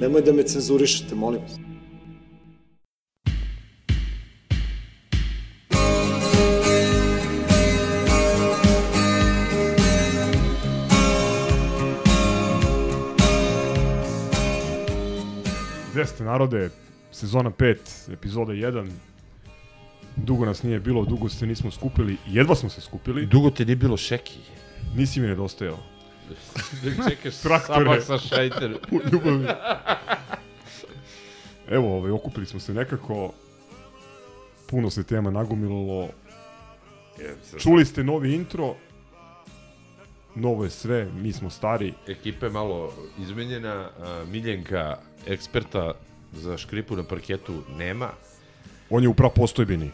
Nemoj da me cenzurišete, molim vas. Gde ste narode, sezona 5, epizoda 1. Dugo nas nije bilo, dugo se nismo skupili, jedva smo se skupili. Dugo ti nije bilo šeki. Nisi mi nedostajao. Čekaš Traktore. sa šajter. U ljubavi. Evo, ovaj, okupili smo se nekako. Puno se tema nagomilalo. Čuli ste novi intro. Novo je sve, mi smo stari. Ekipa je malo izmenjena. Miljenka, eksperta za škripu na parketu, nema. On je u prapostojbini.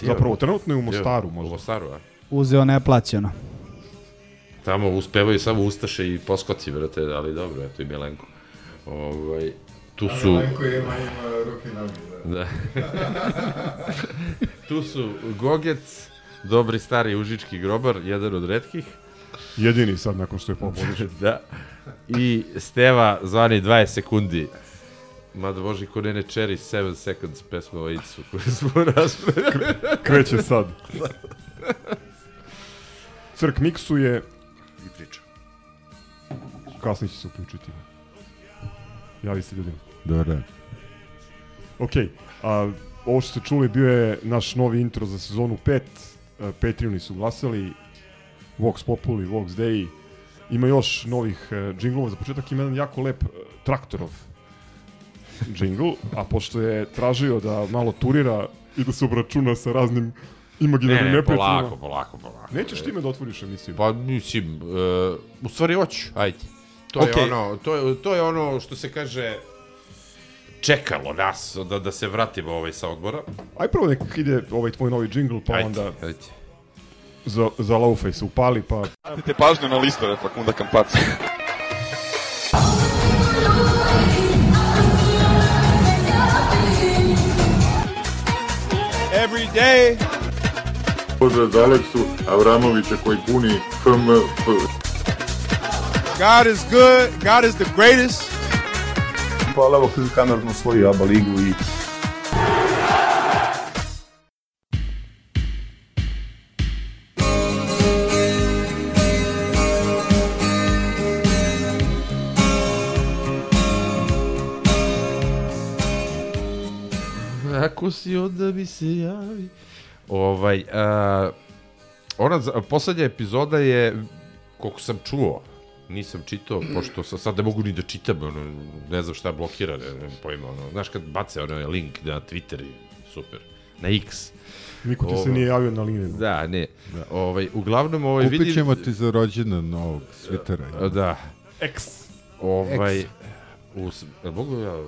Ti Zapravo, trenutno je u Mostaru U možda. Mostaru, a? Uzeo neplaćeno. Tamo uspevaju samo Ustaše i Poskoci, vrate, ali dobro, eto i Milenko. Ovaj, tu su... Milenko ima, ima ruke noge, da. Da. tu su Gogec, dobri stari užički grobar, jedan od redkih. Jedini sad nakon što je pobodiš. da. I Steva zvani 20 sekundi. Mada može ko Nene Cherry 7 seconds pesma o AIDS-u koju smo raspravili. Kreće sad. Crk miksuje. Kasnije će se uključiti. Javi se ljudima. Dobar dan. Ok, a, ovo što ste čuli bio je naš novi intro za sezonu 5. A, Patreoni su glasali, Vox Populi, Vox Dei. Ima još novih uh, džinglova. Za početak ima jedan jako lep uh, traktorov džingl, a pošto je tražio da malo turira i da se obračuna sa raznim ne, imaginarnim ne, neprijateljima. polako, polako, polako. Nećeš time da otvoriš emisiju? Pa mislim, uh, u stvari hoću, ajde. To Okej. je ono, to je, to je ono što se kaže čekalo nas da, da se vratimo ovaj sa odbora. Aj prvo nek ide ovaj tvoj novi džingl, pa Ajde, onda ajde. za, za se upali, pa Pratite pažnju na listove Fakunda Kampaca. Every day. Pozdrav za Aleksu Avramovića koji puni FMF. God is good. God is the greatest. Hvala evo kamer na svoju ABA ligu i Ako si onda mi se javi. Ovaj, a, ona, poslednja epizoda je, koliko sam čuo, nisam čitao, pošto sa, sad ne mogu ni da čitam, ono, ne znam šta blokira, ne, ne pojma, ono, znaš kad bace ono link na Twitter i super, na X. niko ti se nije javio na liniju. Da, ne. Ovaj, uglavnom, ovaj, vidi... Kupit ćemo ti za rođendan novog svitera. Da, X. ovaj... Us, jel mogu ja...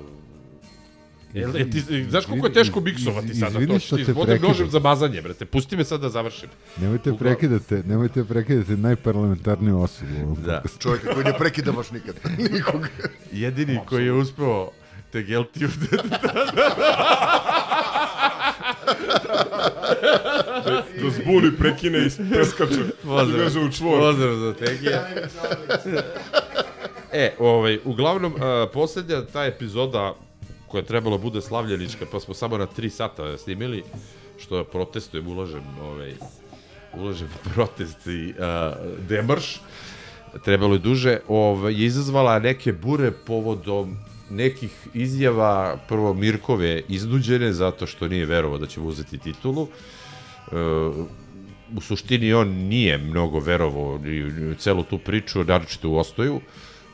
Jel, e, ti, znaš koliko je teško miksovati Iz- sada to? Što ti prekidam. nožem za mazanje, brate. Pusti me sad da završim. Nemojte prekidate, nemojte prekidate najparlamentarniju osobu. Da. čovjeka koji ne prekida baš nikad. Nikog. Jedini koji je uspeo te Geltiju da, Da zbuni, prekine i preskače. Pozdrav. U čvor. Pozdrav za Tegija. e, ovaj, uglavnom, uh, poslednja ta epizoda koja je trebala bude slavljenička, pa smo samo na 3 sata snimili, što protestujem, ulažem, ovaj, ulažem protest i uh, demarš, trebalo je duže, ovaj, je izazvala neke bure povodom nekih izjava, prvo Mirkove iznuđene, zato što nije verovao da ćemo uzeti titulu. E, u suštini on nije mnogo verovao ni u celu tu priču, naročito u Ostoju.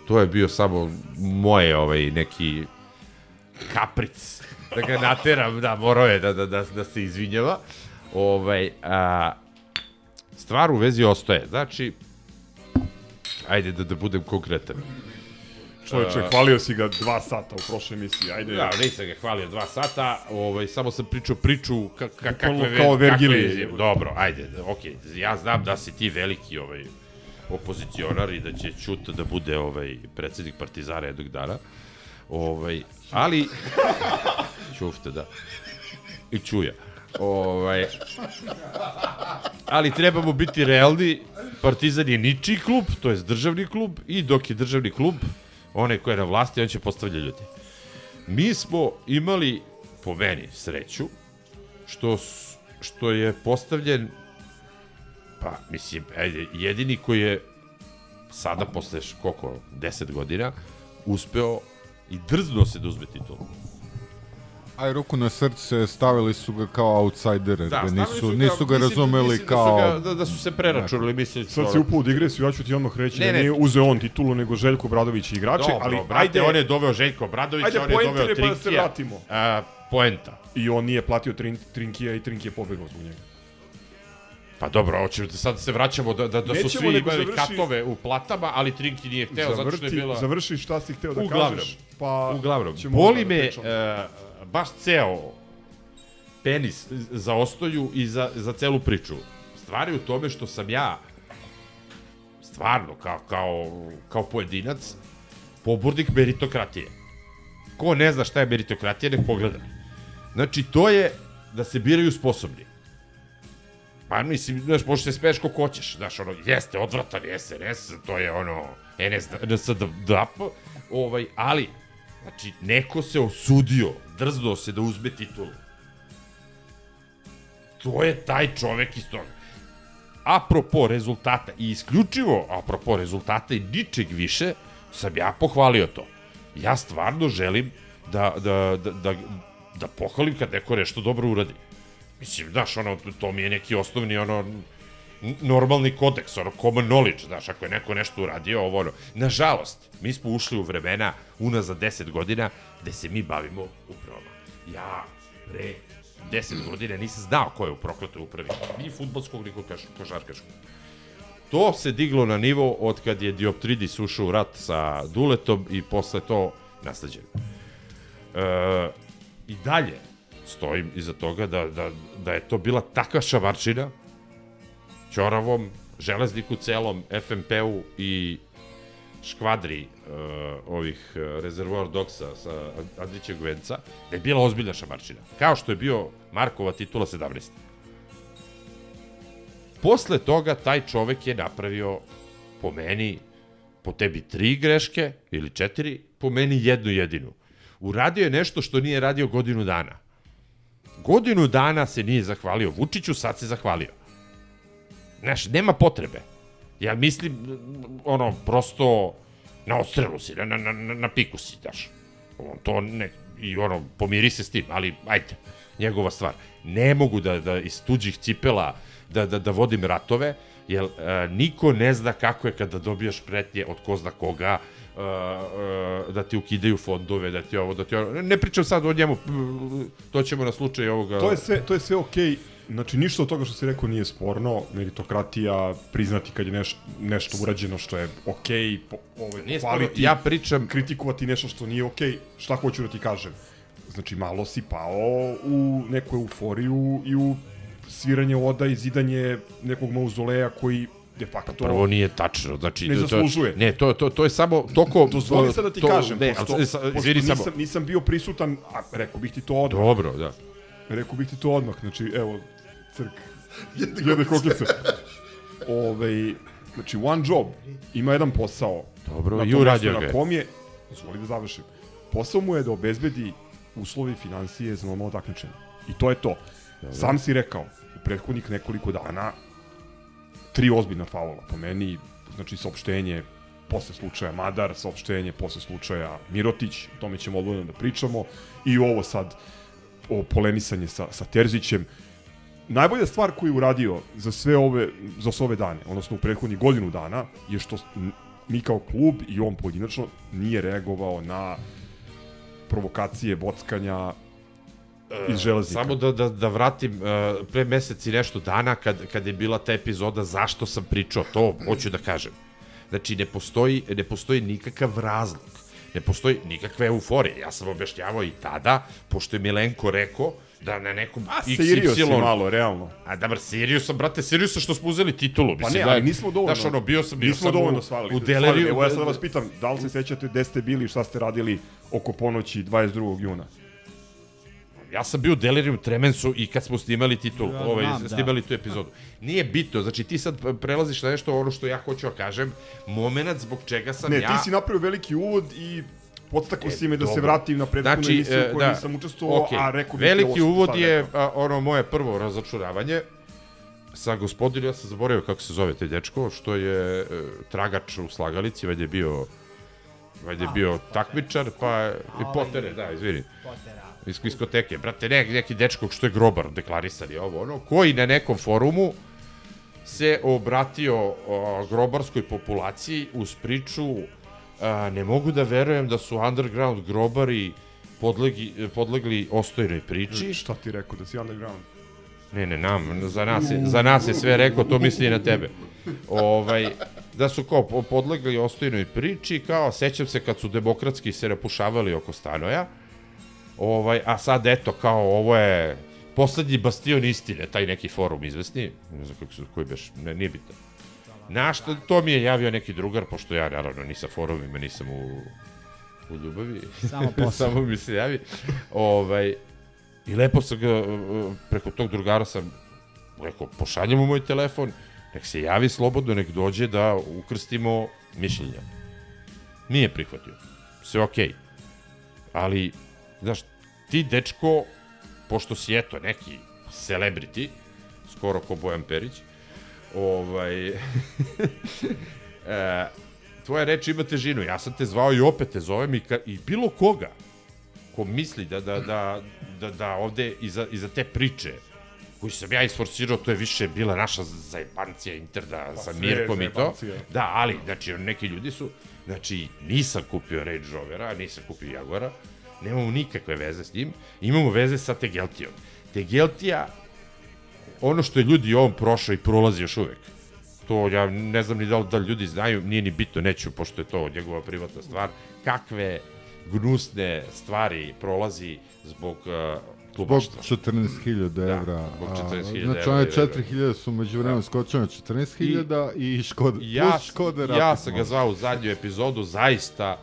To je bio samo moje ovaj neki kapric da ga nateram, da, morao je da, da, da, da se izvinjava. Ovaj, a, stvar u vezi ostaje. Znači, ajde da, da budem konkretan. Čovječe, E, hvalio si ga dva sata u prošloj emisiji, ajde. Da, nisam ga hvalio dva sata, ovaj, samo sam pričao priču ka, ka, kakve, Bukvalno ve- kao kakve Vergilije. Dobro, ajde, okej, ja znam da si ti veliki ovaj, opozicionar i da će Ćuta da bude ovaj, predsednik Partizana jednog dana. Ovaj, ali... Ćufte, da. I Ćuja. Ovaj, ali trebamo biti realni, Partizan je ničiji klub, to je državni klub i dok je državni klub, onaj ko je na vlasti, on će postavlja ljudi. Mi smo imali, po meni, sreću, što, što je postavljen, pa, mislim, ajde, jedini koji je sada, posle, koliko, 10 godina, uspeo i drzno se da uzme titulu. Aj, ruku na srce, stavili su ga kao outsidera, da, nisu, su ga- nisu ga mislim- razumeli mislim kao... Da su, ga, da, da su se preračunali, mislim... Sad si upao u digresiju, ja ću ti odmah reći Ne, da ne. nije uzeo on titulu, nego Željko Bradović i igrače, Dobro, ali brate, ajde, on je doveo Željko Bradović, Ajde, on je doveo je pa da se Trinkija. vratimo. A, poenta. i on nije platio trin, Trinkija i Trink je pobegao zbog njega. Pa dobro, hoćemo da sad se vraćamo da, da, da su Nećemo, svi imali završi- katove u platama, ali Trinki nije hteo zato što je Zavrti, bila... Završi šta si hteo da Uglavnom. kažeš, pa Uglavnom, boli da me e, baš ceo penis za ostoju i za, za celu priču. Stvari u tome što sam ja stvarno kao, kao, kao pojedinac pobornik meritokratije. Ko ne zna šta je meritokratija, nek pogleda. Znači, to je da se biraju sposobni. Pa mislim, znaš, možeš se smeješ kako hoćeš, znaš, ono, jeste odvratan je SNS, to je ono, NS, NSDAP, ovaj, ali, znači, neko se osudio, drznuo se da uzme titulu. To je taj čovek iz toga. Apropo rezultata i isključivo apropo rezultata i ničeg više, sam ja pohvalio to. Ja stvarno želim da, da, da, da, da pohvalim kad neko nešto dobro uradi. Mislim, znaš, ono, to mi je neki osnovni, ono, normalni kodeks, ono, common knowledge, znaš, ako je neko nešto uradio, ovo, ono. Nažalost, mi smo ušli u vremena, unazad 10 godina, gde se mi bavimo upravama. Ja, pre 10 godina nisam znao ko je u prokletoj upravi, ni futbolskog, ni košarkaškog. To se diglo na nivo od kad je Dioptridis ušao u rat sa Duletom i posle to nasleđeno. E, I dalje stojim iza toga da, da, da je to bila takva šamarčina Ćoravom, Železniku celom, FMP-u i škvadri uh, ovih uh, rezervoar doksa sa Andrićeg venca, da je bila ozbiljna šamarčina. Kao što je bio Markova titula 17. Posle toga taj čovek je napravio po meni po tebi tri greške ili četiri, po meni jednu jedinu. Uradio je nešto što nije radio godinu dana. Godinu dana se nije zahvalio Vučiću, sad se zahvalio. Znaš, nema potrebe. Ja mislim, ono, prosto na odstrelu si, na, na, na, na piku si, daš. On to ne, i ono, pomiri se s tim, ali ajde, njegova stvar. Ne mogu da, da iz tuđih cipela da, da, da vodim ratove, jer e, niko ne zna kako je kada dobijaš pretnje od ko zna koga, e, e, da ti ukidaju fondove, da ti ovo, da ti ovo. Ne pričam sad o njemu, to ćemo na slučaj ovoga... To je sve, to je sve okej. Znači, ništa od toga što si rekao nije sporno. Meritokratija, priznati kad je neš, nešto urađeno što je okej, po, ovaj, Nije sporno, hvaliti, ja pričam... kritikovati nešto što nije okej. Šta hoću da ti kažem? Znači, malo si pao u neku euforiju i u sviranje oda i zidanje nekog mauzoleja koji de facto... Prvo nije tačno, znači Ne to- zaslužuje. ne, to to to je samo toko Dozvoli sad da ti to, kažem, ne, pošto, ali, sa, pošto nisam, samo. nisam bio prisutan, a rekao bih ti to odmah. Dobro, da. Rekao bih ti to odmah, znači, evo, crk. Jedne kokice. Ove, znači, one job, ima jedan posao. Dobro, na i uradio ga. Na kom je, zvoli da završim, posao mu je da obezbedi uslovi financije za normalno takmičenje. I to je to. Sam si rekao, u prethodnih nekoliko dana, tri ozbiljna faula po meni, znači saopštenje posle slučaja Madar, saopštenje posle slučaja Mirotić, o tome ćemo odvojeno da pričamo, i ovo sad, o polemisanje sa, sa Terzićem. Najbolja stvar koju je uradio za sve ove, za sve ove dane, odnosno u prethodnih godinu dana, je što mi kao klub i on pojedinačno nije reagovao na provokacije, bockanja iz železnika. Samo da, da, da vratim uh, pre mesec i nešto dana kad, kad je bila ta epizoda zašto sam pričao, to hoću da kažem. Znači, ne postoji, ne postoji nikakav razlog ne postoji nikakve euforije. Ja sam objašnjavao i tada, pošto je Milenko rekao da na nekom A Sirio si malo, realno. A da, bar Sirius sam, brate, Sirius što smo uzeli titulu. Pa Mislim, ne, da, ali nismo dovoljno. Znaš, ono, bio sam, bio nismo sam dovoljno u, svalili. u Deleriju. Evo ja sad vas pitam, da li se sećate gde ste bili i šta ste radili oko ponoći 22. juna? Ja sam bio u Delirium Tremensu i kad smo snimali titul, Ja ovaj, znam, da. snimali tu epizodu. Nije bitno, znači ti sad prelaziš na nešto ono što ja hoću da kažem, moment zbog čega sam Ne, ja... ti si napravio veliki uvod i podstakao si me da se dobro. vratim na prethodnu Znači, emisiju e, u kojoj da, nisam učestvovao, okej. a rekao bih ti Veliki ovo uvod je a, ono moje prvo razočuravanje sa gospodinom, ja sam zaboravio kako se zove taj dečko, što je e, tragač u slagalici, valjda je bio valjda je bio takmičar, pa i potere, da, izvini. Iz diskoteke. Brate, ne, neki dečko što je grobar deklarisan je ovo, ono, koji na nekom forumu se obratio o, grobarskoj populaciji uz priču a, ne mogu da verujem da su underground grobari podlegi, podlegli ostojnoj priči. Šta ti rekao, da si underground? Ne, ne, nam, za nas, je, za nas je sve rekao, to misli i na tebe. Ovaj, da su kao po- podlegli ostojnoj priči, kao sećam se kad su demokratski se napušavali oko stanoja, ovaj, a sad eto, kao ovo je poslednji bastion istine, taj neki forum izvesni, ne znam kako su, koji beš, ne, nije bitno. Na što, to mi je javio neki drugar, pošto ja naravno ni sa forumima nisam u, u ljubavi. Samo posao. Samo mi se javi. Ovaj, I lepo sam ga, uh, preko tog drugara sam rekao, pošaljem mu moj telefon, nek se javi slobodno, nek dođe da ukrstimo mišljenja. Nije prihvatio. Sve okej. Okay. Ali, znaš, ti dečko, pošto si eto neki celebrity, skoro ko Bojan Perić, ovaj, e, tvoja reč ima težinu. Ja sam te zvao i opet te zovem i, ka, i bilo koga ko misli da, da, da, da, da ovde iza, iza te priče koju sam ja isforsirao, to je više bila naša zajebancija interda pa sa Mirkom i to. Da, ali, znači, neki ljudi su, znači, nisam kupio Range Rovera, nisam kupio Jaguara, nemamo nikakve veze s njim, imamo veze sa Tegeltijom. Tegeltija, ono što je ljudi ovom prošao i prolazi još uvek, to ja ne znam ni da li, da ljudi znaju, nije ni bitno, neću, pošto je to njegova privatna stvar, kakve gnusne stvari prolazi zbog uh, Zbog klubaštva. 14.000 evra. zbog a, 14.000 Znači, evra one je- 4.000 su među vremenu skočene na 14.000 i, Škoda, ja, plus Rapid. ja sam ga zvao u zadnju epizodu zaista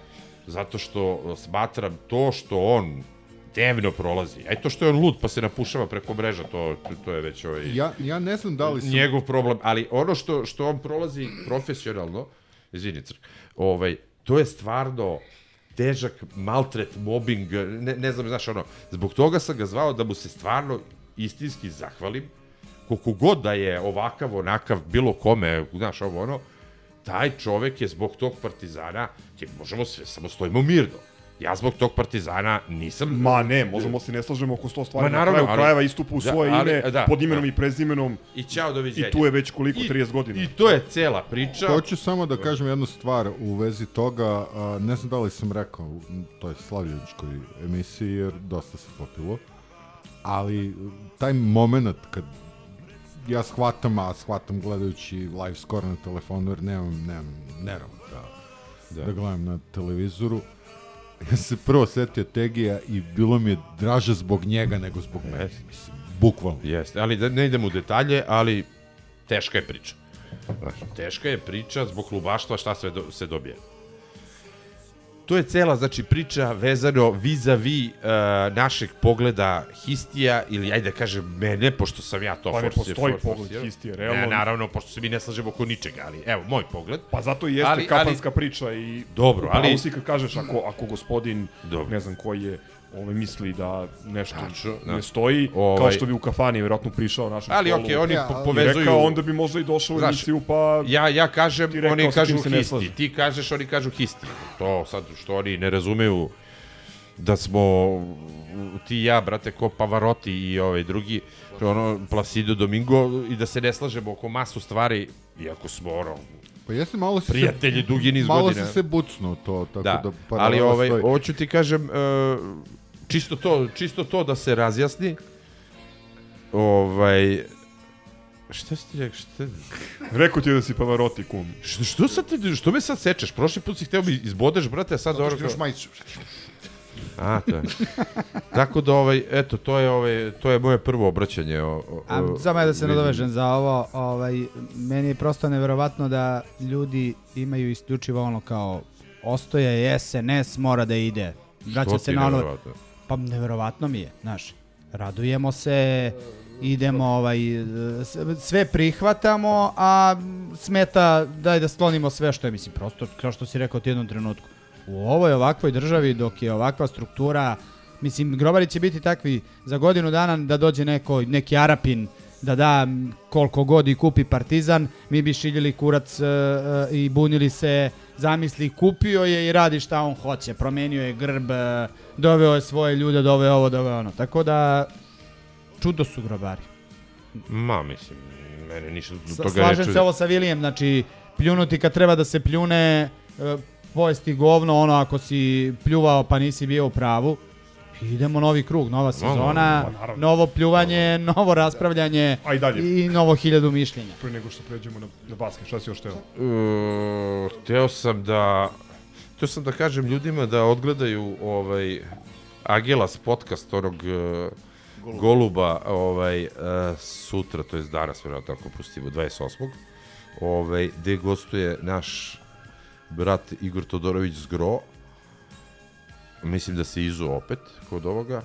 zato što smatram to što on dnevno prolazi. A i to što je on lud pa se napušava preko mreža, to, to je već ovaj... Ja, ja ne znam da li sam... njegov problem, ali ono što što on prolazi profesionalno, izvini crk, ovaj, to je stvarno težak maltret, mobbing, ne, ne znam, znaš, ono, zbog toga sam ga zvao da mu se stvarno istinski zahvalim, koliko god da je ovakav, onakav, bilo kome, znaš, ovo ono, taj čovek je zbog tog partizana, je, možemo sve, samo stojimo mirno. Ja zbog tog partizana nisam... Ma ne, možemo se ne slažemo oko sto stvari. Ma Na naravno, kraju ali- krajeva istupu u da, svoje ali- ime, da, pod imenom da. i prezimenom. I ćao, doviđenja. I tu je već koliko, I- 30 godina. I to je cela priča. Hoću samo da kažem jednu stvar u vezi toga, a, ne znam da li sam rekao u toj slavljeničkoj emisiji, jer dosta se popilo, ali taj moment kad ja shvatam, a shvatam gledajući live score na telefonu, jer nemam, nemam nerv da, da. da gledam na televizoru, ja se prvo setio Tegija i bilo mi je draže zbog njega nego zbog mene. Mislim, bukvalno. Jeste, ali da ne idemo u detalje, ali teška je priča. Znaš, teška je priča zbog klubaštva šta sve do, se dobije. To je cela, znači, priča vezano vis-a-vis uh, našeg pogleda histija, ili ajde da kažem mene, pošto sam ja to Pa ne forsir- postoji for- pogled histije, realno. Ne, naravno, pošto se mi ne slažemo oko ničega, ali evo, moj pogled. Pa zato i jeste Ali- kapanska priča i Dobro, ali- si kad kažeš ako, ako gospodin, Dobro. ne znam koji je, ovaj, misli da nešto Tačno, da. ne stoji, kao Ovaj- što bi u kafani vjerojatno prišao našem Ali stolu okej, oni Ja, po- ali- i povezuju... rekao, onda bi možda i došao u Znaš, emisiju, pa Ja, ja kažem, rekao oni kažu histi. Ti kažeš, oni kažu histi. To sad što oni ne razumeju da smo ti i ja, brate, ko Pavarotti i ovaj drugi, ono, Placido Domingo, i da se ne slažemo oko masu stvari, iako smo, ono, Pa jeste malo si Prijatelji se, dugi niz malo godina. si se bucnuo to, tako da, da, da ali paralela ovaj, stoji. hoću ti kažem, e, čisto, to, čisto to da se razjasni, ovaj, Šta si ti rekao? Šta... Rekao ti da si Pavarotti kum. Što, što, sad ti, što me sad sečeš? Prošli put si hteo mi izbodeš, brate, a sad Zato što imaš majicu. A, to je. Tako da, ovaj, eto, to je, ovaj, to je moje prvo obraćanje. O, o, A, samo ja da se nadovežem za ovo, ovaj, meni je prosto neverovatno da ljudi imaju isključivo ono kao ostoja je SNS mora da ide. Vraća se na ono, pa neverovatno mi je, znaš. Radujemo se, idemo, ovaj, sve prihvatamo, a smeta daj da sklonimo sve što je, mislim, prosto, kao što si rekao ti u jednom trenutku. U ovoj ovakvoj državi, dok je ovakva struktura, mislim, grobari će biti takvi za godinu dana da dođe neko, neki Arapin, da da koliko god i kupi partizan, mi bi šiljili kurac e, e, i bunili se, zamisli, kupio je i radi šta on hoće, promenio je grb, e, doveo je svoje ljude, doveo ovo, doveo ono. Tako da, čudo su grobari. Ma, mislim, mene ništa S- toga Slažem ne se ovo sa Vilijem, znači pljunuti kad treba da se pljune, e, pojesti govno, ono ako si pljuvao pa nisi bio u pravu. Idemo novi krug, nova sezona, ma, naravno. novo pljuvanje, novo raspravljanje A i dalje. i novo hiljadu mišljenja. Pre nego što pređemo na, na basket, šta si još teo? Uh, hteo sam da hteo sam da kažem ljudima da odgledaju ovaj Agelas podcast onog uh, Goluba ovaj uh, sutra, to je danas verovatno ako pustimo 28. Ovaj gde gostuje naš brat Igor Todorović Zgro. Mislim da se izu opet kod ovoga.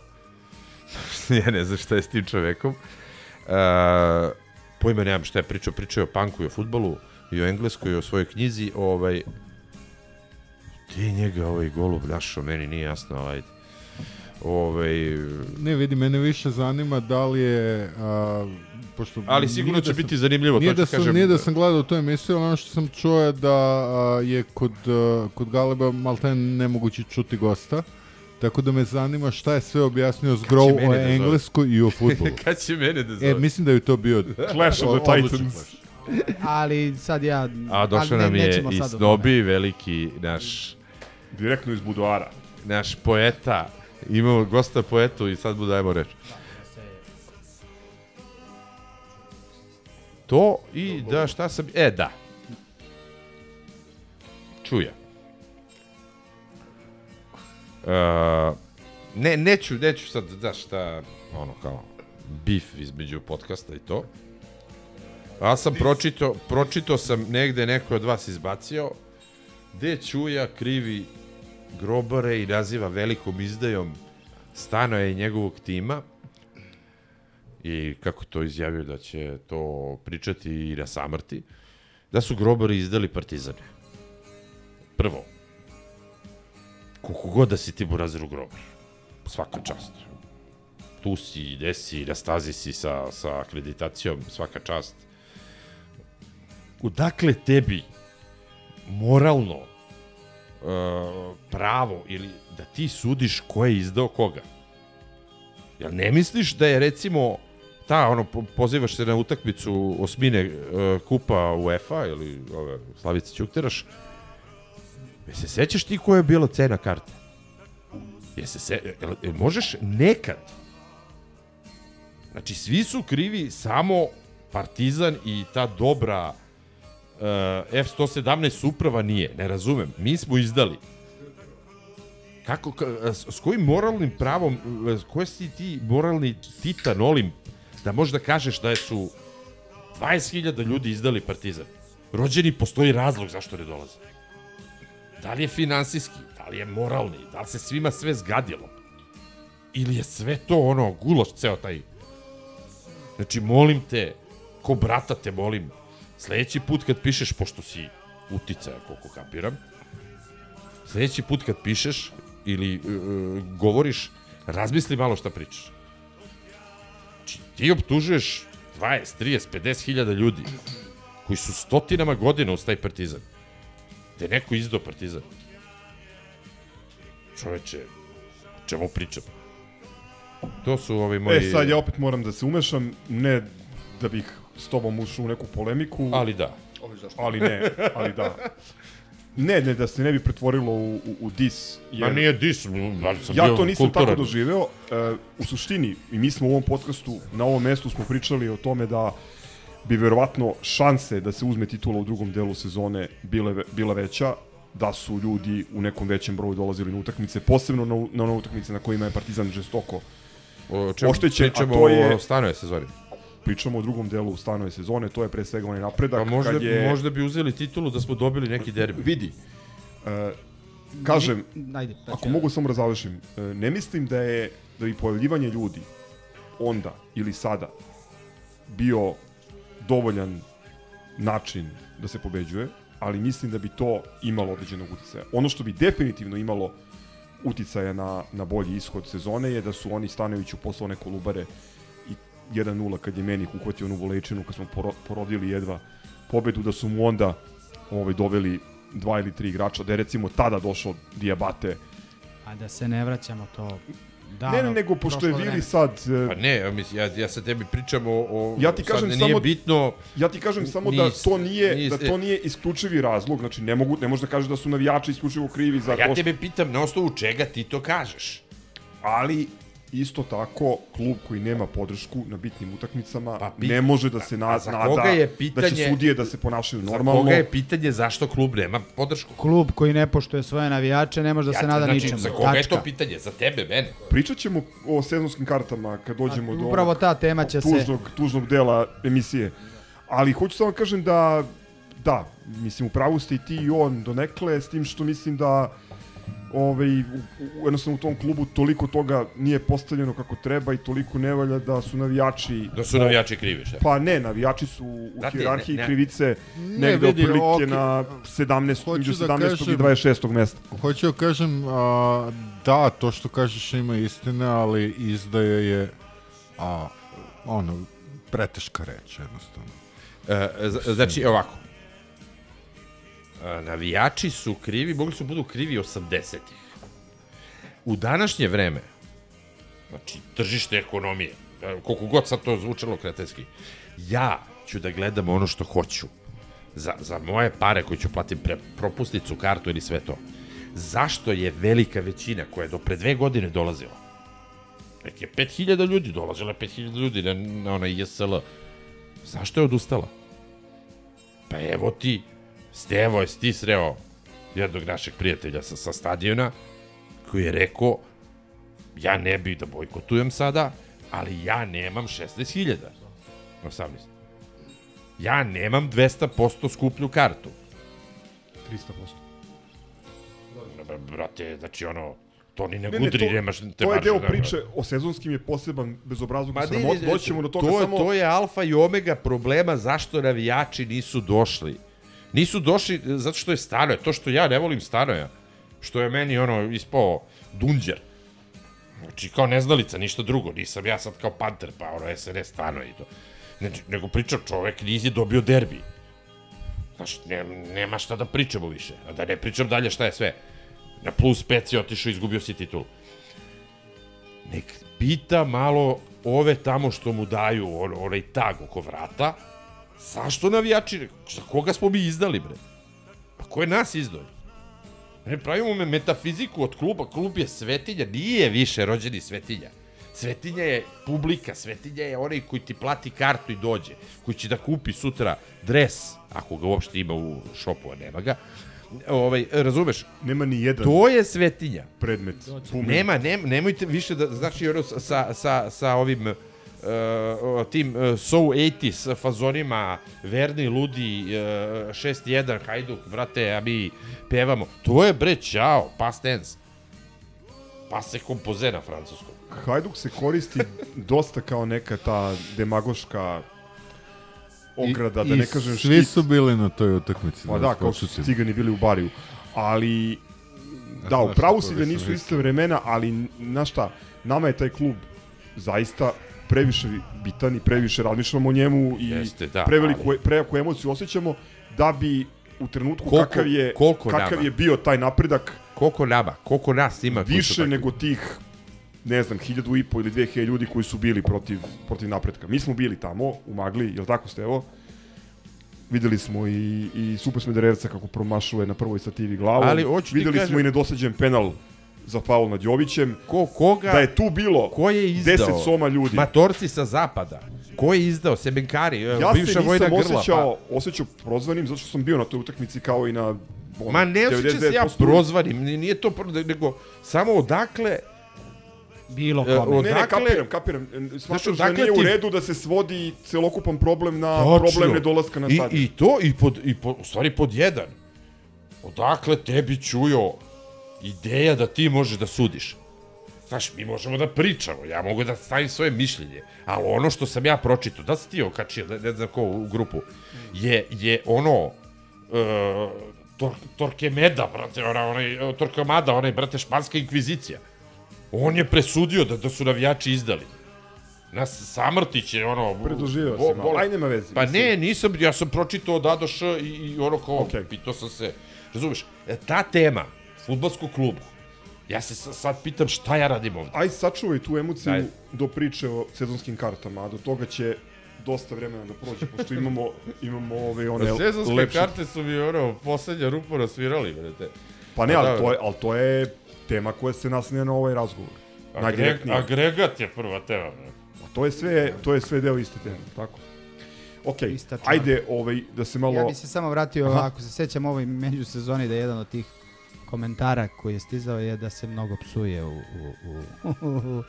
ja ne znam šta je s tim čovekom. Uh, pojma nemam šta je pričao, pričao je o panku i o futbolu i o engleskoj i o svojoj knjizi, ovaj ti je njega ovaj golub našao, meni nije jasno, ovaj ovaj Ne, vidi, mene više zanima da li je... A, pošto Ali sigurno nije će da sam- biti zanimljivo, Nije to da, sam, kažem. nije da sam gledao tu emisiju, ali ono što sam čuo je da a, je kod, a, kod Galeba malten nemoguće čuti gosta. Tako da me zanima šta je sve objasnio Zgrov o da zove? engleskoj i o futbolu. Kad će mene da zove? E, mislim da je to bio Clash of the Titans. Ali sad ja... A došao ne- nam je i. Snobi, veliki naš Direktno iz buduara. naš poeta. Imamo gosta poetu i sad mu dajemo reč. To i da šta sam... E, da. Čuja. Uh, ne, neću, neću sad, da šta, ono kao, bif između podcasta i to. Ja sam pročito, pročito sam negde neko od vas izbacio, gde Čuja krivi grobare i naziva velikom izdajom stanoje i njegovog tima i kako to izjavio da će to pričati i na samrti, da su grobari izdali partizane. Prvo, koliko god da si ti burazer u grobar, svaka čast. Tu si, gde si, na stazi si sa, sa akreditacijom, svaka čast. Odakle tebi moralno uh, pravo ili da ti sudiš ko je izdao koga? Jel ne misliš da je recimo ta, ono, po- pozivaš se na utakmicu osmine uh, kupa UEFA ili ove, Slavice Ćukteraš, je se sećaš ti koja je bila cena karte? Je se se, jel, jel možeš nekad? Znači, svi su krivi samo Partizan i ta dobra uh, F-117 uprava nije, ne razumem. Mi smo izdali. Kako, ka, s, kojim moralnim pravom, e, koje si ti moralni titan olim da možeš da kažeš da su 20.000 ljudi izdali Partizan? Rođeni postoji razlog zašto ne dolaze. Da li je finansijski, da li je moralni, da li se svima sve zgadilo? Ili je sve to ono, guloš ceo taj Znači, molim te, ko brata te molim, sledeći put kad pišeš, pošto si uticaja, koliko kapiram, sledeći put kad pišeš ili uh, govoriš, razmisli malo šta pričaš. Znači, ti optužuješ 20, 30, 50 hiljada ljudi koji su stotinama godina uz taj partizan. Da je neko izdao partizan. Čoveče, o čemu pričam? To su ovi moji... E, sad ja opet moram da se umešam, ne da bih s tobom ušao u neku polemiku. Ali da. Ali ne, ali da. Ne, ne, da se ne bi pretvorilo u, u, u dis. Ma nije dis, ali sam ja bio to nisam kulturan. tako doživeo. Uh, u suštini, i mi smo u ovom podcastu, na ovom mestu smo pričali o tome da bi verovatno šanse da se uzme titula u drugom delu sezone bile, bila veća da su ljudi u nekom većem broju dolazili na utakmice, posebno na, na one utakmice na kojima je Partizan žestoko O čemu oštećen, a pričamo to je, o stanoj sezoni. Pričamo o drugom delu stanove sezone, to je pre svega onaj napredak. Pa možda, kad je, možda bi uzeli titulu da smo dobili neki derbi. Vidi, e, kažem, Ajde, da ako mogu samo da završim, e, ne mislim da je da bi pojavljivanje ljudi onda ili sada bio dovoljan način da se pobeđuje, ali mislim da bi to imalo određenog uticaja. Ono što bi definitivno imalo uticaja na, na bolji ishod sezone je da su oni Stanoviću poslao one kolubare 1-0 kad je Menih uhvatio onu volečinu kad smo poro, porodili jedva pobedu da su mu onda ovaj, doveli dva ili tri igrača, da je recimo tada došao Diabate. A da se ne vraćamo to. Da, ne, ne, nego pošto je Vili sad... e, Pa ne, ja, mislim, ja, ja sa tebi pričam o... o Ja ti kažem sad samo nije bitno... Ja ti kažem samo da nis- to nije nis- da to nije isključivi razlog, znači ne mogu ne možeš da kažeš da su navijači isključivo krivi za Ja to. što- tebe pitam na osnovu čega ti to kažeš. Ali isto tako klub koji nema podršku na bitnim utakmicama Pa pi- ne može da se na, a za nada koga je da će pitanje- sudije da se ponašaju Za normalno. koga je pitanje zašto klub nema podršku? Klub koji ne poštuje svoje navijače ne može da se nada znači, ničemu. Za koga je Tačka. to pitanje? Za tebe, mene? Pričat ćemo o sezonskim kartama kad dođemo A, do upravo ovog ta tema će se- tužnog, tužnog dela emisije. Ali hoću samo da kažem da da, mislim, u pravu ste i ti i on donekle, s tim što mislim da ovaj, u, u, jednostavno u tom klubu toliko toga nije postavljeno kako treba i toliko ne valja da su navijači... Da su navijači krivi, šta? Pa ne, navijači su u Znate, hijerarhiji ne- ne- krivice Ne, negde vidi, otprilike okej. na 17, Hoću između da 17. i kažem- 26. mesta. Hoću da kažem, a, da, to što kažeš ima istine, ali izdaja je a, ono, preteška reč, jednostavno. E, z- znači, ovako. Navijači su krivi, mogli su budu krivi 80-ih. U današnje vreme, znači, tržište ekonomije, koliko god sad to zvučalo kretenski, ja ću da gledam ono što hoću. Za, za moje pare koje ću platim pre, propusnicu, kartu ili sve to. Zašto je velika većina koja je do pre dve godine dolazila? Nek je 5000 ljudi, dolazilo je 5000 ljudi na, na onaj ISL. Zašto je odustala? Pa evo ti, Stevo, jesi ti sreo jednog našeg prijatelja sa, sa stadiona, koji je rekao, ja ne bih da bojkotujem sada, ali ja nemam 16.000. 18. Ja nemam 200% skuplju kartu. 300%. Bra- Brate, znači ono, to ni ne, Ne, ne, gudri, to- nemaš te To je deo da- priče, o sezonskim je poseban bezobrazluk Ma ne, sramot, ne, ne, doćemo do toga to, samo... To je alfa i omega problema zašto navijači nisu došli. Nisu došli zato što je Stanoje. To što ja ne volim Stanoja. Što je meni ono ispao dunđer. Znači kao neznalica, ništa drugo. Nisam ja sad kao panter, pa ono SNS Stanoje i to. Znači, nego pričam čovek nije dobio derbi. Znaš, ne, nema šta da pričamo više. A da ne pričam dalje šta je sve. Na plus 5 si otišao izgubio si titulu nek pita malo ove tamo što mu daju on, onaj tag oko vrata, zašto navijači, za koga smo mi izdali, bre? Pa ko je nas izdao? Ne pravimo me metafiziku od kluba, klub je svetinja, nije više rođeni svetinja. Svetinja je publika, svetinja je onaj koji ti plati kartu i dođe, koji će da kupi sutra dres, ako ga uopšte ima u šopu, a nema ga. Ovaj, razumeš? Nema ni jedan To je svetinja. predmet. Pumen. Nema, nem, nemojte više da, znači, ono, sa, sa, sa ovim uh, tim uh, so 80s fazonima, verni, ludi, uh, 6-1, hajduk, brate, a mi pevamo. To je, bre, čao, past tense. Pa se kompoze na francuskom. Hajduk se koristi dosta kao neka ta demagoška ograda, da ne kažem Svi štit. su bili na toj utakmici. Pa da, vas kao što su cigani bili u bariju. Ali, da, u pravu si da nisu iste vremena, ali, znaš šta, nama je taj klub zaista previše bitan i previše razmišljamo o njemu i Jeste, da, preveliku, ali- prejaku emociju osjećamo da bi u trenutku Koliko- kakav je, koliko kakav nama? je bio taj napredak Koliko nama, koliko nas ima više nego tih ne znam, hiljadu i po ili dve hiljade ljudi koji su bili protiv, protiv napretka. Mi smo bili tamo, u Magli, jel tako Stevo? Videli smo i, i Super Smederevca kako promašuje na prvoj stativi glavom. Ali Videli kažem- smo i nedosađen penal za faul nad Jovićem. Ko, koga, Da je tu bilo ko je izdao? 10 soma ljudi. Matorci sa zapada. Ko je izdao? Sebenkari, ja Ja bivša se vojna nisam grla. osjećao, osjećao prozvanim zato što sam bio na toj utakmici kao i na... ono, Pa. Ma ne osjećam se ja 99% prozvanim, ni- nije to, nego samo odakle Bilo E, kome. od- Ne, ne, Odakle- kapiram, kapiram. Smatraš da odakle nije u ti- redu da se svodi celokupan problem na Tačno. problem nedolaska na I, stadion. I to, i pod, i pod, u stvari pod jedan. Odakle tebi čujo ideja da ti možeš da sudiš? Znaš, mi možemo da pričamo, ja mogu da stavim svoje mišljenje, ali ono što sam ja pročitao, da si ti okačio, ne, ne znam ko u grupu, je, je ono, e, tor, Torquemeda, brate, ona, onaj, Torquemada, onaj, brate, španska inkvizicija. On je presudio da, da su navijači izdali. Nas Samrtić je ono... Predoživao bo- si malo. Aj, nema veze, Pa ne, nisam, ja sam pročitao od A do Š i, i ono kao, okay. pitao sam se, razumeš, e, ta tema futbolskog kluba, ja se sa- sad pitam šta ja radim ovde. Aj, sačuvaj tu emociju Ajde. do priče o sezonskim kartama, a do toga će dosta vremena da prođe, pošto imamo, imamo ove, one Na sezonske lepše... karte su mi ono, poslednja rupa rasvirali, brate. Pa ne, Pa ali da, to, je, ali to je tema koja se naslanja na ovaj razgovor. Agreg, agregat je prva tema, brate. A to je sve, to je sve deo iste teme, tako? Ok, ajde ovaj, da se malo... Ja bi se samo vratio, Aha. ako se sećam ovoj međusezoni, da je jedan od tih komentara koji je stizao je da se mnogo psuje u, u, u, u,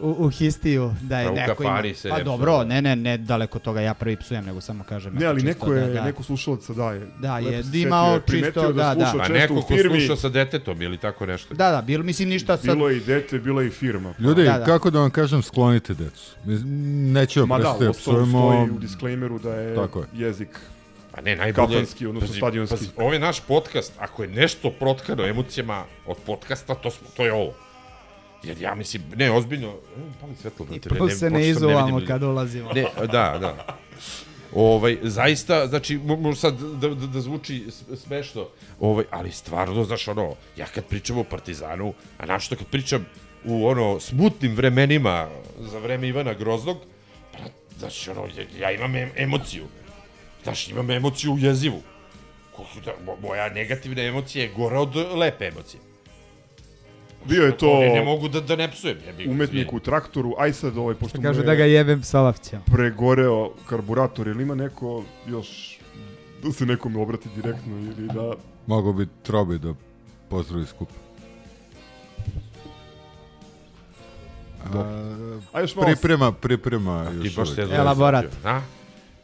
u, u histiju, da je Pa u neko ima... se Pa ne dobro, psuje. ne, ne, ne daleko toga ja prvi psujem, nego samo kažem. Ne, ali neko je, da, da. neko slušalaca daje. Da, je imao je primetio čisto, da, da, sluša da. A često neko u ko firmi. sluša sa detetom ili tako nešto. Da, da, bilo, mislim ništa sad... Bilo je i dete, bila je i firma. Ljudi, Da, da. kako da vam kažem, sklonite decu. Nećemo Ma da, prestati da psujemo. stoji u disclaimeru da je, Tako je. jezik Pa ne, najbolje... Kafanski, odnosno stadionski. Pazi, ovo je naš podcast, ako je nešto protkano emocijama od podcasta, to, smo, to je ovo. Jer ja mislim, ne, ozbiljno, e, pali svetlo, brate, se ne počeo sam, izuvamo kad ulazimo. Ne, da, da. Ovaj, zaista, znači, mo- može sad da, da, da zvuči smešno, ovaj, ali stvarno, znaš, ono, ja kad pričam o Partizanu, a našto kad pričam u, ono, smutnim vremenima, za vreme Ivana Groznog, pa, znaš, ono, ja, ja imam em, emociju. Znaš, imam emociju jezivu. Ko su da, mo- moja negativna emocija je gora od lepe emocije. Bio je to Ne, ne mogu da, da ne psujem. Ja bih, umetnik u traktoru, aj sad ovaj, pošto mu Kažu je da ga jebem psovavćem. pregoreo karburator, ili ima neko još da se nekome obrati direktno ili da... Mogu bi Trobi da pozdravi skup. A, A još malo... priprema, priprema Ti još baš uvijek. se Elaborat. A?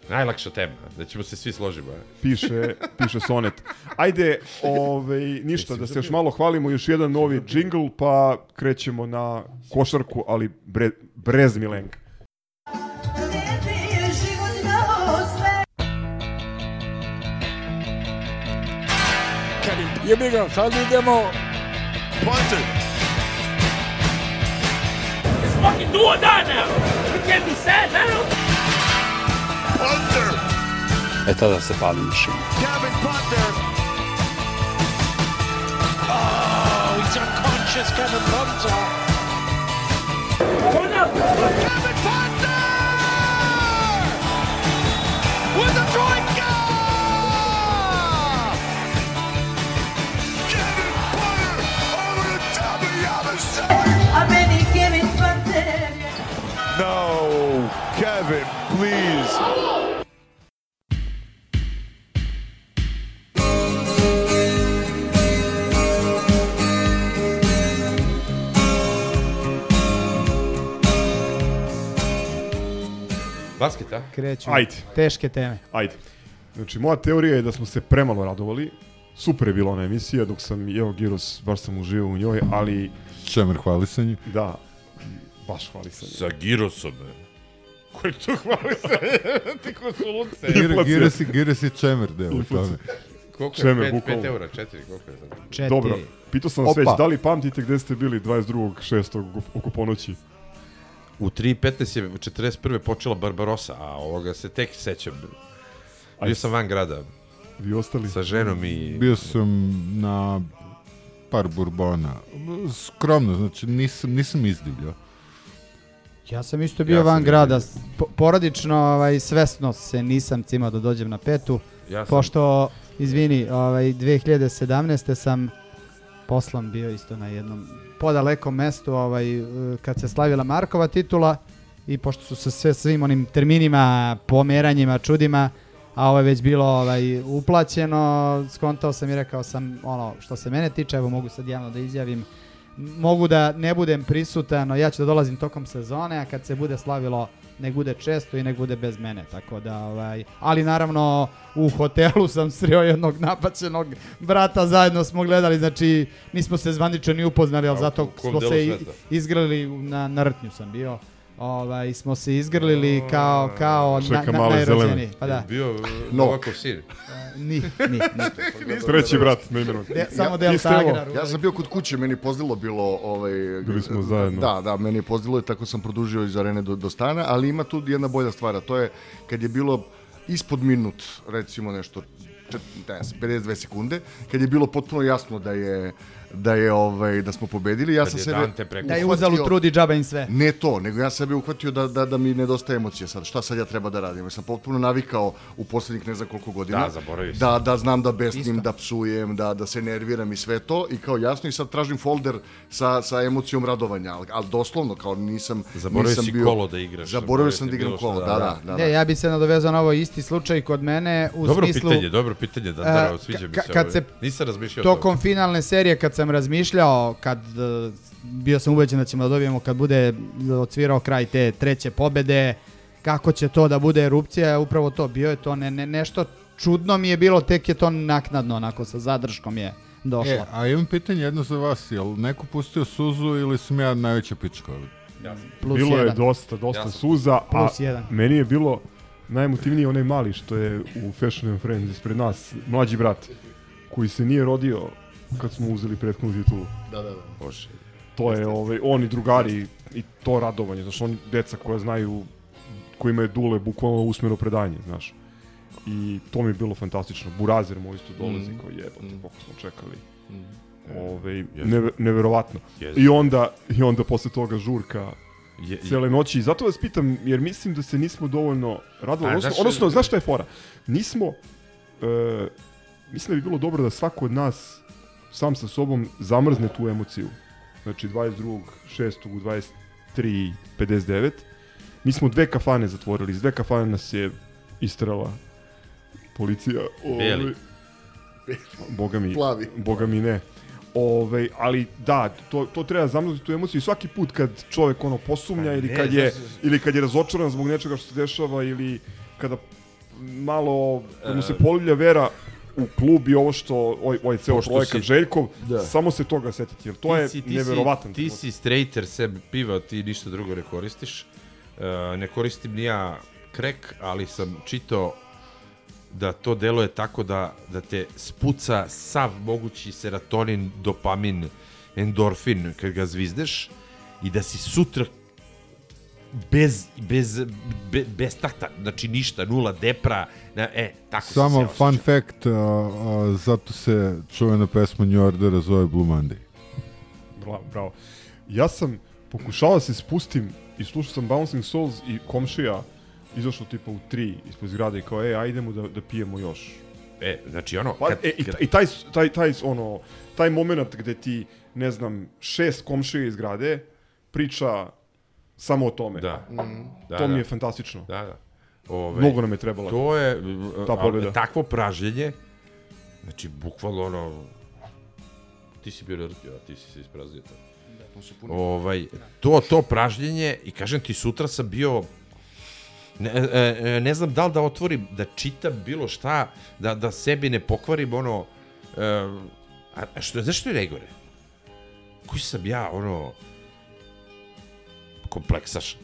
Najlakša tema, da ćemo se svi složiti. piše, piše sonet. Ajde, ovaj, ništa, da se još malo hvalimo, još jedan novi džingl, pa krećemo na košarku, ali bre, brez Milenka. Jebi ga, sad idemo. fucking do or die now. You can't be sad now. E tada se pali mišljenje. Kevin Butler. Oh, he's unconscious, Kevin Butler. Kevin Butler! With a troika! Kevin Butler Basket, a? Kreću Ajde. teške teme. Ajde. Znači, moja teorija je da smo se premalo radovali. Super je bila ona emisija, dok sam jeo Giros, baš sam uživao u njoj, ali Čemer hvalisanje. da, baš hvali se. Sa Girosom, be. Koji to hvali se? Ti ko su luce. Gire, gire, si, gire si čemer deo u tome. Koliko je? Čeme, 5 bukvalno. eura, 4, koliko je sad? Četiri. Dobro, pitao sam vas već, da li pamtite gde ste bili 22.6. oko- oko ponoći? U 3.15 je 41. počela Barbarosa, a ovoga se tek sećam. Bio sam van grada Vi ostali? sa ženom i... Bio sam na par burbona. Skromno, znači nisam, nisam izdivljao. Ja sam isto bio Ja van grada. Po, porodično, ovaj, svesno se nisam cimao da dođem na petu. Ja sam, Pošto, izvini, ovaj, 2017. sam poslan bio isto na jednom podalekom mestu ovaj, e, kad se slavila Markova titula i pošto su se sve svim onim terminima, pomeranjima, čudima, a ovo je već bilo ovaj, uplaćeno, skontao sam i rekao sam ono što se mene tiče, evo mogu sad javno da izjavim, mogu da ne budem prisutan, ja ću da dolazim tokom sezone, a kad se bude slavilo nek bude često i nek bude bez mene, tako da ovaj, ali naravno u hotelu sam sreo jednog napaćenog brata, zajedno smo gledali, znači nismo se zvanično ni upoznali, ali zato smo se i- sveta? izgrlili na, na rtnju sam bio. Ovaj, smo se izgrlili kao, kao na, Čeka na, najrođeniji. zelene. Pa da. Bio uh, Novakov sin. Ni, ni, ni. Treći brat, ne imenom. De, samo Ja- Tagra. Ja sam bio kod kuće, meni je pozdilo bilo... Ovaj, Bili smo zajedno. Da, da, meni je pozdilo i tako sam produžio iz arene do, do stana, ali ima tu jedna bolja stvar, to je kad je bilo ispod minut, recimo nešto, čet, ne znam, 52 sekunde, kad je bilo potpuno jasno da je da je ovaj da smo pobedili, ja sam sebe Dante preko- Da je uhvatio- trudi džaba im sve. Ne to, nego ja sebe uhvatio da, da, da mi nedostaje emocije sad. Šta sad ja treba da radim? Ja sam potpuno navikao u poslednjih ne znam koliko godina. Da, zaboravio sam. Da, da znam da besnim, Isto. da psujem, da, da se nerviram i sve to. I kao jasno i sad tražim folder sa, sa emocijom radovanja. Ali, ali doslovno, kao nisam, Zaboravio nisam si bio... kolo da igraš, Zaboravio sam da igram kolo, da, da, da. da. da, da. Ne, ja bi se nadovezao na ovo isti slučaj kod mene u Dobro smislu... pitanje, dobro pitanje, da, da, sviđa mi se kad ovo. se Nisam razmišljao. Tokom finalne serije kad sam razmišljao, kad e, bio sam ubeđen da ćemo da dobijemo kad bude odsvirao kraj te treće pobede, kako će to da bude erupcija, upravo to, bio je to ne, ne, nešto čudno mi je bilo, tek je to naknadno, onako sa zadrškom je došlo. E, a imam pitanje jedno za vas, jel neko pustio suzu ili sam ja najveća pička? Plus bilo je jedan. dosta, dosta Ja sam- suza, a Plus jedan. meni je bilo najemotivniji onaj mali što je u Fashion and Friends ispred nas, mlađi brat, koji se nije rodio kad smo uzeli prethodnu titulu. da, da, da. Bože. To je ovaj, oni drugari i to radovanje, znaš, oni deca koja znaju, kojima je dule bukvalno usmeno predanje, znaš. I to mi je bilo fantastično. Burazer moj isto dolazi Mm. kao jebote, Mm. koliko smo čekali. Mm. Ove, Jeste. neve, neverovatno. Jeste. I onda, I onda posle toga žurka Je, cele noći. I zato vas pitam, jer mislim da se nismo dovoljno radovali. Pa, Odnosno, znaš- odnosno, znaš šta je fora? Nismo, e, mislim da bi bilo dobro da svako od nas sam sa sobom zamrzne tu emociju. Znači 22.6. u 23.59. Mi smo dve kafane zatvorili, iz dve kafane nas je istrala policija. Beli. Ovaj, Boga mi, Plavi. Boga mi ne. Ove, ali da, to, to treba zamrznuti tu emociju i svaki put kad čovek ono posumnja Pa ili ne, kad je ili kad je razočaran zbog nečega što se dešava ili kada malo kad mu se E. poljublja vera u klub i ovo što ovaj, ovaj ceo Pošto projekat si- Željkov, Da. samo se toga setiti, jer to Ti je si- ti si-. Ti si straighter, sem piva, ti ništa drugo ne koristiš. E, ne koristim ni ja krek, ali sam čitao da to deluje tako da, da te spuca sav mogući serotonin, dopamin, endorfin kad ga zvizdeš i da si sutra bez, bez, be, bez takta, znači ništa, nula depra, na, e, tako sam Samo se fun osjećao. fact, a, a, zato se čuvena pesma New Ordera zove Blue Monday. Bravo, bravo. Ja sam pokušao da se spustim i slušao sam Bouncing Souls i komšija izašao tipa u tri ispod zgrade i kao, e, ajdemo da, da pijemo još. E, znači ono, Pa, kad, e, i, kad- i taj, taj, taj, ono, taj moment gde ti, ne znam, šest komšija iz grade priča samo o tome. Da. Da, to mi da. je fantastično. Da, da. Ove, Mnogo nam je trebalo. To je Ta a, pobjeda. takvo pražnjenje. Znači, bukvalno ono... Ti si bio rtio, a ti si se ispraznio to. To su puno. Ovaj, to, to pražnjenje, i kažem ti, sutra sam bio... Ne, e, e, ne znam da li da otvorim, da čitam bilo šta, da, da sebi ne pokvarim ono... E, a, što, znaš što je najgore? Koji sam ja, ono... kompleksaš.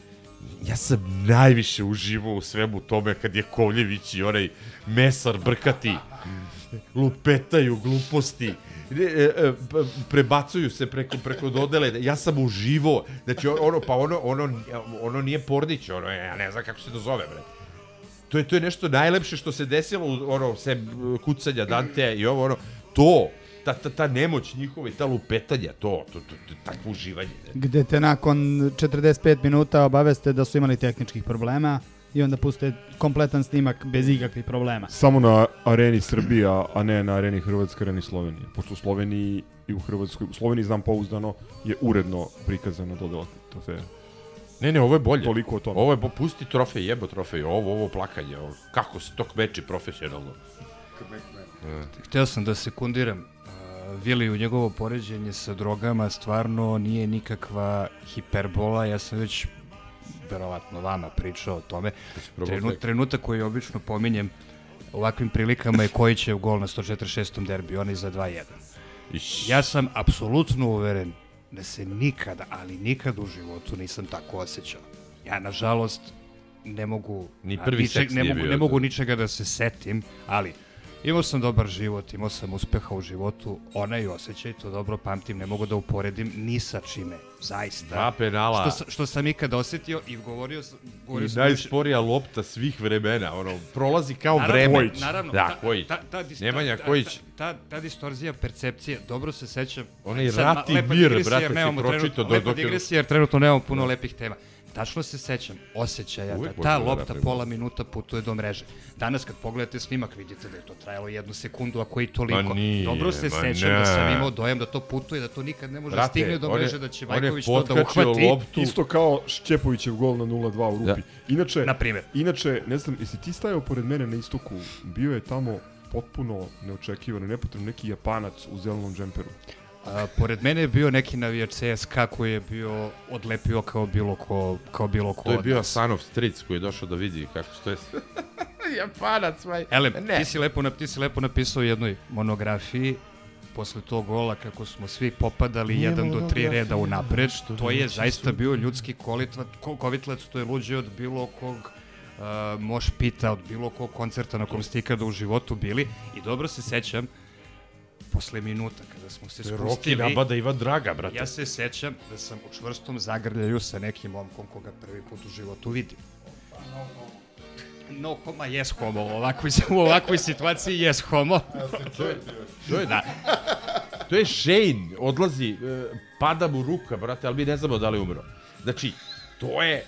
Ja sam najviše uživao u svemu tome kad je Kovljević i onaj mesar brkati lupetaju gluposti e, e, p- prebacuju se preko preko dodele ja sam uživo znači ono pa ono ono ono nije pornić ono ja ne znam kako se to zove bre to je to je nešto najlepše što se desilo ono sem e, kucanja Dantea i ovo ono to ta, ta, ta nemoć njihova i ta lupetanja to to to, to takvo uživanje Gde te nakon 45 minuta obaveste da su imali tehničkih problema i onda puste kompletan snimak bez ikakvih problema. Samo na areni Srbija, a ne na areni Hrvatske, areni Slovenije. Pošto u Sloveniji i u Hrvatskoj, u Sloveniji znam pouzdano, je uredno prikazana dodela trofeja. Ne, ne, ovo je bolje. Toliko o tome. Ovo je, bo- pusti trofej, jebo trofej, ovo, ovo plakanje, ovo, kako se to kmeči profesionalno. Hteo sam da sekundiram. Vili u njegovo poređenje sa drogama stvarno nije nikakva hiperbola. Ja sam već verovatno vama pričao o tome. probao Trenu, tek? trenutak koji obično pominjem u ovakvim prilikama je koji će u gol na 146. derbi, onaj za 2-1. Ja sam apsolutno uveren da se nikada, ali nikada u životu nisam tako osjećao. Ja, nažalost, ne mogu... Ni prvi ničeg- ne mogu, ne mogu ničega da se setim, ali imao sam dobar život, imao sam uspeha u životu, onaj osjećaj, to dobro pamtim, ne mogu da uporedim ni sa čime, zaista. Dva penala. Što, što sam ikad osetio i govorio. Govorio I sam najsporija lopta svih vremena, ono, prolazi kao Naravno, vreme. Kojić. Naravno, da, ta- Kojić. ta- ta dis- Nemanja ta- Kojić. Ta, ta distorzija percepcije, dobro se sećam. Onaj Sad, Rati lepa Mir, brate, si trenutno- do- lepa dok je- digresija, jer trenutno nemamo puno lepih tema. Tačno se sećam osjećaja Uvijek da ta da lopta napravimo. pola minuta putuje do mreže. Danas kad pogledate snimak vidite da je to trajalo jednu sekundu, ako i toliko. Ma nije, Dobro se sećam da sam imao dojam da to putuje, da to nikad ne može Brate, stigne do on je- mreže, da će Vajković to da uhvati. loptu. Isto kao Šćepovićev gol na 0-2 u Rupi. Inače, Na primjer. Inače, ne znam, jesi ti stajao pored mene na istoku? Bio je tamo potpuno neočekivano, nepotrebno neki Japanac u zelenom džemperu. A, pored mene je bio neki navijač CSKA koji je bio odlepio kao bilo ko, kao bilo ko To je bio. Sanov stric koji je došao da vidi kako stoje sve. Japanac, maj. Ele, Ne. ti si, lepo, ti si lepo napisao u jednoj monografiji posle tog gola kako smo svi popadali Nije jedan do tri reda u napred, što to je neće zaista bio ljudski kolitvat, ko, kovitlac, to je luđe od bilo kog uh, moš pita, od bilo kog koncerta na kom ste ikada u životu bili i dobro se sećam posle minuta kada smo se spustili. Rocky nabada Iva Draga, brate. Ja se sećam da sam u čvrstom zagrljaju sa nekim momkom koga prvi put u životu vidim. No homo, yes homo, u ovakvoj, u ovakvoj situaciji yes homo. To je, to je, da. To je Shane, odlazi, e, pada mu ruka, brate, ali mi ne znamo da li je umro. Znači, to je,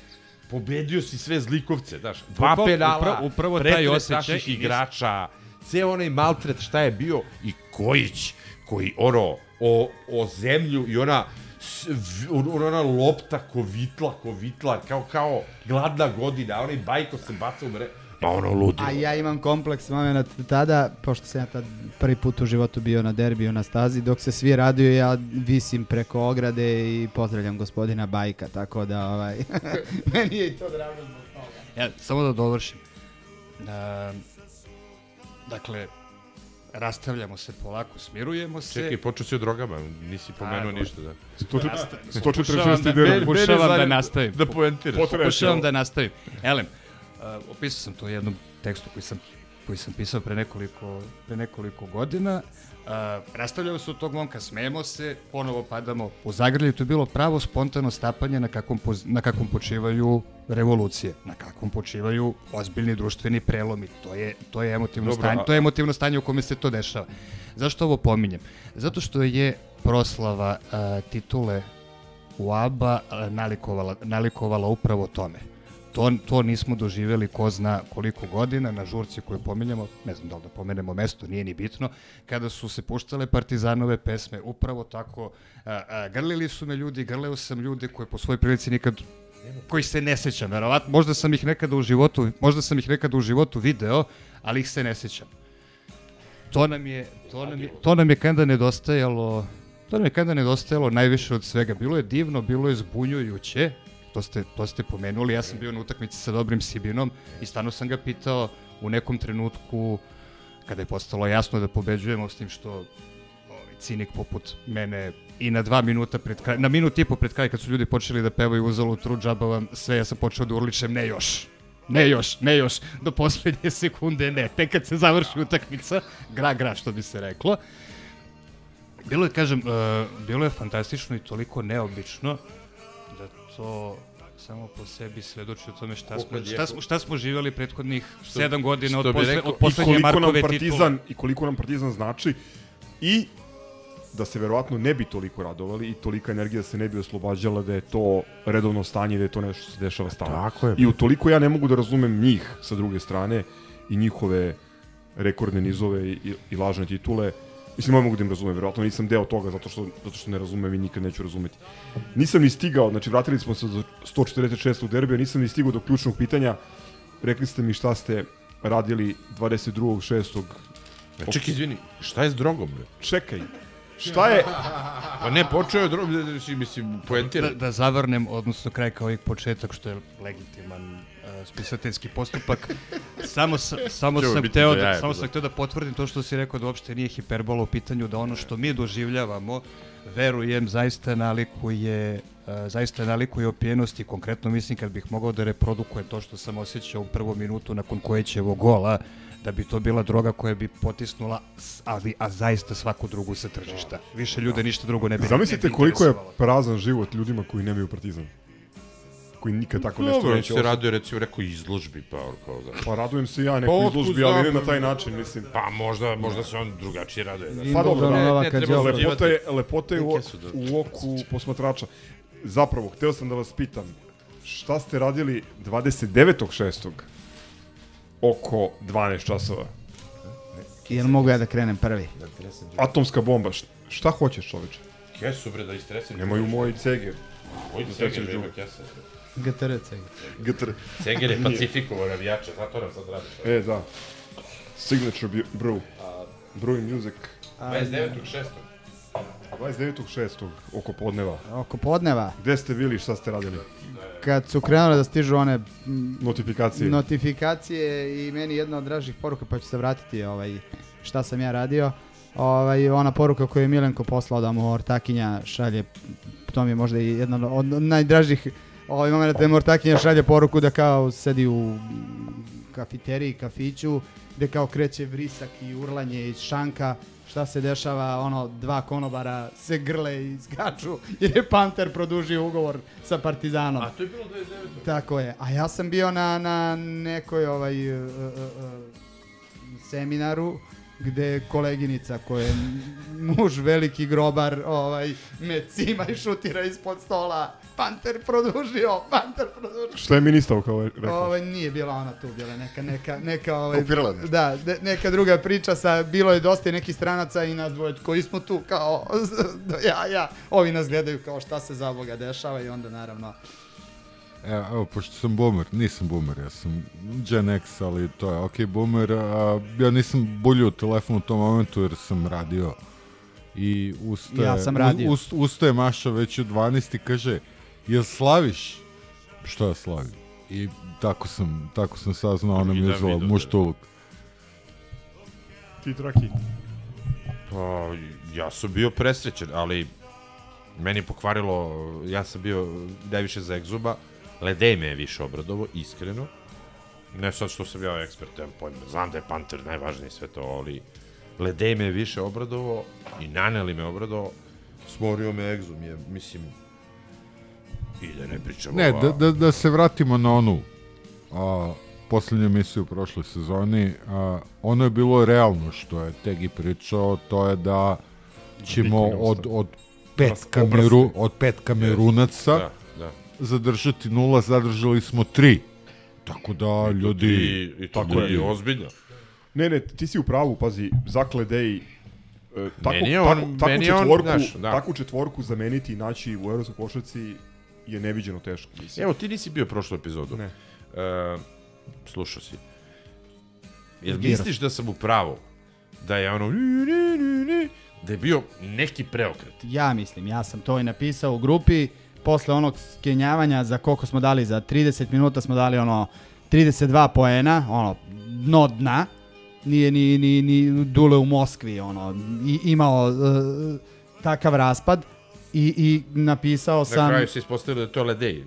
pobedio si sve zlikovce, znaš, dva Upravo- penala, upravo- upravo taj osjećaj naših i nis- igrača, ceo onaj maltret šta je bio i Kojić, koji ono, o, o zemlju i ona, s- v- on- ona lopta kovitla, kovitla, kao, kao gladna godina, onaj bajko se baca u mre... Pa ono ludi. A ja imam kompleks moment tada, pošto sam ja tad prvi put u životu bio na derbiju na stazi, dok se svi raduju, ja visim preko ograde i pozdravljam gospodina Bajka, tako da ovaj, meni je i to drago zbog toga. Ja, samo da dovršim. Uh, dakle, rastavljamo se polako, smirujemo se. Čekaj, počeo si o drogama, nisi pomenuo A, ništa, da. Sto čet- Nasta- 146 pokušavam da- da nastavim. da poentiraš. Pokušavam da nastavim. Elem, uh, opisao sam to u jednom tekstu koji sam koji sam pisao pre nekoliko, pre nekoliko godina. Uh, rastavljamo se od tog momka, smejemo se, ponovo padamo u zagrlju. To je bilo pravo spontano stapanje na kakvom, na kakvom počivaju revolucije, na kakvom počivaju ozbiljni društveni prelomi. To je, to je emotivno Dobro, stanje, a- to je emotivno stanje u kome se to dešava. Zašto ovo pominjem? Zato što je proslava uh, titule u ABA uh, nalikovala, nalikovala upravo tome. To, to nismo doživjeli ko zna koliko godina na žurci koju pominjamo, ne znam da li da pomenemo mesto, nije ni bitno, kada su se puštale partizanove pesme, upravo tako, a, a, grlili su me ljudi, grleo sam ljude koje po svojoj prilici nikad koji se ne sećam, verovatno, možda sam ih nekada u životu, možda sam ih nekada u životu video, ali ih se ne sećam. To nam je, to nam je, to nam je kada nedostajalo, to nam je kada nedostajalo najviše od svega. Bilo je divno, bilo je zbunjujuće, to ste, to ste pomenuli, ja sam bio na utakmici sa dobrim Sibinom i stvarno sam ga pitao u nekom trenutku kada je postalo jasno da pobeđujemo s tim što ovaj, cinik poput mene i na dva minuta pred kraj, na minut i po pred kraj kad su ljudi počeli da pevaju uzalu tru džaba vam sve, ja sam počeo da urličem ne još. Ne još, ne još, do poslednje sekunde ne, tek kad se završi utakmica, gra, gra, što bi se reklo. Bilo je, kažem, uh, bilo je fantastično i toliko neobično to samo po sebi svedoči o tome šta smo, šta smo, šta smo živjeli prethodnih Što- sedam godina što od, posle, rekao, od poslednje Markove partizan, titule. I koliko nam partizan znači i da se verovatno ne bi toliko radovali i tolika energija se ne bi oslobađala da je to redovno stanje da je to nešto što se dešava stalno. Tako je. I utoliko ja ne mogu da razumem njih sa druge strane i njihove rekordne nizove i, i lažne titule Mislim, mogu da im razumem, verovatno nisam deo toga zato što, zato što ne razumem i nikad neću razumeti. Nisam ni stigao, znači vratili smo se do 146. derbija, nisam ni stigao do ključnog pitanja. Rekli ste mi šta ste radili 22.6. E, Čekaj, izvini, šta je s drogom, bre? Čekaj, šta je... Pa ne, počeo je drog, mislim, poentira. Da, da zavrnem, odnosno kraj kao i početak, što je legitiman spisateljski postupak. samo sa, samo Ćemo sam do da, jaja, samo da. sam hteo da potvrdim to što si rekao da uopšte nije hiperbola u pitanju, da ono što mi doživljavamo, verujem, zaista nalikuje uh, zaista nalikuje opijenosti, konkretno mislim kad bih mogao da reprodukujem to što sam osjećao u prvom minutu nakon kojećevog gola, da bi to bila droga koja bi potisnula, ali, a zaista svaku drugu sa tržišta. Više ljude ništa drugo ne bi Zamislite ne bi koliko je prazan život ljudima koji nemaju partizan. Koji nikad tako nešto Dobro, neće se osjetiti. radio recimo rekao izložbi, pa kao da. Pa radujem se ja Pa nekoj otkud izložbi, ali ne na taj način, mislim. Pa možda, možda se on drugačije raduje. znaš. Pa dobro, da, Novaka treba lepota je, lepota je u, da- u oku posmatrača. Zapravo, hteo sam da vas pitam, šta ste radili 29.6. oko 12 časova? Jel mogu ja da krenem prvi? Atomska bomba, šta hoćeš čoveče? Kesu, bre, da istresem. Nemoj u moj ceger. Moj Da ceger, trećeš bre, kesa. GTRC. GTR. Ceger je pacifikovao navijače, zato nam sad radi. E, da. Signature brew. Brew music. 29.6. 29.6. oko podneva. Oko podneva, Gde ste bili, šta ste radili? kad su krenule da stižu one Notifikacije. notifikacije i meni jedna od dražih poruka, pa ću se vratiti ovaj, šta sam ja radio. Ovaj, ona poruka koju je Milenko poslao da mu Ortakinja šalje, to mi je možda i jedna od najdražih ovaj momenta da mu Ortakinja šalje poruku da kao sedi u kafiteriji, kafiću, gde kao kreće vrisak i urlanje iz šanka, šta se dešava, ono, dva konobara se grle i skaču, jer je Panter produžio ugovor sa Partizanom. A to je bilo 29. Tako je. A ja sam bio na, na nekoj ovaj uh, uh, uh, seminaru gde koleginica koja je muž veliki grobar ovaj me cima i šutira ispod stola Panter produžio, Panter produžio. Šta je ministar kao rekao? Ovaj nije bila ona tu, bila neka neka neka ovaj nešto. Da, de- neka druga priča sa bilo je dosta i nekih stranaca i nas dvoje koji smo tu kao ja ja, ovi nas gledaju kao šta se za Boga dešava i onda naravno Evo, evo, pošto sam boomer, nisam boomer, ja sam Gen X, ali to je ok boomer, a, ja nisam buljio telefon u tom momentu jer sam radio i ustaje, Ja sam radio. u- ust- ustaje Maša već u 12 i kaže, jel slaviš? Što ja slavim? I tako sam, tako sam saznao, ona mi je Vidim, zvala muštuluk. Ti traki. Pa, ja sam bio presrećen, ali meni je pokvarilo, ja sam bio najviše za egzuba, Ledej me je više obradovo, iskreno. Ne sad što sam ja ekspert, nemam pojma, znam da je Panter najvažniji sve to, ali Ledej me je više obradovo i Naneli me obradovo, smorio me egzum, je, mislim, i da ne pričamo Ne, da, da, da se vratimo na onu a, poslednju emisiju u prošloj sezoni. A, ono je bilo realno što je Tegi pričao, to je da ćemo od, od pet, kameru, od pet kamerunaca Da, da. zadržati nula, zadržali smo tri. Tako da, ljudi... I, i to Tako ljudi je. ozbiljno. Ne, ne, ti si u pravu, pazi, Zakle Dej, e, tako, Meni je on- tako, takvu, meni je on, četvorku, znaš, da. takvu četvorku zameniti i naći u evropskoj košarci je neviđeno teško. Mislim. Evo, ti nisi bio prošlu epizodu. Ne. E, slušao si. Jel Dirao misliš da sam u pravu? Da je ono... ni, ni, ni, ni, Da je bio neki preokret. Ja mislim, ja sam to i napisao u grupi, posle onog skenjavanja za koliko smo dali, za 30 minuta smo dali ono 32 poena, ono, dno dna, nije ni, ni, ni Dule u Moskvi, ono, i, imao uh, takav raspad i, i napisao Na sam... kraju se ispostavilo da je to Ledej.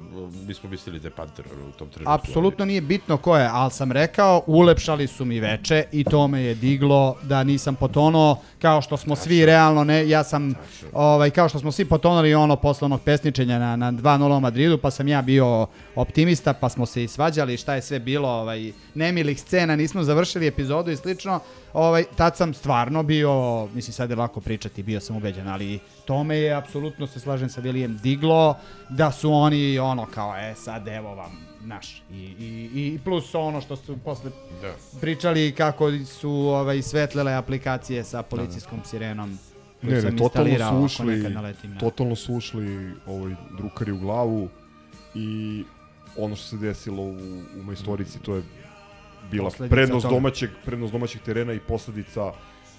Mi smo mislili da je Panter u tom trenutku. Apsolutno nije bitno ko je, ali sam rekao, ulepšali su mi veče i to me je diglo da nisam potonuo kao što smo svi realno, ne, ja sam, ovaj, kao što smo svi potonuli ono posle onog pesničenja na, na 2-0 u Madridu, pa sam ja bio optimista, pa smo se i svađali šta je sve bilo, ovaj, nemilih scena, nismo završili epizodu i slično, ovaj, tad sam stvarno bio, mislim sad je lako pričati, bio sam ubeđen, ali to me je apsolutno se slažem sa Vilijem, diglo, da su oni ono kao, e sad evo vam, naš. I, i, i plus ono što su posle Da. pričali kako su ovaj, svetlele aplikacije sa policijskom sirenom. koju Ne, sam ne, totalno instalirao su ušli, na- totalno su ušli ovaj, drukari u glavu i ono što se desilo u, u majstorici, to je bila Posledica prednost toga. domaćeg, prednost domaćeg terena i posledica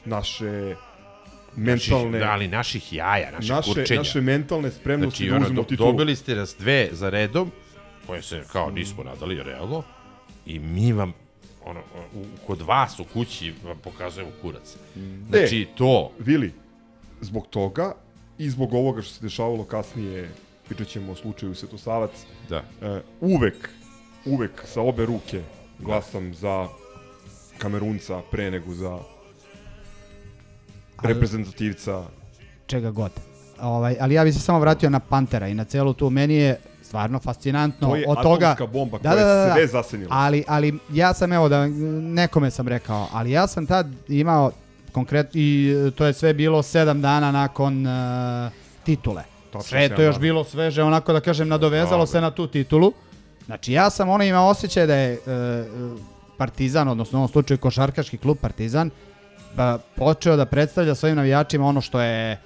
naše mentalne... Naših, da, ali naših jaja, naših naše, kurčenja. naše mentalne spremnosti Znači, da uzmemo do, titulu. dobili ste nas dve za redom, koje se kao nismo nadali, realno, i mi vam, ono, u, kod vas u kući vam pokazujemo kurac. Znači, to... Vili, zbog toga i zbog ovoga što se dešavalo kasnije, pričat ćemo o slučaju Svetosavac, Da. e, uvek, uvek sa obe ruke glasam za Kamerunca pre nego za Ali- reprezentativca čega god. Ovaj, ali ja bih se samo vratio na Pantera i na celu tu. Meni je stvarno fascinantno To je od toga... bomba koja je sve zasenila. Ali, ali ja sam, evo, da nekome sam rekao, ali ja sam tad imao konkret i e, to je sve bilo sedam dana nakon uh, titule. Tačno sve je to još dana. bilo sveže, onako da kažem, nadovezalo Dobro. se na tu titulu. Znači ja sam ono imao osjećaj da je e, Partizan, odnosno u ovom slučaju košarkaški klub Partizan, pa počeo da predstavlja svojim navijačima ono što je e,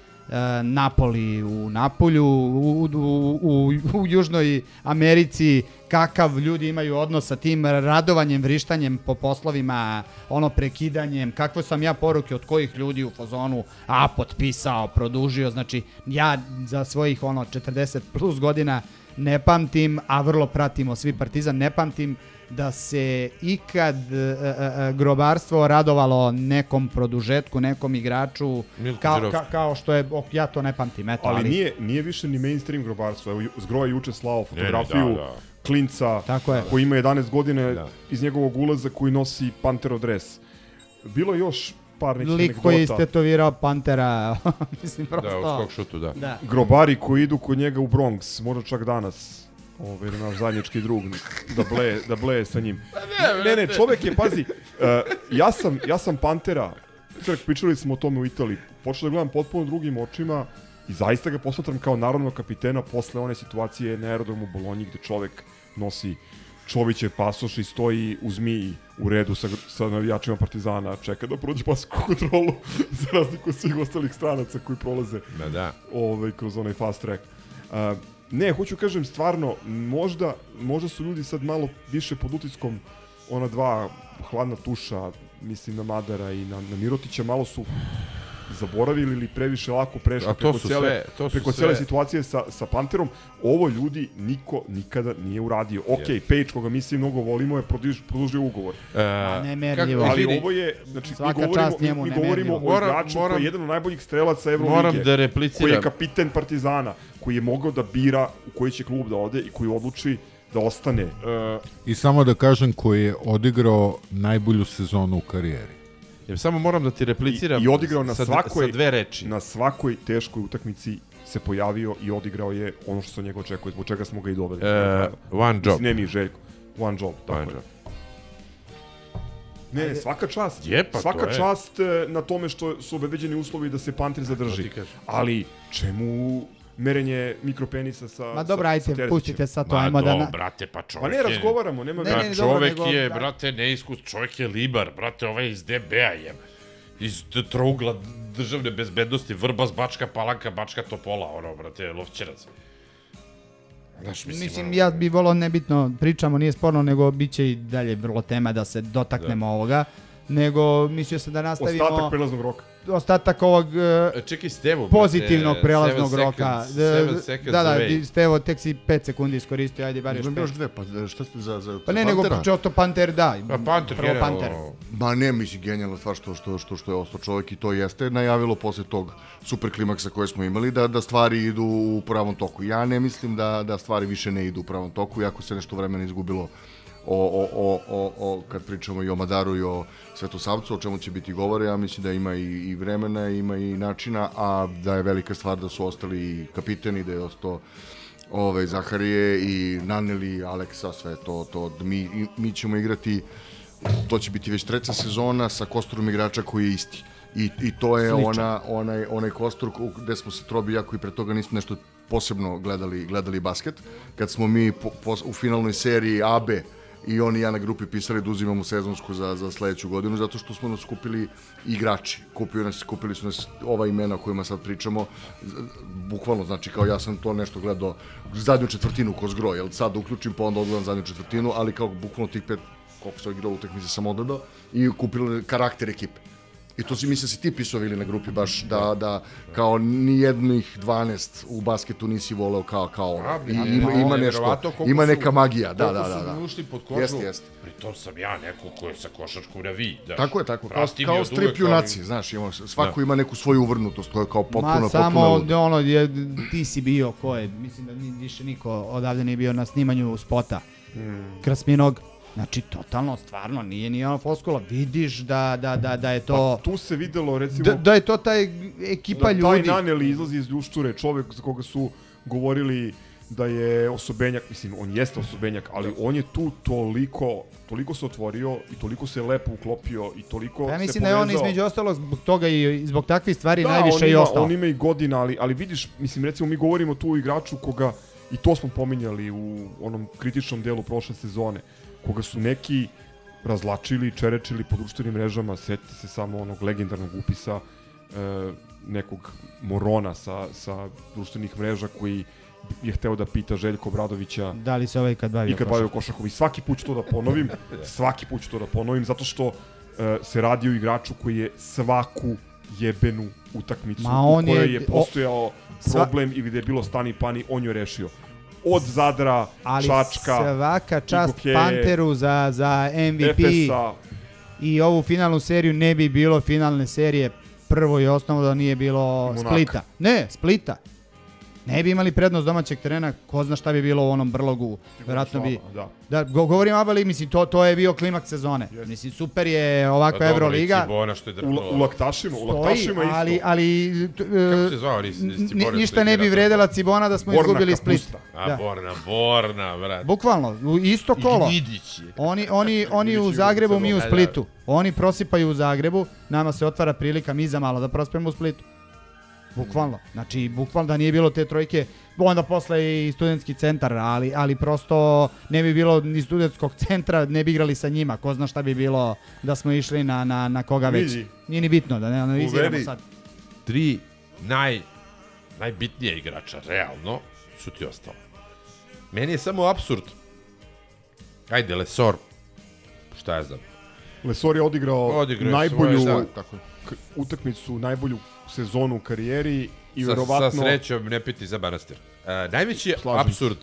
Napoli u Napolju, u, u, u, u Južnoj Americi, kakav ljudi imaju odnos sa tim radovanjem, vrištanjem po poslovima, ono prekidanjem, kakve sam ja poruke od kojih ljudi u fazonu, a potpisao, produžio, znači ja za svojih ono 40 plus godina ne pamtim, a vrlo pratimo svi Partizan, ne pamtim da se ikad e, e, e, grobarstvo radovalo nekom produžetku, nekom igraču, kao, ka, kao što je, ok, ja to ne pamtim, eto, ali, ali nije, nije više ni mainstream grobarstvo. Evo, je juče slao fotografiju da, da. klinca Tako je. koji ima 11 godine Da. iz njegovog ulaza koji nosi Pantero dres. Bilo je još par nekih lik koji istetovirao Pantera, mislim, prosto. Da, u skok šutu, da. Da. grobari koji idu kod njega u Bronx, možda čak danas, ovaj naš zajednički drug, da bleje, da bleje sa njim. Ne, ne, čovek je, pazi, uh, ja, sam, ja sam Pantera, Crk, pričali smo o tome u Italiji, počeo da gledam potpuno drugim očima i zaista ga posmatram kao narodnog kapitena posle one situacije na aerodromu u Bolonji gde čovek nosi Čovićev pasoš i stoji u zmiji u redu sa, sa navijačima Partizana, čeka da prođe pasku kontrolu za razliku od svih ostalih stranaca koji prolaze Da, da. ovaj, kroz onaj fast track. Uh, ne, hoću kažem stvarno, možda, možda su ljudi sad malo više pod utiskom ona dva hladna tuša, mislim na Madara i na, na Mirotića, malo su zaboravili ili previše lako prešli preko, su cele, sve- to su preko sve- cele situacije sa, sa Panterom. Ovo ljudi niko nikada nije uradio. Ok, Jest. Page, koga mi svi mnogo volimo, je produž, produžio ugovor. E, nemerljivo. Ali ovo je, znači, Svaka mi govorimo, čast njemu, mi, mi govorimo o igraču koji moram- je jedan od najboljih strelaca Evrolige. Moram da Koji je repliciram. kapiten Partizana, koji je mogao da bira u koji će klub da ode i koji odluči da ostane. Uh, I samo da kažem koji je odigrao najbolju sezonu u karijeri. Jer samo moram da ti repliciram I, i odigrao na sa, svakoj, sa dve reči. na svakoj teškoj utakmici se pojavio i odigrao je ono što se od njega očekuje, zbog čega smo ga i doveli. E, one job. Ne mi, Željko. One job, tako One je. job. Ne, svaka čast. Je, pa svaka to je. čast e, na tome što su obezbeđeni uslovi da se Panter zadrži. kažem. Ali čemu merenje mikropenisa sa Ma dobro, sa, ajte, sa pustite sad to, Ma ajmo da... Na... brate, pa Pa čovjek ne, je... razgovaramo, nema Ne, ne, Pa ne, dobro, nego- je, da. brate, neiskus, čovjek je libar, brate, ovaj iz DB-a je. Iz trougla državne bezbednosti, Vrbas, Bačka, Palanka, Bačka, Topola, ono, brate, Lovćerac. Znaš, mislim, Mislim, ja bi volao nebitno, pričamo, nije sporno, nego bit će i dalje vrlo tema da se dotaknemo ovoga. Nego mislio sam da nastavimo Ostatak prelaznog roka. Ostatak ovog e, E, Čekaj, Stevo, brate, pozitivnog prelaznog seven roka. seconds- Da, seconds da, da, away. Stevo, tek si 5 sekundi iskoristio, ajde bar još Imam još 5. dve, pa e, šta ste za, za Pa ne, nego pričao to Panter, da. Pa Panter, prvo generalno, Panter. Ma ne, mislim, genijalna stvar što, što, što, što je ostao čovjek i to jeste najavilo posle tog super klimaksa koje smo imali da, da stvari idu u pravom toku. Ja ne mislim da, da stvari više ne idu u pravom toku, iako se nešto vremena izgubilo o, o, o, o, o, kad pričamo i o Madaru i o Svetosavcu, o čemu će biti govore, ja mislim da ima i, i vremena, ima i načina, a da je velika stvar da su ostali i kapiteni, da je ostao ove, Zaharije i Naneli, Aleksa, sve to, to mi, mi ćemo igrati to će biti već treća sezona sa kosturom igrača koji je isti. I, i to je Sličan. ona, onaj, onaj kostur ku- gde smo se trobi, jako i pre toga nismo nešto posebno gledali, gledali basket. Kad smo mi po, po, u finalnoj seriji AB i on i ja na grupi pisali da uzimamo sezonsku za, za sledeću godinu, zato što smo nas kupili igrači. Kupio nas, kupili su nas ova imena o kojima sad pričamo, bukvalno, znači kao ja sam to nešto gledao zadnju četvrtinu ko zgro, jel sad uključim pa onda odgledam zadnju četvrtinu, ali kao bukvalno tih pet koliko sam igrao utakmice sam odgledao i kupili karakter ekipe. I to si mislim da si ti pisao ili na grupi baš da, da kao ni jednih 12 u basketu nisi voleo kao kao ono. I, a, ima, pa, ima je nešto, ima su- neka magija, da, da, da. su da. mi ušli pod kožu, Jeste, jeste. Pritom sam ja neko ko je sa košarkom na vi. Daš. Tako je, tako. Kao, kao strip junaci, znaš, ima, svako Da. ima neku svoju uvrnutost, to je kao potpuno, Ma samo potpuno ono, je, ti si bio, ko je, mislim da ni, više niko odavde nije bio na snimanju spota Mm. Krasminog. Znači, totalno, stvarno, nije ni ona foskula. Vidiš da, da, da, da je to... Pa tu se videlo, recimo... Da, da je to taj ekipa da, ljudi. Taj Naneli izlazi iz ljušture, čovek za koga su govorili da je osobenjak, mislim, on jeste osobenjak, ali on je tu toliko, toliko se otvorio i toliko se lepo uklopio i toliko ja se mislim da je on povezao. između ostalog zbog toga i zbog takvih stvari da, najviše on i ima, ostao. On ima i godina, ali, ali vidiš, mislim, recimo mi govorimo tu o igraču koga, i to smo pominjali u onom kritičnom delu prošle sezone, koga su neki razlačili, čerečili po društvenim mrežama, setite se samo onog legendarnog upisa e, nekog morona sa, sa društvenih mreža koji je hteo da pita Željko Bradovića Da li se ovaj kad bavio i kad bavio košarkom. I svaki put ću to da ponovim, svaki put ću to da ponovim, zato što e, se radi o igraču koji je svaku jebenu utakmicu Ma u on je- kojoj je, o- postojao sva- problem ili gde je bilo stani pani, on je rešio. Od Zadra, Ali Čačka, svaka čast Igokeje, Panteru za, za MVP Efesa, i ovu finalnu seriju ne bi bilo finalne serije prvo i osnovno da nije bilo Monaka. Splita. Ne, Splita. Ne bi imali prednost domaćeg terena, ko zna šta bi bilo u onom brlogu. Verovatno bi... Da. Da, go, govorim ABA ligi, mislim, to, to je bio klimaks sezone. Mislim, super je ovakva dobro, Euroliga. i Cibona što je U, drknuo. u laktašima, u laktašima isto. ali, ali t- Kako e, se zvao Cibona ništa ne bi vredela Cibona da smo Borna izgubili Split. kapusta. A, Da. Borna, Borna, brate. Bukvalno, u isto kolo. I Vidić je. Oni, oni, oni u Zagrebu, mi u Splitu. Oni prosipaju u Zagrebu, nama se otvara prilika mi za malo da prospemo u Splitu. Bukvalno. Znači, bukvalno da nije bilo te trojke, onda posle i studentski centar, ali, ali prosto ne bi bilo ni studentskog centra, ne bi igrali sa njima. Ko zna šta bi bilo da smo išli na, na, na koga već. Vidi. Nije ni bitno, da ne analiziramo Uveri. sad. Tri naj, najbitnije igrača, realno, su ti ostalo. Meni je samo absurd. Ajde, Lesor. Šta ja znam. Lesor je odigrao, Odigrao najbolju svoje, da, tako utakmicu, najbolju sezonu u karijeri i Sa, verovatno... sa srećom ne piti za manastir. E, najveći je absurd.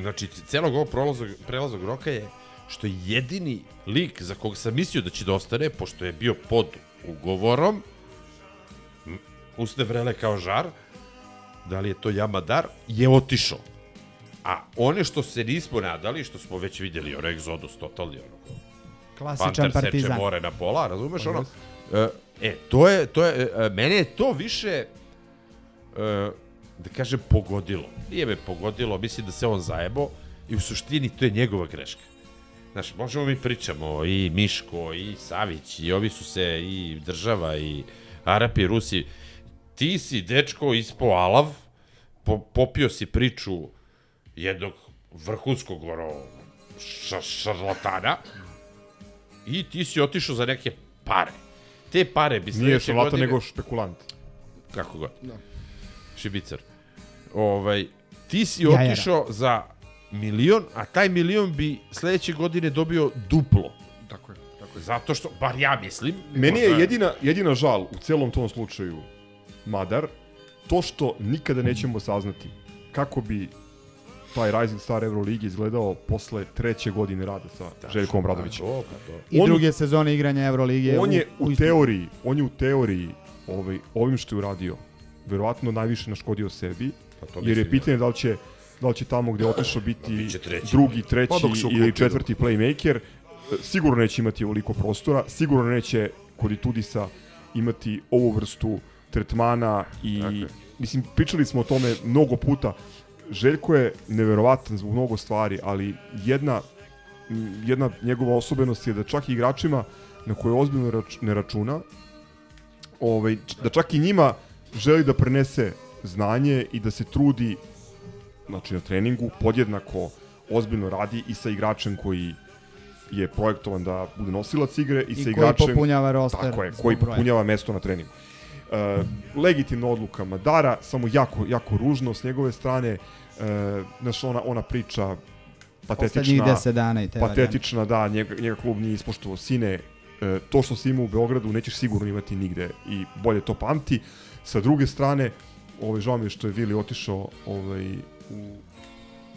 Znači, celog ovog prolazog, prelazog roka je što je jedini lik za kog sam mislio da će da ostane, pošto je bio pod ugovorom, usne vrele kao žar, da li je to Jamadar, je otišao. A one što se nismo nadali, što smo već vidjeli, ono Exodus totalni, ono, Klasičan Panter seče partizan. more na pola, razumeš Pa ono? E, e, to je, to je, e, mene je to više, e, da kažem, pogodilo. Nije me pogodilo, mislim da se on zajebo i u suštini to je njegova greška. Znaš, možemo mi pričamo i Miško, i Savić, i ovi su se, i država, i Arapi, Rusi. Ti si, dečko, ispo alav, po, popio si priču jednog vrhunskog ono, ša, šarlatana i ti si otišao za neke pare. Te pare bi Nije sledeće šarlatan, godine... nego špekulant. Kako god. Da. Šibicar. Ovaj, ti si Jajara. otišao za milion, a taj milion bi sledeće godine dobio duplo. Tako je. Tako je. Zato što, bar ja mislim... Meni je jedina, jedina žal u celom tom slučaju Madar, to što nikada nećemo saznati kako bi taj Rising Star Euroligi izgledao posle treće godine rada sa Željkom Bradovićem. Pa. I On- druge sezone igranja Evrolige. On je u istom- teoriji, on je u teoriji ovaj, ovim što je uradio, verovatno najviše naškodio sebi, Pa to jer je pitanje da li će da li će tamo gde otišao biti biće treći. drugi, treći Pa dok se ili četvrti playmaker. E, Sigurno neće imati ovoliko prostora, sigurno neće kod Itudisa imati ovu vrstu tretmana i Tako je. mislim pričali smo o tome mnogo puta. Željko je neverovatan zbog mnogo stvari, ali jedna jedna njegova osobenost je da čak i igračima na koje ozbiljno rač, ne računa, ovaj, da čak i njima želi da prenese znanje i da se trudi znači na treningu podjednako ozbiljno radi i sa igračem koji je projektovan da bude nosilac igre i, I sa koji igračem popunjava roster tako je, koji popunjava mesto na treningu. E, legitimna odluka Madara, samo jako, jako ružno s njegove strane, e, znaš, ona, ona priča patetična, Poslednjih 10 dana i te patetična, da, njega, njega klub nije ispoštovao sine, e, to što si imao u Beogradu nećeš sigurno imati nigde i bolje to pamti. Sa druge strane, ovaj, žao mi je što je Vili otišao ovaj, u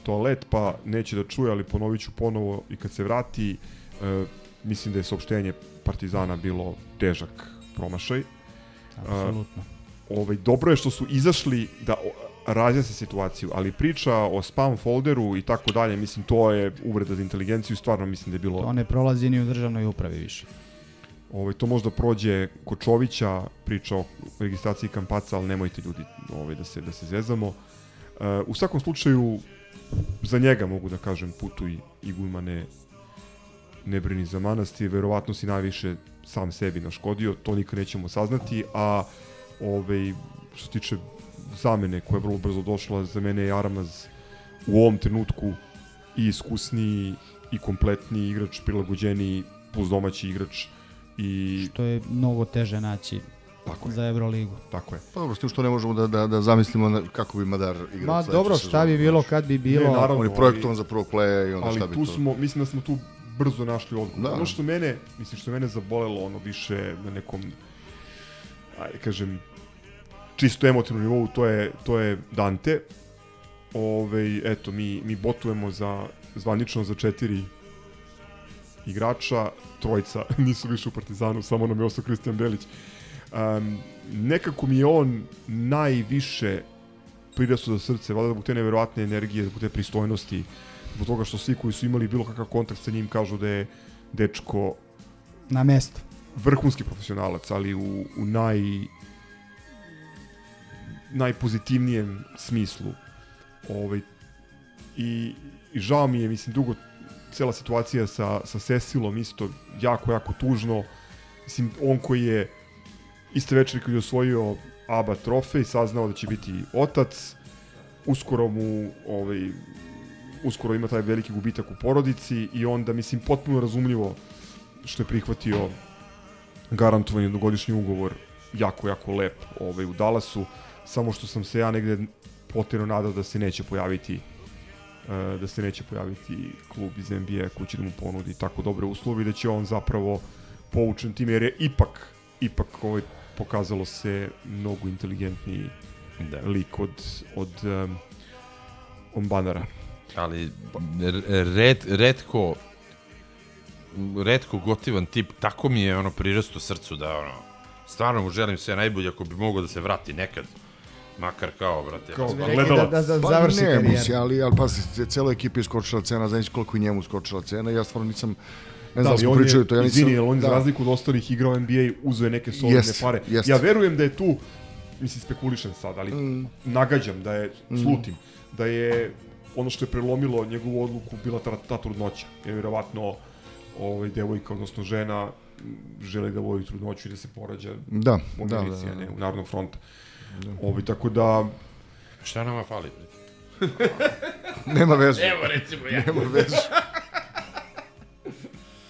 toalet, pa neće da čuje, ali ponovit ću ponovo i kad se vrati, e, mislim da je saopštenje Partizana bilo težak promašaj. Apsolutno. Ovaj, dobro je što su izašli da razjasne situaciju, ali priča o spam folderu i tako dalje, mislim, to je uvreda za inteligenciju, stvarno mislim da je bilo... To ne prolazi ni u državnoj upravi više. Ovaj, to možda prođe kod Čovića, priča o registraciji kampaca, ali nemojte ljudi ovaj, da, se, da se zezamo. Uh, u svakom slučaju, za njega mogu da kažem putuj i gujma ne, ne brini za manastir, verovatno si najviše sam sebi naškodio, to nikad nećemo saznati, a ovaj, što se tiče zamene koja je vrlo brzo došla, za mene je Aramaz u ovom trenutku i iskusniji i kompletniji igrač, prilagođeniji plus domaći igrač i Što je mnogo teže naći Tako je. za Euroligu. Tako je. Pa dobro, s tim što ne možemo da, da, da zamislimo na, kako bi Madar igrao. Ma dobro, šta bi bilo kad bi bilo... Ne, naravno, On je ali- projektovan za prvog pleja i onda ali šta bi tu to... smo, mislim da smo tu brzo našli odgovor. Da. Ono što mene, mislim što mene zabolelo ono više na nekom ajde kažem čisto emotivnom nivou, to je to je Dante. Ovaj eto mi mi botujemo za zvanično za četiri igrača, trojica nisu više u Partizanu, samo nam je ostao Kristijan Belić. Um, nekako mi je on najviše prirastao za srce, valjda zbog te neverovatne energije, zbog te pristojnosti, zbog toga što svi koji su imali bilo kakav kontakt sa njim kažu da je dečko Na mesto. vrhunski profesionalac, ali u, u naj najpozitivnijem smislu. Ovaj, i, I žao mi je, mislim, dugo cela situacija sa, sa Cecilom isto jako, jako tužno. Mislim, on koji je iste večeri kad je osvojio ABA trofej, saznao da će biti otac, uskoro mu ovaj, uskoro ima taj veliki gubitak u porodici i onda, mislim, potpuno razumljivo što je prihvatio garantovan jednogodišnji ugovor jako, jako lep ovaj, u Dallasu, samo što sam se ja negde potjerno nadao da se neće pojaviti e, da se neće pojaviti klub iz NBA koji će da mu ponudi tako dobre uslove i da će on zapravo poučen time jer je ipak ipak ovaj, pokazalo se mnogo inteligentniji Da. lik od, od um, Ombanara. Ali red, redko redko gotivan tip, tako mi je ono prirasto srcu da ono, stvarno mu želim sve najbolje ako bi mogao da se vrati nekad. Makar kao, brate. Kao rekli da, da, da Pa završi ne, karijeru. mislim, ali, ali pazi, celo ekipi je skočila cena, znaš koliko i njemu skočila cena, ja stvarno nisam, ne znam da, ali smo on je- pričali to, ja nisam... Izvini, on da. za da, razliku od ostalih igrao u NBA uzeo je neke solidne Jest, pare. jest. Ja verujem da je tu, mislim spekulišem sad, ali mm. nagađam da je, slutim, da je ono što je prelomilo njegovu odluku bila ta, ta trudnoća. Jer vjerovatno ovaj, devojka, odnosno žena, želi da vodi trudnoću i da se porađa Da, u da, Americi, da, da. ne u Narodnom frontu. Ovaj, tako da, Šta nama fali? Nema veze. Evo recimo ja. Nema veze.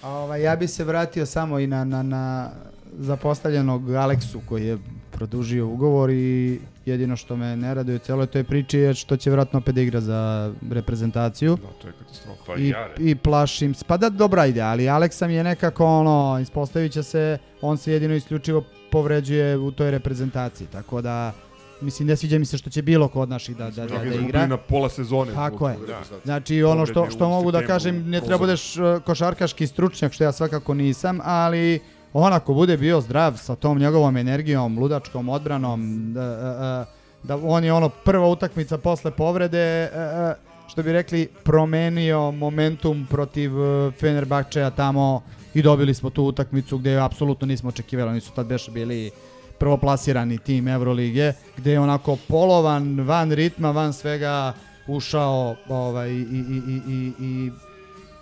Ovaj, ja bi se vratio samo i na, na, na zapostavljenog Aleksu koji je produžio ugovor i jedino što me ne raduje u celoj toj priči je što će vratno opet da igra za reprezentaciju. da, to je katastrofa. I, jare. I plašim se. Pa da, dobra ide, ali Aleksa mi je nekako ono, ispostavit će se, on se jedino isključivo povređuje u toj reprezentaciji, tako da mislim ne sviđa mi se što će bilo ko od naših da, da, da, Da, igra. na pola sezone. Tako je. Da. Znači ono što, što mogu da kažem, ne treba budeš uh, košarkaški stručnjak, što ja svakako nisam, ali on ako bude bio zdrav sa tom njegovom energijom, ludačkom odbranom, da, uh, uh, da on je ono prva utakmica posle povrede, uh, što bi rekli, promenio momentum protiv Fenerbahčeja tamo i dobili smo tu utakmicu gde apsolutno nismo očekivali, oni su tad beše bili prvoplasirani tim Evrolige, gde je onako polovan, van ritma, van svega ušao ovaj, i, i, i, i, i,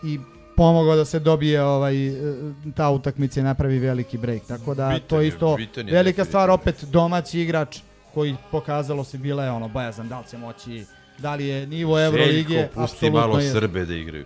i pomogao da se dobije ovaj e, ta utakmica i napravi veliki break. Tako da Bitan to je, isto je velika stvar opet domaći igrač koji pokazalo se bila je ono bojazan da li će moći da li je nivo Evrolige Željko, pusti malo je. Srbe da igraju.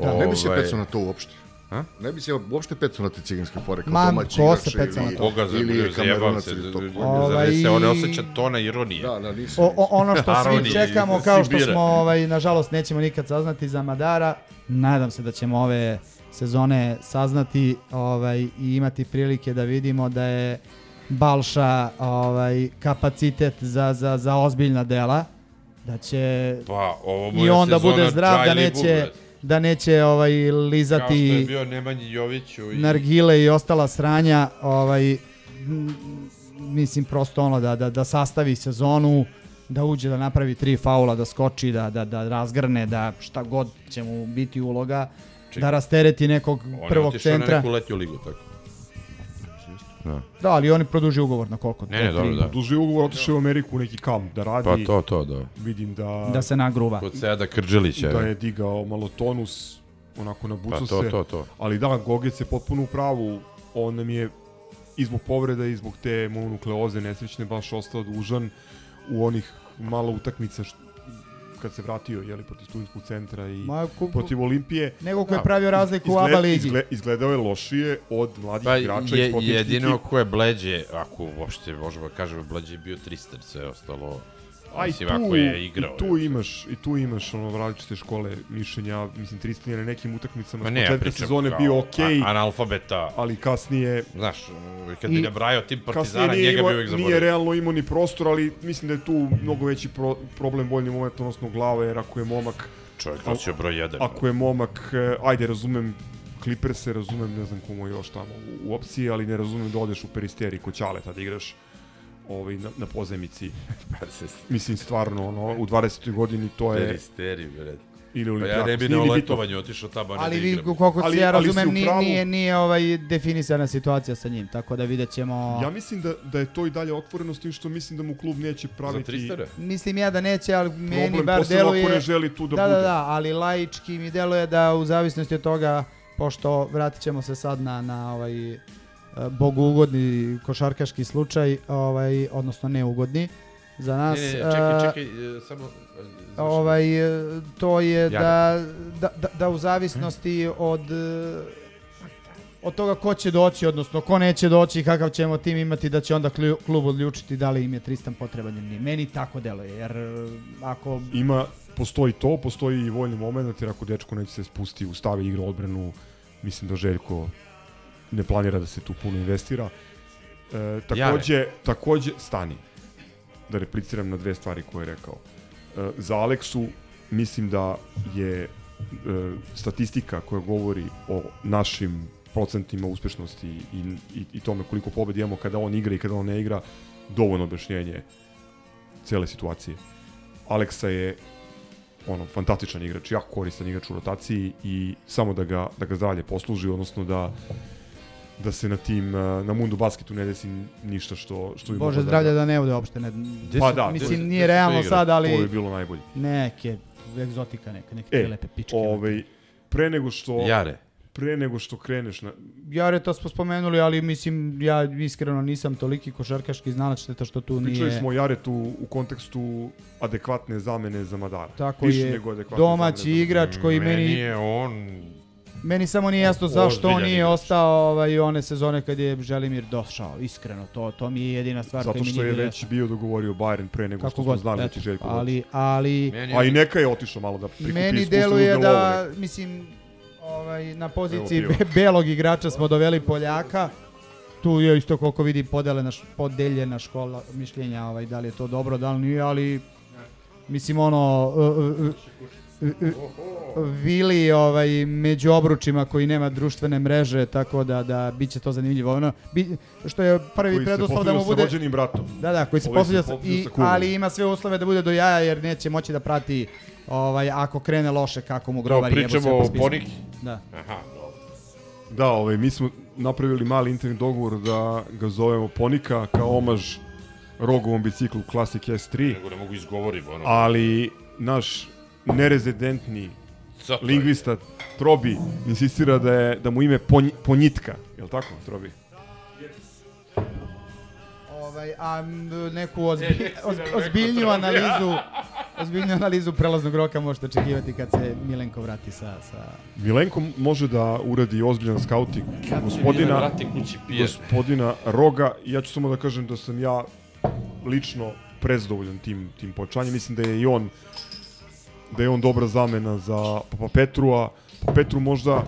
Da, ne bi se Ovaj, pecao na to uopšte. A? Ne bi se uopšte pecao na te ciganske fore kao Ma, domaći ko se igrač peca na to? Koga za ili zajebam se, ili to. Ovaj- se on ne osjeća tona ironije. Da, da, nisam. O, o, ono što svi čekamo kao što smo ovaj nažalost nećemo nikad saznati za Madara. Nadam se da ćemo ove sezone saznati ovaj i imati prilike da vidimo da je Balša ovaj kapacitet za, za, za ozbiljna dela da će Pa, ovo i je on da sezona bude zdrav da neće Bubre. Da neće ovaj Kao što je lizati bio Nemanji Joviću i... nargile i ostala sranja, ovaj mislim prosto ono da, da, da sastavi sezonu, da uđe da napravi tri faula, da skoči, da, da, da razgrne, da šta god će mu biti uloga, Čekaj. da rastereti nekog On je prvog otišao na centra. neku letnju ligu, tako. Da. Da, ali oni produži ugovor na koliko? Ne, ne, dobro, da. Duži ugovor otišao u Ameriku u neki kamp da radi. Pa to, to, da. Vidim da... Da se nagruva. Kod Seda Krđelića. Da je digao malo tonus, onako nabucao Pa to, se. to, to. Ali da, Gogec je potpuno u pravu. On nam je i zbog povreda i zbog te mononukleoze nesrećne baš ostao dužan u onih malo utakmica što, kad se vratio jeli, protiv studentskog centra i Ma, ku- protiv Olimpije. Nego ko je pravio razliku u ABA ligi. izgle- izgledao je lošije od mladih Pa igrača je, iz jedino ko je bleđe, ako uopšte možemo da kažemo, bleđe je bio Tristan, sve ostalo... A i Mislim, tu, ako je igrao. i tu imaš, i tu imaš ono različite škole mišljenja, mislim Tristan je na nekim utakmicama ne, početka sezone kao bio okej, a- analfabeta. ali kasnije Znaš, kad bi nabrajao tim Partizana, nije njega imao- bi uvijek Nije zaboravio. realno imao ni prostor, ali mislim da je tu mnogo veći pro, problem voljni moment, odnosno glave, jer ako je momak... Čovjek nosio broj jedan. Ako je momak, e, ajde, razumem Clippers-e, razumem, ne znam komu je još tamo u, opciji, ali ne razumem da odeš u peristeri kod Ćaleta da igraš ovaj, na, na pozemici. Mislim, stvarno, ono, u 20. godini to je... Peristeri, bre. Ili Pa ja ne bi na letovanje otišao tamo, a ne Ali da vi, koliko se ja razumem, u nije, pravu. nije, nije ovaj definisana situacija sa njim, tako da vidjet ćemo... Ja mislim da, da je to i dalje otvoreno s tim što mislim da mu klub neće praviti... Tristera? Mislim ja da neće, ali meni Problem, bar posebno ako deluje... ne želi tu da da, bude. Da, da, ali laički mi deluje da u zavisnosti od toga, pošto vratit ćemo se sad na, na ovaj bogougodni košarkaški slučaj, ovaj, odnosno neugodni za nas. Ne, ne, ne, e, čekaj, čekaj, e, samo... e, ovaj, e, to je da, da, da, da u zavisnosti od e, od toga ko će doći, odnosno ko neće doći i kakav ćemo tim imati, da će onda klub odlučiti da li im je Tristan potreban ili nije. Meni tako deluje, jer e, ako... Ima, postoji to, postoji i voljni moment, jer ako dečko neće se spusti u stave igre odbranu, mislim da Željko ne planira da se tu puno investira. E, takođe, takođe, stani, da repliciram na dve stvari koje je rekao. E, za Aleksu mislim da je e, statistika koja govori o našim procentima uspešnosti i, i, i tome koliko pobedi imamo kada on igra i kada on ne igra, dovoljno objašnjenje cele situacije. Aleksa je ono fantastičan igrač, jako koristan igrač u rotaciji i samo da ga da ga zdravlje posluži, odnosno da da se na tim eh, na Mundu basketu ne desi ništa što što bi Bože moglo zdravlje da, da ne ode uopšte. Ne, Pa da, mislim, gde- nije to realno igra? sad, ali... to bi bilo najbolje. Neke, egzotika neka, neke E, lepe pičke. ovaj pre nego što Jare. pre nego što kreneš na Jare, to smo spomenuli, ali mislim, ja iskreno nisam toliki košarkaški znalac, šteta što tu Pričali nije... smo o Jaretu u kontekstu adekvatne zamene za Madara. Tako Više je, nego domaći igrač koji meni... je on... Meni samo nije jasno zašto on nije ostao ovaj, one sezone kad je Želimir došao, iskreno, to, to mi je jedina stvar koja Zato mi što nije je već bio dogovorio Bayern pre nego Kako što smo znali da će Željko ali, ali... Meni A i neka je otišao malo da prikupi Meni deluje da, neku. mislim, ovaj, na poziciji be- belog igrača smo doveli Poljaka. Tu je isto koliko vidim podeljena, podeljena škola mišljenja, ovaj, da li je to dobro, da li nije, ali mislim ono, uh, uh, uh, Vili ovaj, među obručima koji nema društvene mreže, tako da, da bit će to zanimljivo. Ono, bi, što je prvi Koji preduslov da mu bude... sa rođenim bratom. Da, da, koji se Ovaj i, kumom. ali ima sve uslove da bude do jaja jer neće moći da prati ovaj, ako krene loše kako mu Da, grobar jebo sve pričamo po o spisku. Poniki. Da. Aha, dobro. Da, ovaj, mi smo napravili mali interni dogovor da ga zovemo Ponika kao omaž rogovom biciklu Classic S3, Nego ne mogu izgovorim, ono. ali naš nerezidentni Sad to je. lingvista Trobi insistira da je da mu ime ponj, Ponjitka, je li tako, Trobi? Ovaj, a neku ozbi, oz, ozbiljniju analizu ozbiljniju analizu prelaznog roka možete očekivati kad se Milenko vrati sa, sa Milenko može da uradi ozbiljan skauting gospodina, vrati kući pije. gospodina Roga. Ja ću samo da kažem da sam ja lično prezadovoljan tim, tim počanjem. Mislim da je i on da je on dobra zamena za Papa Petrua. Papa Petru možda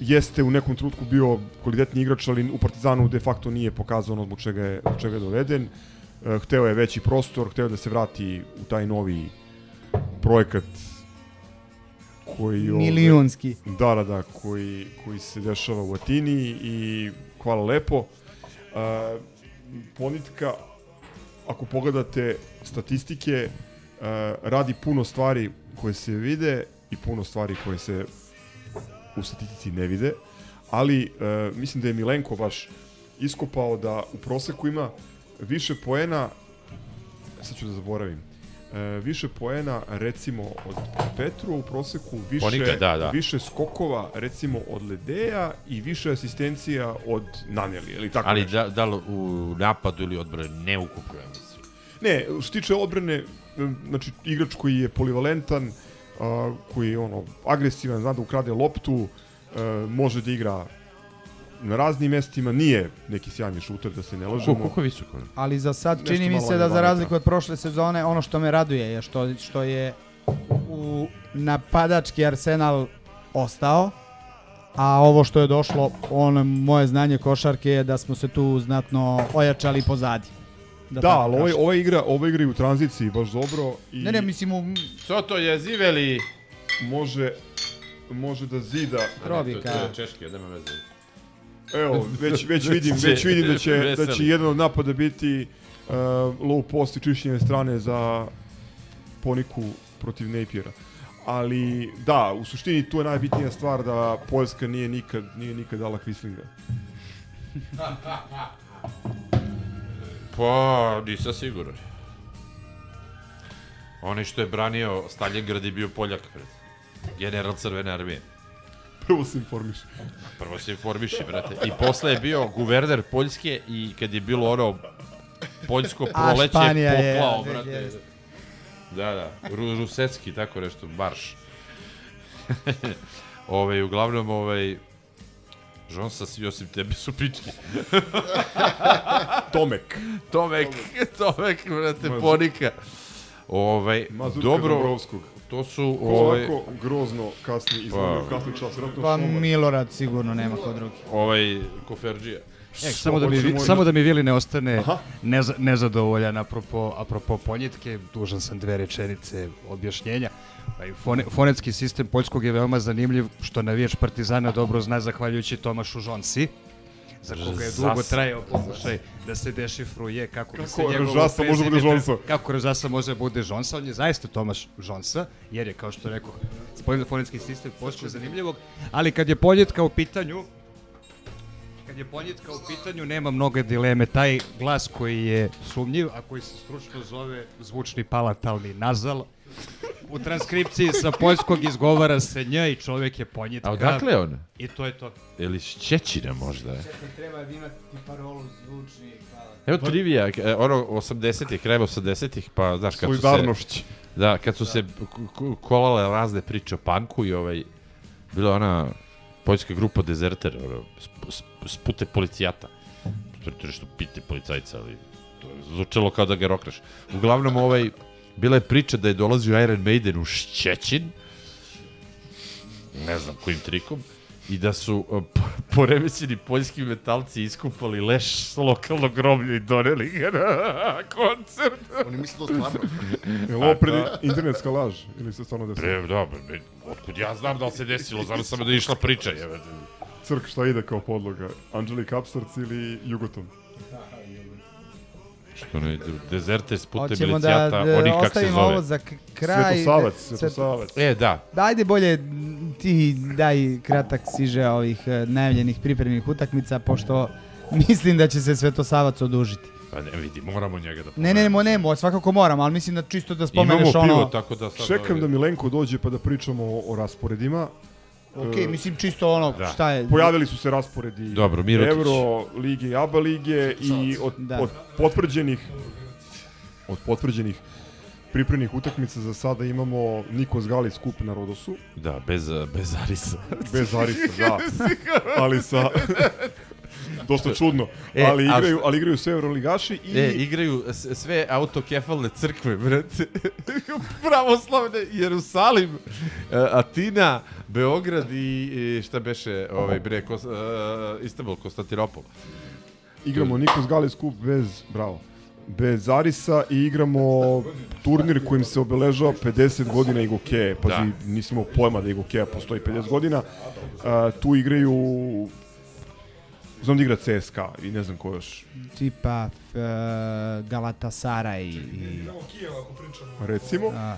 jeste u nekom trenutku bio kvalitetni igrač, ali u Partizanu de facto nije pokazao ono zbog čega je, zbog čega je doveden. E, hteo je veći prostor, hteo je da se vrati u taj novi projekat koji... ovaj, Milionski. Da, da, da, koji, koji se dešava u Atini i hvala lepo. E, Ponitka, ako pogledate statistike, e, radi puno stvari koje se vide i puno stvari koje se u statistici ne vide, ali e, mislim da je Milenko baš iskopao da u proseku ima više poena, sad ću da zaboravim, e, više poena recimo od Petru u proseku, više, Ponika, da, da. više skokova recimo od Ledeja i više asistencija od Naneli, ili tako Ali nešto. da, da li u napadu ili odbrani, ne ukupno, ja mislim. Ne, što tiče odbrane, znači igrač koji je polivalentan, a, koji je ono agresivan, zna da ukrade loptu, e, može da igra na raznim mestima, nije neki sjajni šuter da se ne lažemo. Koliko visoko? Ali za sad Nešto čini mi se da za razliku od prošle sezone ono što me raduje je što, što je u napadački arsenal ostao, a ovo što je došlo, ono moje znanje košarke je da smo se tu znatno ojačali pozadi. Da, tako ali ovaj, kažem. ova igra, ova igra i u tranziciji baš dobro i Ne, ne, mislim u... Co to je ziveli? može može da zida. Trobika. To je češki, nema veze. Evo, već, već vidim, već vidim da će, da će jedan od napada biti uh, low post i čišćenje strane za poniku protiv Napiera. Ali da, u suštini tu je najbitnija stvar da Poljska nije nikad, nije nikad dala Quislinga. Pa, nisam siguran. Onaj što je branio Stalingrad je bio Poljak, pred. General Crvene armije. Prvo se informiš. Prvo se informiši, brate. I posle je bio guverner Poljske i kad je bilo ono poljsko proleće Španija je, ja, brate. jest. Da, da. Ru, Rusecki, tako nešto, marš. ovaj, uglavnom, ovaj, Žonsa, svi osim tebe su pički. Tomek. Tomek, Tomek, brate, Mazu- ponika. Ovaj, Mazutka dobro, Dombrovskog. to su, Ko ovaj, ovako grozno kasni izgleda, Pa. kasni čas, Pa. Milorad sigurno nema ko drugi. ovaj, Koferđija. E, samo, da mi, hoćemo- samo da mi Vili ne ostane neza, nezadovoljan apropo, apropo ponjetke, dužan sam dve rečenice objašnjenja. Pa Fone, fonetski sistem poljskog je veoma zanimljiv, što navijač Partizana dobro zna zahvaljujući Tomašu Žonsi, za koga je dugo trajao pokušaj da se dešifruje kako, bi se Kako njegovo može prezime bude Žonsa. Kako Ržasa može bude Žonsa, on je zaista Tomaš Žonsa, jer je, kao što rekao, spomenuo fonetski sistem poljskog zanimljivog, ali kad je poljetka u pitanju, kad je poljetka u pitanju, nema mnoge dileme. Taj glas koji je sumnjiv, a koji se stručno zove zvučni palatalni nazal, u transkripciji sa poljskog izgovara se nj i čovjek je ponjetka. A odakle je on? I to je to. Ili iz Čećina možda? je? Treba imati parolu zvučni hvala. Evo trivija, e, ono 80-ih, kraj 80-ih, pa znaš kad su se... Da, kad su se k- k- kolale razne priče o panku i ovaj... Bila ona poljska grupa sp, spute policijata. To je što pite policajca, ali to je zvučalo kao da ga rokraš. Uglavnom, ovaj, bila je priča da je dolazio Iron Maiden u Šćećin, ne znam kojim trikom, i da su uh, po- poremećeni poljski metalci iskupali leš s lokalnog groblja i doneli ga na koncert. Oni misle da je to stvarno. Je li ovo pred internetska laž? Ili se stvarno desilo? Pre, da, be, otkud ja znam da li se desilo, znam samo da je išla priča, jebate. Crk šta ide kao podloga? Anđelik Apsarc ili Jugoton? Što ne ide, dezerte s putem Hoćemo da, da oni kak se ostavimo ovo zove. za kraj. Svetosavac, Svet- Svetosavac. E, da, Dajde bolje ti daj kratak siže ovih e, najavljenih pripremnih utakmica, pošto mislim da će se Svetosavac odužiti. Pa ne vidi, moramo njega da Ne, ne, ne, ne, mo- svakako moram, ali mislim da čisto da spomeneš Imamo ono... pivo, tako da sad... Čekam ovaj- da Milenko dođe pa da pričamo o, o rasporedima. Ok, E, mislim čisto ono, Da. šta je... Pojavili su se rasporedi Dobro, Mirotić. Euro lige i ABA lige i od, Da. od potvrđenih od potvrđenih pripremnih utakmica za sada imamo Nikos Gali skup na Rodosu, Da, bez, bez Arisa. bez Arisa, da, ali sa dosta čudno, E, ali igraju, ali igraju sve Euroligaši i E, igraju sve autokefalne crkve, brate. Pravoslavne, Jerusalim, e, Atina, Beograd i, šta beše, ovaj, bre, Kos, uh, Istanbul, Konstantinopol. igramo Nikos Gali skup bez, bravo, bez Arisa i igramo turnir kojim se obeležava 50 godina Igokeje. Pazi, Da. nisam imao pojma da Igokeja postoji 50 godina. A, tu igraju znam da igra CSKA i ne znam ko još. Tipa uh, Galatasaray i... Recimo. A,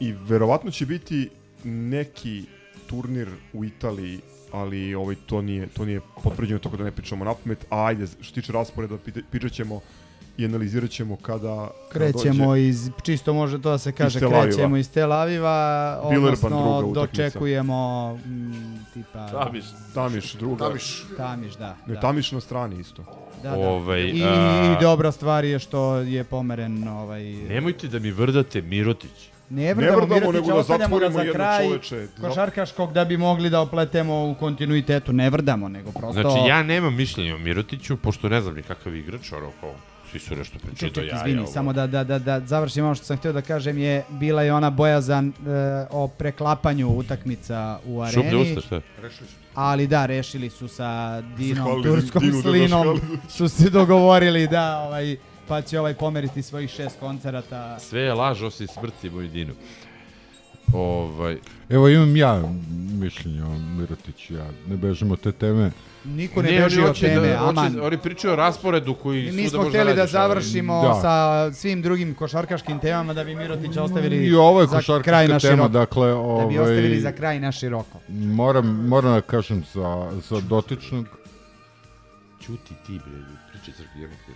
I verovatno će biti neki turnir u Italiji, ali ovaj to nije to nije potvrđeno tako da ne pričamo napamet. A ajde, što tiče rasporeda, pita- pričat ćemo i analizirat ćemo kada, kada krećemo dođe. iz, čisto može to da se kaže, Aviva. krećemo iz Tel Aviva, druga odnosno dočekujemo mm, tipa... Tamiš. Tamiš, druga. Tamiš. Tamiš, da. Ne, da. Tamiš na strani isto. Da, da. Ovaj, I, a- I dobra stvar je što je pomeren ovaj... Nemojte da mi vrdate Mirotić. Ne vrdamo vrdamo, nego da zatvorimo za kraj čoveče. košarkaškog da bi mogli da opletemo u kontinuitetu. Ne vrdamo, nego prosto... Znači, ja nemam mišljenja o Mirotiću, pošto ne znam ni kakav igrač, ono kao, svi su nešto pričali do jaja. izvini, ovo. samo da, da, da, da završim ono što sam htio da kažem je bila je ona bojazan e, o preklapanju utakmica u areni. Šuplje usta, šta? Ali da, rešili su sa Dinom Turskom Dinu Slinom, Dadaškaloviću. su se dogovorili da ovaj, pa će ovaj pomeriti svojih šest koncerata. Sve je laž osim smrti, moj Dino. Ovaj, Evo imam ja mišljenje o Mirotiću, ja ne bežim od te teme. Niko ne, ne, beži oni od hoće teme, da, hoće, aman. oni pričaju o rasporedu koji Mi smo možda hteli da završimo Da. sa svim drugim košarkaškim temama da bi Mirotića ostavili I ovo je za kraj košarkaška na tema, široko. dakle, Da bi ovaj, ostavili za kraj na široko. Moram, moram da kažem za, za dotičnog, Ćuti ti, bre, jebog ti.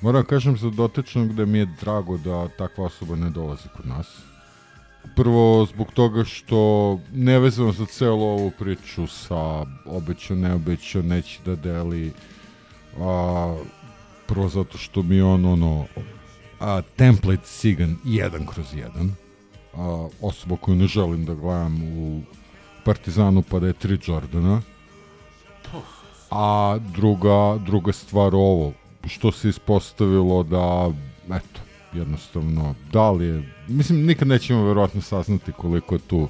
moram da kažem za dotičnog da mi je drago da takva osoba ne dolazi kod nas. Prvo zbog toga što nevezano za celu ovu priču sa obećao, ne obećao, neće da deli, a, prvo zato što mi on ono a, template sigan jedan kroz jedan. A, osoba koju ne želim da gledam u Partizanu pa da je tri Jordana. A druga, druga stvar ovo, što se ispostavilo da, eto, jednostavno, da li je, mislim, nikad nećemo verovatno saznati koliko je tu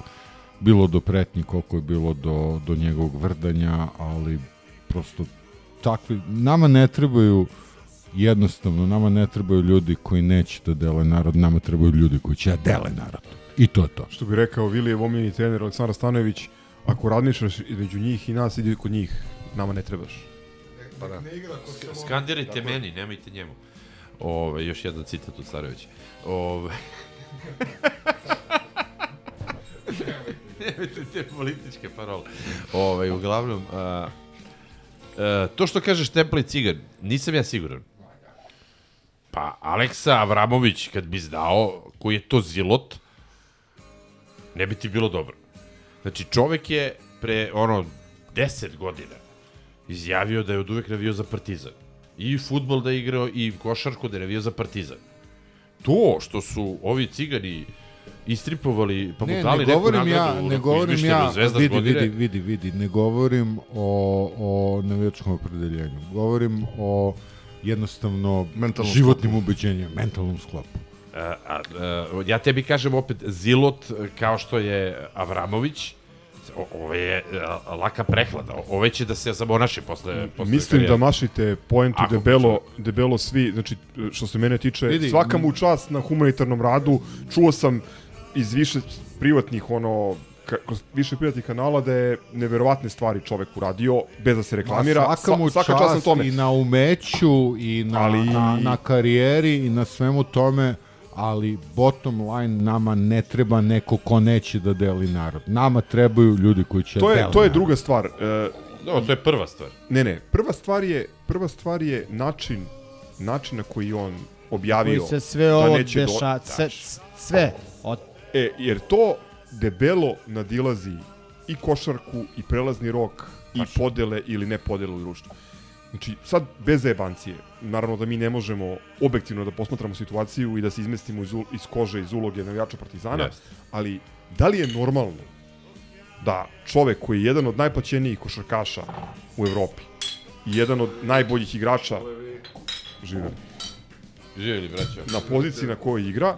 bilo do pretnji, koliko je bilo do, do njegovog vrdanja, ali prosto takvi, nama ne trebaju jednostavno, nama ne trebaju ljudi koji neće da dele narod, nama trebaju ljudi koji će da dele narod. I to je to. Što bi rekao Vilijev omiljeni trener Aleksandar Stanojević, ako razmišljaš između njih i nas, idi kod njih, nama ne trebaš. Pa da. Skandirajte meni, nemojte njemu. Ove, još jedan citat od Starovića. Ove... Nemojte te političke parole. Ove, uglavnom, a, a, to što kažeš Temple i Cigan, nisam ja siguran. Pa, Aleksa Avramović, kad bi znao koji je to zilot, ne bi ti bilo dobro. Znači, čovek je pre, ono, 10 godina izjavio da je od uvek navio za Partizan. I futbol da je igrao i košarku da je navio za Partizan. To što su ovi cigani istripovali, pa mu Ne, dali ne neku govorim nagradu, ja, ne govorim ja, Zvezda vidi, godine. vidi, vidi, vidi, ne govorim o, o navijačkom opredeljenju, govorim o jednostavno Mentalnom životnim ubeđenjima, mentalnom sklopu. A, a, a, ja tebi kažem opet, Zilot, kao što je Avramović, ovo je a, laka prehlada. Ovo će da se zamonaši posle, posle Mislim karijere. da mašite poentu Ako debelo, debelo svi, znači što se mene tiče, Vidi, svaka mu čast na humanitarnom radu. Čuo sam iz više privatnih ono kroz više privatnih kanala da je neverovatne stvari čovek uradio bez da se reklamira. Ma, svaka mu svaka čast čast na tome. i na umeću i na, Ali- na, na karijeri i na svemu tome, ali bottom line nama ne treba neko ko neće da deli narod. Nama trebaju ljudi koji će To da je dele to je narod. druga stvar. E, No, to je prva stvar. Ne, ne, prva stvar je prva stvar je način način na koji on objavio Koji se sve da ovo neće do- deša, da, sve, sve. Od, E, jer to debelo nadilazi i košarku i prelazni rok i podele ili ne podele u društvu. Znači, sad bez zajebancije, naravno da mi ne možemo objektivno da posmatramo situaciju i da se izmestimo iz, iz kože, iz uloge navijača Partizana, Jeste. ali da li je normalno da čovek koji je jedan od najplaćenijih košarkaša u Evropi i jedan od najboljih igrača živeli, Živjeli, braćo. na poziciji na kojoj igra,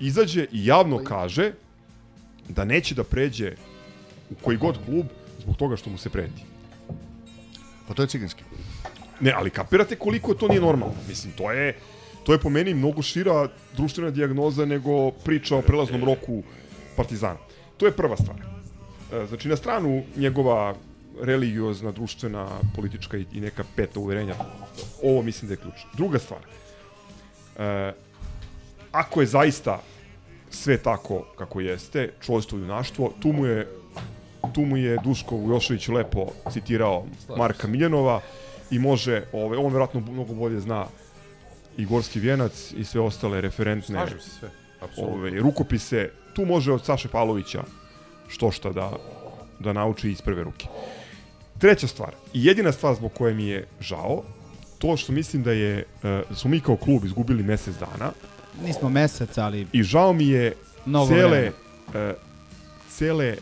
izađe i javno kaže da neće da pređe u koji god klub zbog toga što mu se preti. Pa to je ciganski. Ne, ali kapirate koliko to nije normalno. Mislim, to je, to je po meni mnogo šira društvena dijagnoza nego priča o prelaznom roku Partizana. To je prva stvar. E, Znači, na stranu njegova religiozna, društvena, politička i neka peta uverenja. Ovo mislim da je ključ. Druga stvar. E, ako je zaista sve tako kako jeste, čovjstvo i junaštvo, tu mu je tu mu je Duško Vujošević lepo citirao Marka Miljanova i može, ovaj, on vjerojatno mnogo bolje zna i Gorski vijenac i sve ostale referentne Slažem se sve, apsolutno. ovaj, rukopise. Tu može od Saše Pavlovića što šta da, da nauči iz prve ruke. Treća stvar, i jedina stvar zbog koje mi je žao, to što mislim da je, da smo mi kao klub izgubili mesec dana nismo mesec, ali i žao mi je Mnogo cele, vremena. e, cele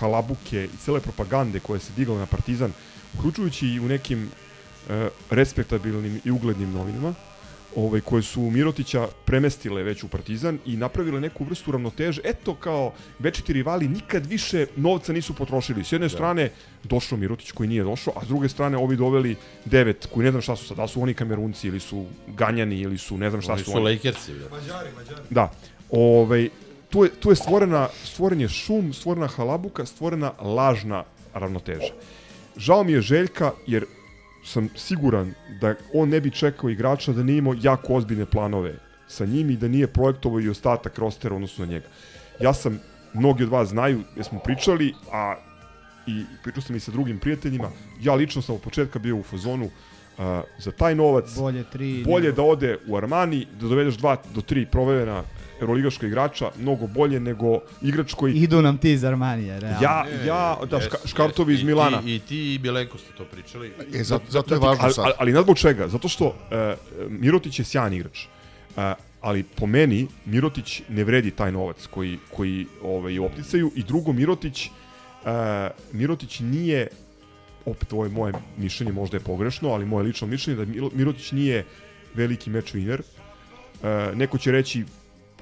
halabuke i cele propagande koje se digale na Partizan, uključujući i u nekim e, respektabilnim i uglednim novinama, ovaj, koje su Mirotića premestile već u Partizan i napravile neku vrstu ravnoteže. Eto kao večiti rivali nikad više novca nisu potrošili. S jedne Da. strane došao Mirotić koji nije došao, a s druge strane ovi doveli devet koji ne znam šta su sad, da su oni kamerunci ili su ganjani ili su ne znam šta Oni su su oni. Lakersi, bre. Da. Ovaj, tu je, tu je stvorena, stvoren je šum, stvorena halabuka, stvorena lažna ravnoteža. Žao mi je Željka, jer sam siguran da on ne bi čekao igrača da nije imao jako ozbiljne planove sa njim i da nije projektovao i ostatak rostera odnosno na njega. Ja sam, mnogi od vas znaju, jer smo pričali, a i pričao sam i sa drugim prijateljima, ja lično sam od početka bio u fazonu a, za taj novac Bolje tri bolje da ode u Armani, da dovedeš dva do tri proverena euroligaška igrača, mnogo bolje nego igrač koji... idu nam ti iz Armanija, realno. Ja, ja, da, Jes, ška, jes. škartovi iz I Milana. ti- I ti i Milenko ste to pričali. E, zato, zato je ti- važno ali, sad. Ali, ali ne zbog čega, zato što uh, Mirotić je sjajan igrač. Uh, ali po meni Mirotić ne vredi taj novac koji koji ovaj opticaju i drugo Mirotić uh, Mirotić nije opet ovo je moje mišljenje, možda je pogrešno, ali moje lično mišljenje da Mirotić nije veliki meč winner. Uh, neko će reći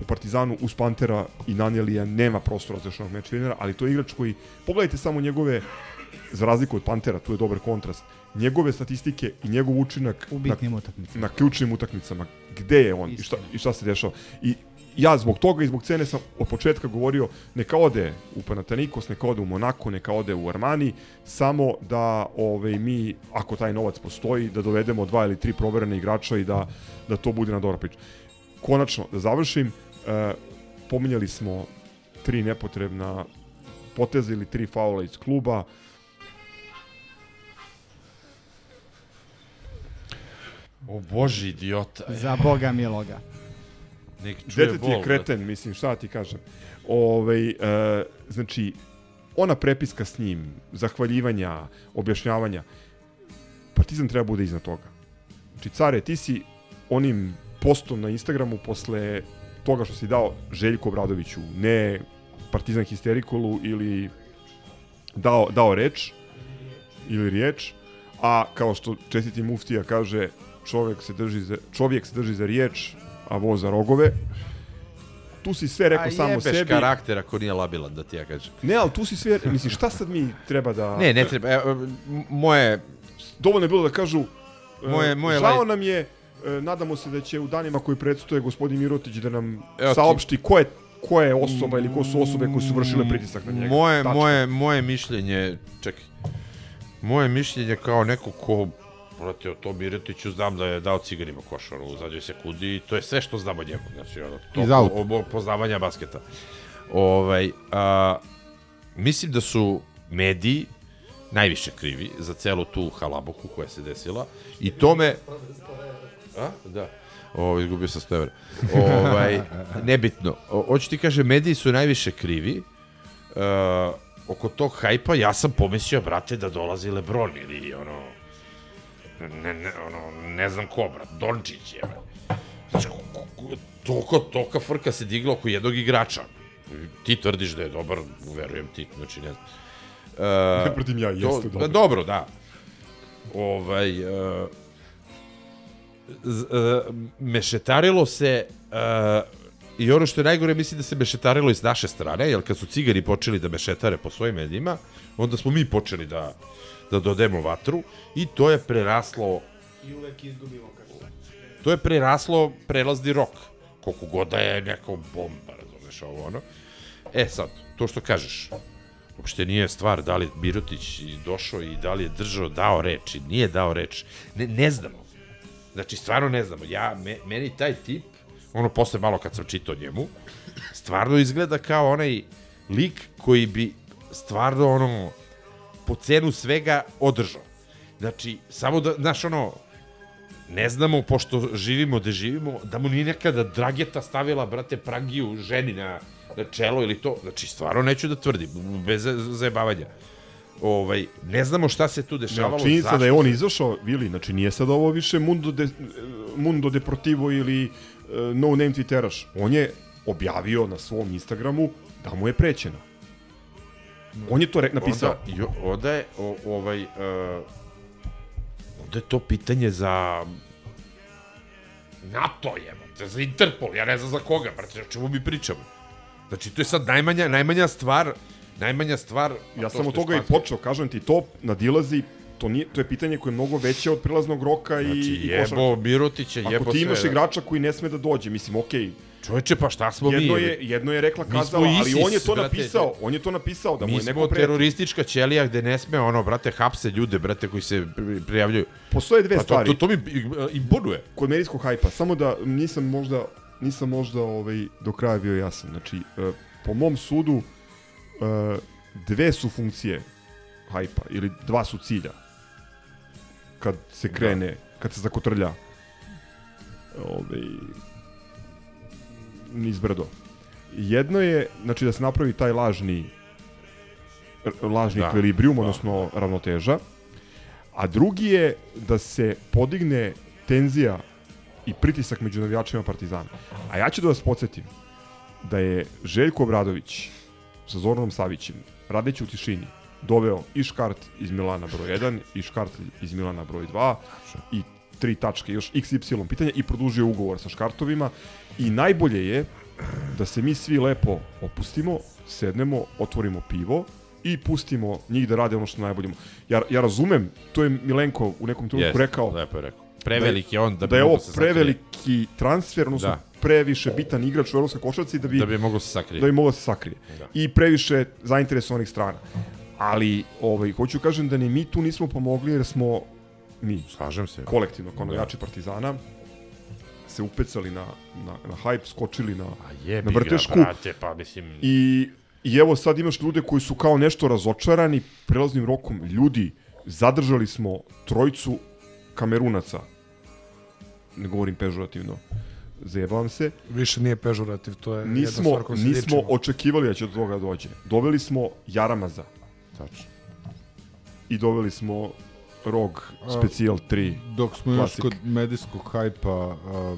u Partizanu uz Pantera i Nanelija nema prostora za jednog meč ali to je igrač koji, pogledajte samo njegove, za razliku od Pantera, tu je dobar kontrast, njegove statistike i njegov učinak U bitnim utakmicama. na ključnim utakmicama, gde je on i šta, i šta se dešava. I ja zbog toga i zbog cene sam od početka govorio neka ode u Panathinaikos, neka ode u Monako, neka ode u Armani, samo da ovaj, mi, ako taj novac postoji, da dovedemo dva ili tri proverene igrača i da, da to bude na dobra priča. Konačno, da završim, e, pominjali smo tri nepotrebna poteza ili tri faula iz kluba. O bože, idiota. Za Boga miloga. Nek čuje Dete ti je kreten, mislim, šta ti kažem. Ovaj, e, znači, ona prepiska s njim, zahvaljivanja, objašnjavanja, Partizan treba bude iznad toga. Znači, care, ti si onim postom na Instagramu posle toga što si dao Željku Obradoviću, ne Partizan Histerikolu ili dao, dao reč ili riječ, a kao što čestiti muftija kaže, čovjek se drži za, čovjek se drži za riječ, a voz za rogove. Tu si sve rekao A samo jebeš sebi. karakter ako nije labilan, da ti ja kažem. Ne, ali tu si sve, mislim, šta sad mi treba da... Ne, ne treba. M- moje... Dovoljno je bilo da kažu, e, Moje- moje žao laj- nam je, e, nadamo se da će u danima koji predstoje gospodin Mirotić da nam Evo ti- saopšti ko je, ko je osoba ili ko su osobe koje su vršile pritisak na njega. Moje, Tačka. moje, moje mišljenje, čekaj, moje mišljenje kao neko ko Brate, o tom Miretiću znam da je dao ciganima košaru u zadnjoj sekundi i to je sve što znam o njemu. Znači, ono, to Iz auta. o, o, poznavanja basketa. Ovaj, a, mislim da su mediji najviše krivi za celu tu halabuku koja se desila i tome A? Da. O, izgubio sam 100 evra. Ovaj, nebitno. O, hoću ti kaže, mediji su najviše krivi. Uh, oko tog hajpa ja sam pomislio, brate, da dolazi Lebron ili ono... Ne, ne, ono, ne znam ko, brat, Dončić je. Znači, ko- ko- toliko, tolika frka se digla oko jednog igrača. Ti tvrdiš da je dobar, verujem ti, znači ne znam. Uh, Ne tvrdim ja, jeste dobar. Dobro, da. Ovaj, uh, z- uh, mešetarilo se uh, i ono što je najgore mislim da se mešetarilo i s naše strane, jer kad su cigari počeli da mešetare po svojim medijima, onda smo mi počeli da, da dodemo vatru i to je preraslo I uvek izgubimo kako. to je preraslo prelazni rok. Koliko god da je neko bomba, razumeš ovo ono. E sad, to što kažeš, uopšte nije stvar da li Birotić došao i da li je držao, dao reč i nije dao reč. Ne, ne znamo. Znači, stvarno ne znamo. Ja, me, meni taj tip, ono posle malo kad sam čitao njemu, stvarno izgleda kao onaj lik koji bi stvarno ono po cenu svega održao. Znači, samo da, znaš, ono, ne znamo, pošto živimo gde živimo, da mu nije nekada Drageta stavila, brate, pragiju ženi na, na čelo ili to. Znači, stvarno neću da tvrdim, bez za- zajebavanja. Ovaj, ne znamo šta se tu dešavalo. Ne, činjenica da je on izašao, Vili, znači nije sad ovo više Mundo, de, Mundo Deportivo ili uh, No Name Twitteraš. On je objavio na svom Instagramu da mu je prećeno. On je to re, napisao. Onda, jo, onda je, o, ovaj, uh, onda je to pitanje za NATO je, za Interpol, ja ne znam za koga, brate, o čemu mi pričamo. Znači, to je sad najmanja, najmanja stvar, najmanja stvar... Ja to sam od je toga i španski. počeo, kažem ti, to nadilazi, to, nije, to je pitanje koje je mnogo veće od prilaznog roka i, Znači, i jebo košarke. Mirotića, jebo Ako ti imaš sve, da. igrača koji ne sme da dođe, mislim, okej, Čoveče, pa šta smo jedno mi? je, jedno je rekla kazala, ali ISIS, on je to brate. napisao, on je to napisao da mu je neko pretio. teroristička ćelija gde ne sme ono, brate, hapse ljude, brate, koji se pri- prijavljuju. Postoje dve pa to, stvari. To, to, mi imponuje. kod medijskog hajpa, samo da nisam možda nisam možda ovaj do kraja bio jasan. Znači, e, po mom sudu dve su funkcije hajpa ili dva su cilja. Kad se krene, kad se zakotrlja ovaj niz brdo. Jedno je, znači da se napravi taj lažni lažni Da, ekvilibrijum, da, odnosno ravnoteža, a drugi je da se podigne tenzija i pritisak među navijačima Partizana. A ja ću da vas podsjetim da je Željko Obradović sa Zoranom Savićem, radeći u tišini, doveo i Škart iz Milana broj 1 i Škart iz Milana broj 2 i tri tačke, još XY pitanja i produžio ugovor sa Škartovima i najbolje je da se mi svi lepo opustimo, sednemo, otvorimo pivo i pustimo njih da rade ono što najbolje. Ja, ja razumem, to je Milenko u nekom trenutku Jeste, rekao, lepo je rekao. Preveliki je on da da je ovo sakrije. preveliki transfer, odnosno Da. Previše bitan igrač u evropskoj košarci da bi Da bi mogao se sakrije. Da bi mogao se sakrije. Da. I previše zainteresovanih strana. Ali ovaj hoću kažem da ni mi tu nismo pomogli jer smo mi slažem se kolektivno kao Da. navijači Partizana se upecali na, na, na hype, skočili na, na ga, vrtešku. brate, pa mislim- I, I evo sad imaš ljude koji su kao nešto razočarani prelaznim rokom. Ljudi, zadržali smo trojicu kamerunaca. Ne govorim pežorativno. Zajebavam se. Više nije pežorativ, to je jedna Nismo, stvar koju se nismo dičimo. očekivali da će do toga dođe. Doveli smo Jaramaza. Tačno. I doveli smo Rog Special 3. Dok smo Classic. još kod medijskog hajpa, a,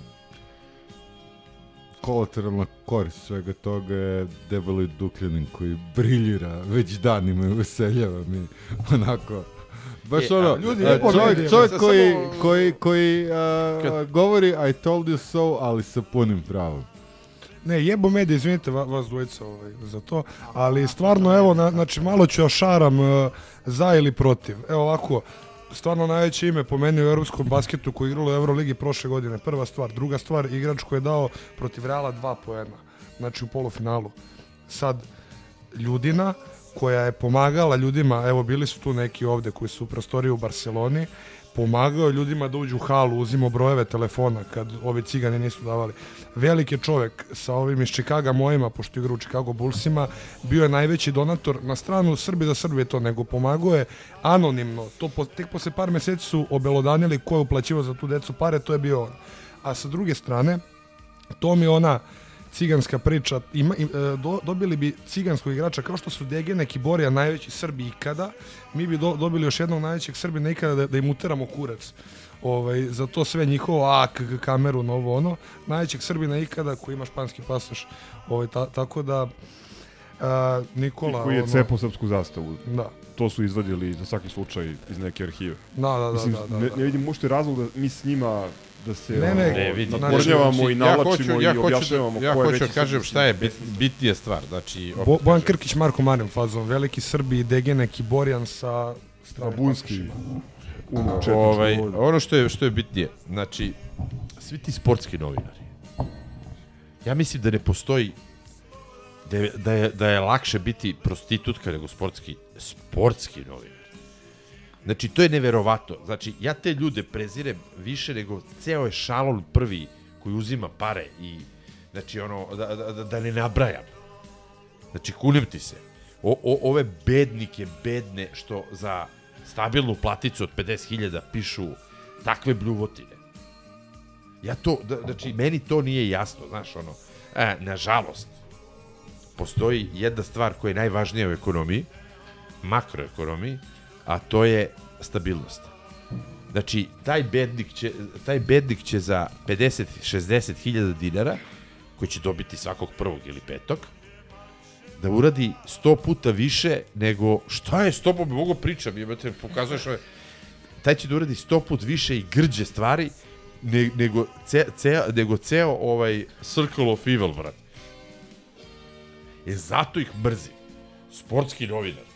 kolateralna korist svega toga je debeli Dukljanin koji briljira već danima i veseljava mi onako Baš E, ono, ljudi, a, jebo čovjek, čovjek koji, koji, koji a, govori I told you so, ali sa punim pravom. Ne, jebo medije, izvinite va- vas dvojica ovaj, za to, ali stvarno, evo, na, znači malo ću ošaram uh, za ili protiv. Evo ovako, stvarno najveće ime po meni u evropskom basketu koji je igralo u Euroligi prošle godine. Prva stvar. Druga stvar, igrač koji je dao protiv Reala dva poena. Znači u polufinalu. Sad, Ljudina, koja je pomagala ljudima, evo bili su tu neki ovde koji su u prostoriji u Barceloni, pomagao ljudima da uđu u halu, uzimo brojeve telefona kad ovi cigani nisu davali. Veliki je čovek sa ovim iz Chicaga mojima, pošto igra u Chicago Bullsima, bio je najveći donator na stranu Srbi za Srbije to, nego pomagao je anonimno. To po, tek posle par meseci su obelodanili ko je uplaćivao za tu decu pare, to je bio on. A sa druge strane, to mi ona ciganska priča, ima, im, e, do, dobili bi ciganskog igrača kao što su Degenek i Borija najveći Srbi ikada, mi bi do, dobili još jednog najvećeg Srbina ikada da, da im uteramo kurac. Ovaj, za to sve njihovo, a, k, k- kameru, novo ono, najvećeg Srbina ikada koji ima španski pasoš. Ovaj, ta, tako da, a, Nikola... I koji je ono- cepao srpsku zastavu. Da. To su izvadili za svaki slučaj iz neke arhive. Da, da, da, Mislim, da, da, ne, da. ne vidim uopšte razlog da mi s njima da se Ne, ne, ne nadvornjavamo Znači, i ja navlačimo hoću- i ja hoću da- objašnjavamo ja ko je hoću da kažem šta je bit- bitnija stvar, znači, Bo, opet Bojan Krkić, Marko Marin fazon, veliki Srbi, Degenek i Borjan sa strane Bunski. pasošima. Uno, četničko ovaj, ono što je, što je bitnije, znači, svi ti sportski novinari, ja mislim da ne postoji da je, da je, da je lakše biti prostitutka nego sportski, sportski novinar. Znači, to je neverovato. Znači, ja te ljude prezirem više nego ceo je šalon prvi koji uzima pare i, znači, ono, da, da, da, da ne nabrajam. Znači, kunem ti se. O, o, ove bednike, bedne, što za stabilnu platicu od 50.000 pišu takve bljuvotine. Ja to, da, znači, meni to nije jasno, znaš, ono, e, nažalost, postoji jedna stvar koja je najvažnija u ekonomiji, makroekonomiji, a to je stabilnost. Znači, taj bednik će, taj bednik će za 50-60 hiljada dinara, koji će dobiti svakog prvog ili petog, da uradi 100 puta više nego šta je s tobom mogu pričam, jebate, pokazuješ ove, taj će da uradi 100 put više i grđe stvari ne, nego, ce, ce, nego ceo ovaj Circle of Evil, brat. E zato ih mrzim. Sportski novinar.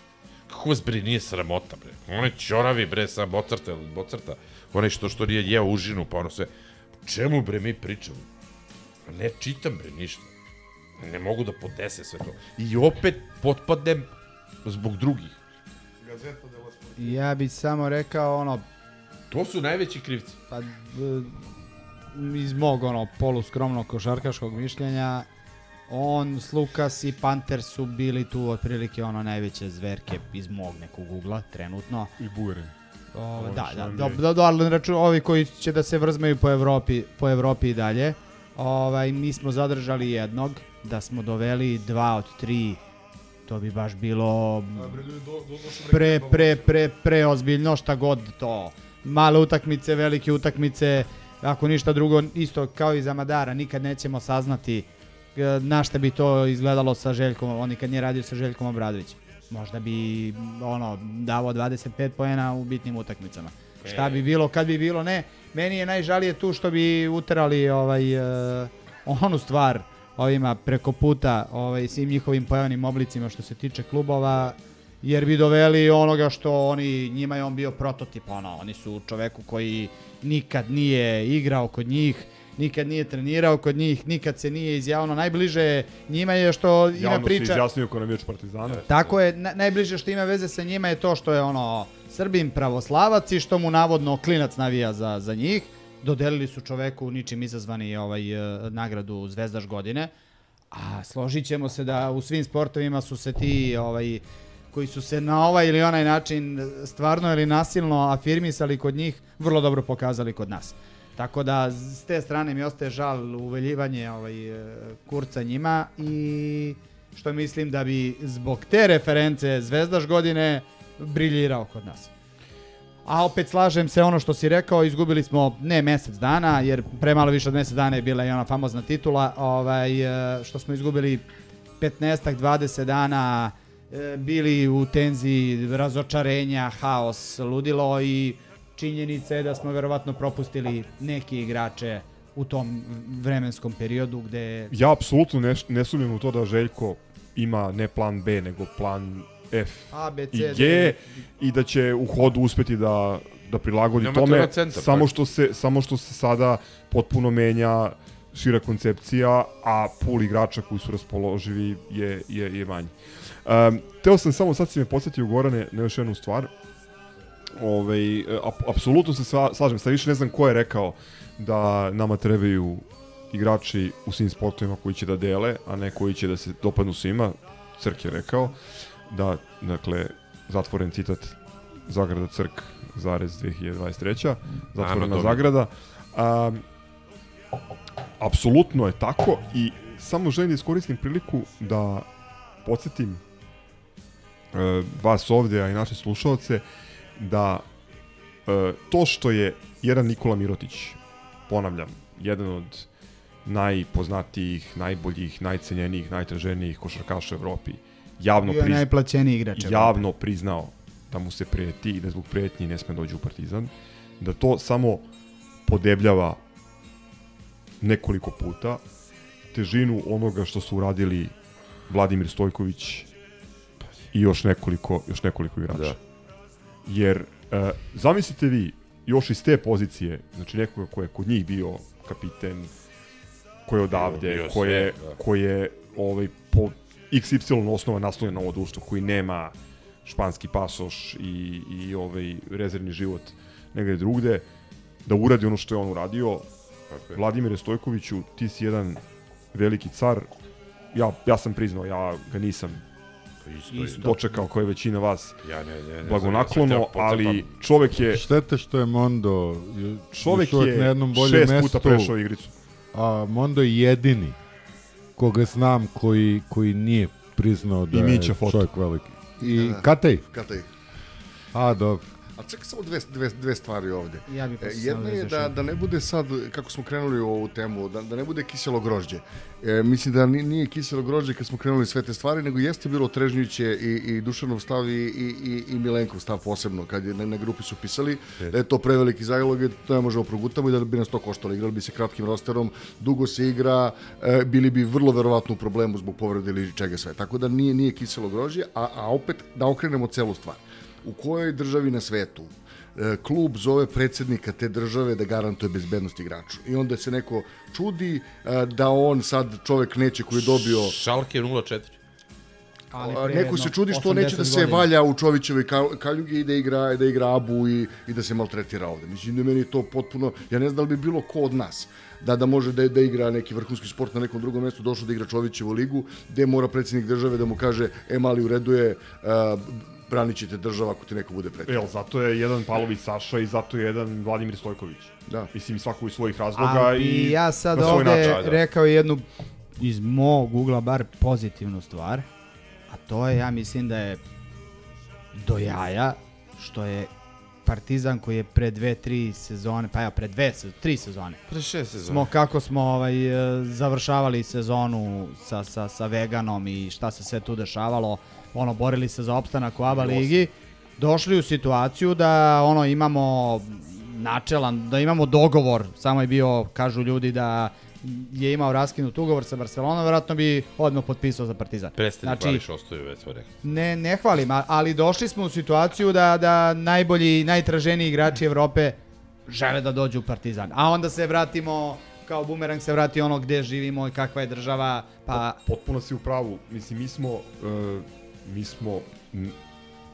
Kako vas bre nije sramota, bre? Onaj ćoravi, bre, sa Mozarta, ili Mozarta, onaj što, što nije jeo užinu, pa ono sve. Čemu, bre, mi pričamo? Ne čitam, bre, ništa. Ne mogu da podese sve to. I opet potpadnem zbog drugih. Gazeta della Sport. Ja bih samo rekao ono, To su najveći krivci. pa d- iz mog ono poluskromnog košarkaškog mišljenja on, Slukas i Panter su bili tu otprilike ono najveće zverke iz mog nekog ugla trenutno. I Bugari. O, da, da, da, je- da, da, ali račun, ovi koji će da se vrzmaju po Evropi, po Evropi i dalje. Ovaj, mi smo zadržali jednog, da smo doveli dva od tri, to bi baš bilo do- do- pre, rekao pre, pre, pre ozbiljno šta god to. Male utakmice, velike utakmice, ako ništa drugo, isto kao i za Madara, nikad nećemo saznati e, na šta bi to izgledalo sa Željkom, on nikad nije radio sa Željkom Obradovićem. Možda bi ono davao 25 poena u bitnim utakmicama. Šta bi bilo kad bi bilo, ne. Meni je najžalije tu što bi uterali ovaj e, onu stvar ovima preko puta ovaj svim njihovim pojavnim oblicima što se tiče klubova jer bi doveli onoga što oni njima je on bio prototip ono oni su čoveku koji nikad nije igrao kod njih nikad nije trenirao kod njih nikad se nije izjavno najbliže njima je što ima Javno se priča izjasnio ko navijač Partizana. tako je, na, najbliže što ima veze sa njima je to što je ono Srbin pravoslavac i što mu navodno klinac navija za, za njih. Dodelili su čoveku ničim izazvani ovaj e, nagradu Zvezdaš godine. A složit ćemo se da u svim sportovima su se ti ovaj koji su se na ovaj ili onaj način stvarno ili nasilno afirmisali kod njih, vrlo dobro pokazali kod nas. Tako da s te strane mi ostaje žal uveljivanje ovaj, e, kurca njima i što mislim da bi zbog te reference Zvezdaš godine briljirao kod nas. A opet slažem se ono što si rekao, izgubili smo ne mesec dana, jer pre malo više od mesec dana je bila i ona famozna titula, ovaj, e, što smo izgubili 15 20 dana, e, bili u tenziji razočarenja, haos, ludilo i činjenica je da smo verovatno propustili neke igrače u tom vremenskom periodu gde Ja apsolutno ne, ne sumnjam u to da Željko ima ne plan B, nego plan F A, B, C, i D. G i da će u hodu uspeti da, da prilagodi Nema tome, centra, samo pa. što, se, samo što se sada potpuno menja šira koncepcija, a pool igrača koji su raspoloživi je, je, je manji. Um, teo sam samo, sad si me podsjetio Gorane na još jednu stvar. Ovaj, ap, apsolutno se sva, slažem, sad više ne znam ko je rekao da nama trebaju igrači u svim sportovima koji će da dele, a ne koji će da se dopadnu svima. Crk je rekao da, dakle, zatvoren citat Zagrada Crk zarez 2023. Zatvorena dobro. zagrada. A, apsolutno je tako i samo želim da iskoristim priliku da podsjetim e, vas ovde, a i naše slušalce, da e, to što je jedan Nikola Mirotić, ponavljam, jedan od najpoznatijih, najboljih, najcenjenijih, najtraženijih košarkaša u Evropi, javno, priz- najplaćeniji igrač javno priznao da mu se preti i da zbog pretnji ne sme dođe u Partizan, da to samo podebljava nekoliko puta težinu onoga što su uradili Vladimir Stojković i još nekoliko, još nekoliko igrača. Da. Jer e, zamislite vi još iz te pozicije, znači nekoga ko je kod njih bio kapiten, ko je odavde, ko je, da. ko je ovaj, po XY osnova naslonjen na ovo društvo, koji nema španski pasoš i, i ovaj rezervni život negde drugde, da uradi ono što je on uradio. Vladimire Stojkoviću, ti si jedan veliki car. Ja, ja sam priznao, ja ga nisam Isto, isto. dočekao kao je većina vas Ja ne- ne- ne ja blagonaklono, hteo ali čovek je Štete što je Mondo Čovek je na jednom boljem šest mestu. puta prešao igricu. A Mondo je jedini koga znam koji, koji nije priznao da I je čovjek veliki. I Da, da. Katej? Katej. A, dobro. A čekaj samo dve, dve, dve stvari ovde. Ja bih E, Jedna je da, da ne bude sad, kako smo krenuli u ovu temu, da, da ne bude kiselo grožđe. E, mislim da ni- nije kiselo grožđe kad smo krenuli sve te stvari, nego jeste bilo Trežnjiće i, i Dušanov stav i, i, i, Milenkov stav posebno, kad je na, na grupi su pisali da je to preveliki i da to ne možemo progutamo i da bi nas to koštalo. Igrali bi se kratkim rosterom, dugo se igra, e, bili bi vrlo verovatno u problemu zbog povrede ili čega sve. Tako da nije, nije kiselo grožđe, a, a opet da okrenemo celu stvar. U kojoj državi na svetu e, klub zove predsednika te države da garantuje bezbednost igraču. I onda se neko čudi e, da on sad čovek neće koji je dobio... Šalke 0-4. Ali pre neko se čudi što 80 neće da se godina. valja u Čovićevoj ka- kaljugi i da igra, da igra abu i, i da se maltretira ovde. Mislim da meni je to potpuno... Ja ne znam da li bi bilo ko od nas da da može da, da igra neki vrhunski sport na nekom drugom mestu, došao da igra Čovićevu ligu, gde mora predsjednik države da mu kaže, e mali u redu je, uh, branit ćete država ako ti neko bude predsjednik. Jel, zato je jedan Pavlović Saša i zato je jedan Vladimir Stojković. Da. Mislim, svako iz svojih razloga Ali i ja sad na svoj ovde način. rekao jednu iz mog ugla bar pozitivnu stvar, a to je, ja mislim da je do jaja što je Partizan koji je pre dve, tri sezone, pa ja pre dve, tri sezone. Pre šest sezona. Smo kako smo ovaj, e, završavali sezonu sa, sa, sa Veganom i šta se sve tu dešavalo, ono, borili se za opstanak u ABA ligi, došli u situaciju da ono imamo načelan, da imamo dogovor, samo je bio, kažu ljudi da je imao raskinut ugovor sa Barcelonom, verovatno bi odmah potpisao za Partizan. Prestani Znači, hvališ, ostaju već rekli. ne, ne hvalim, ali došli smo u situaciju da, da najbolji, najtraženiji igrači Evrope žele da dođu u Partizan. A onda se vratimo, kao bumerang se vrati ono gde živimo i kakva je država, pa... Potpuno si u pravu. Mislim, mi smo, e, mi smo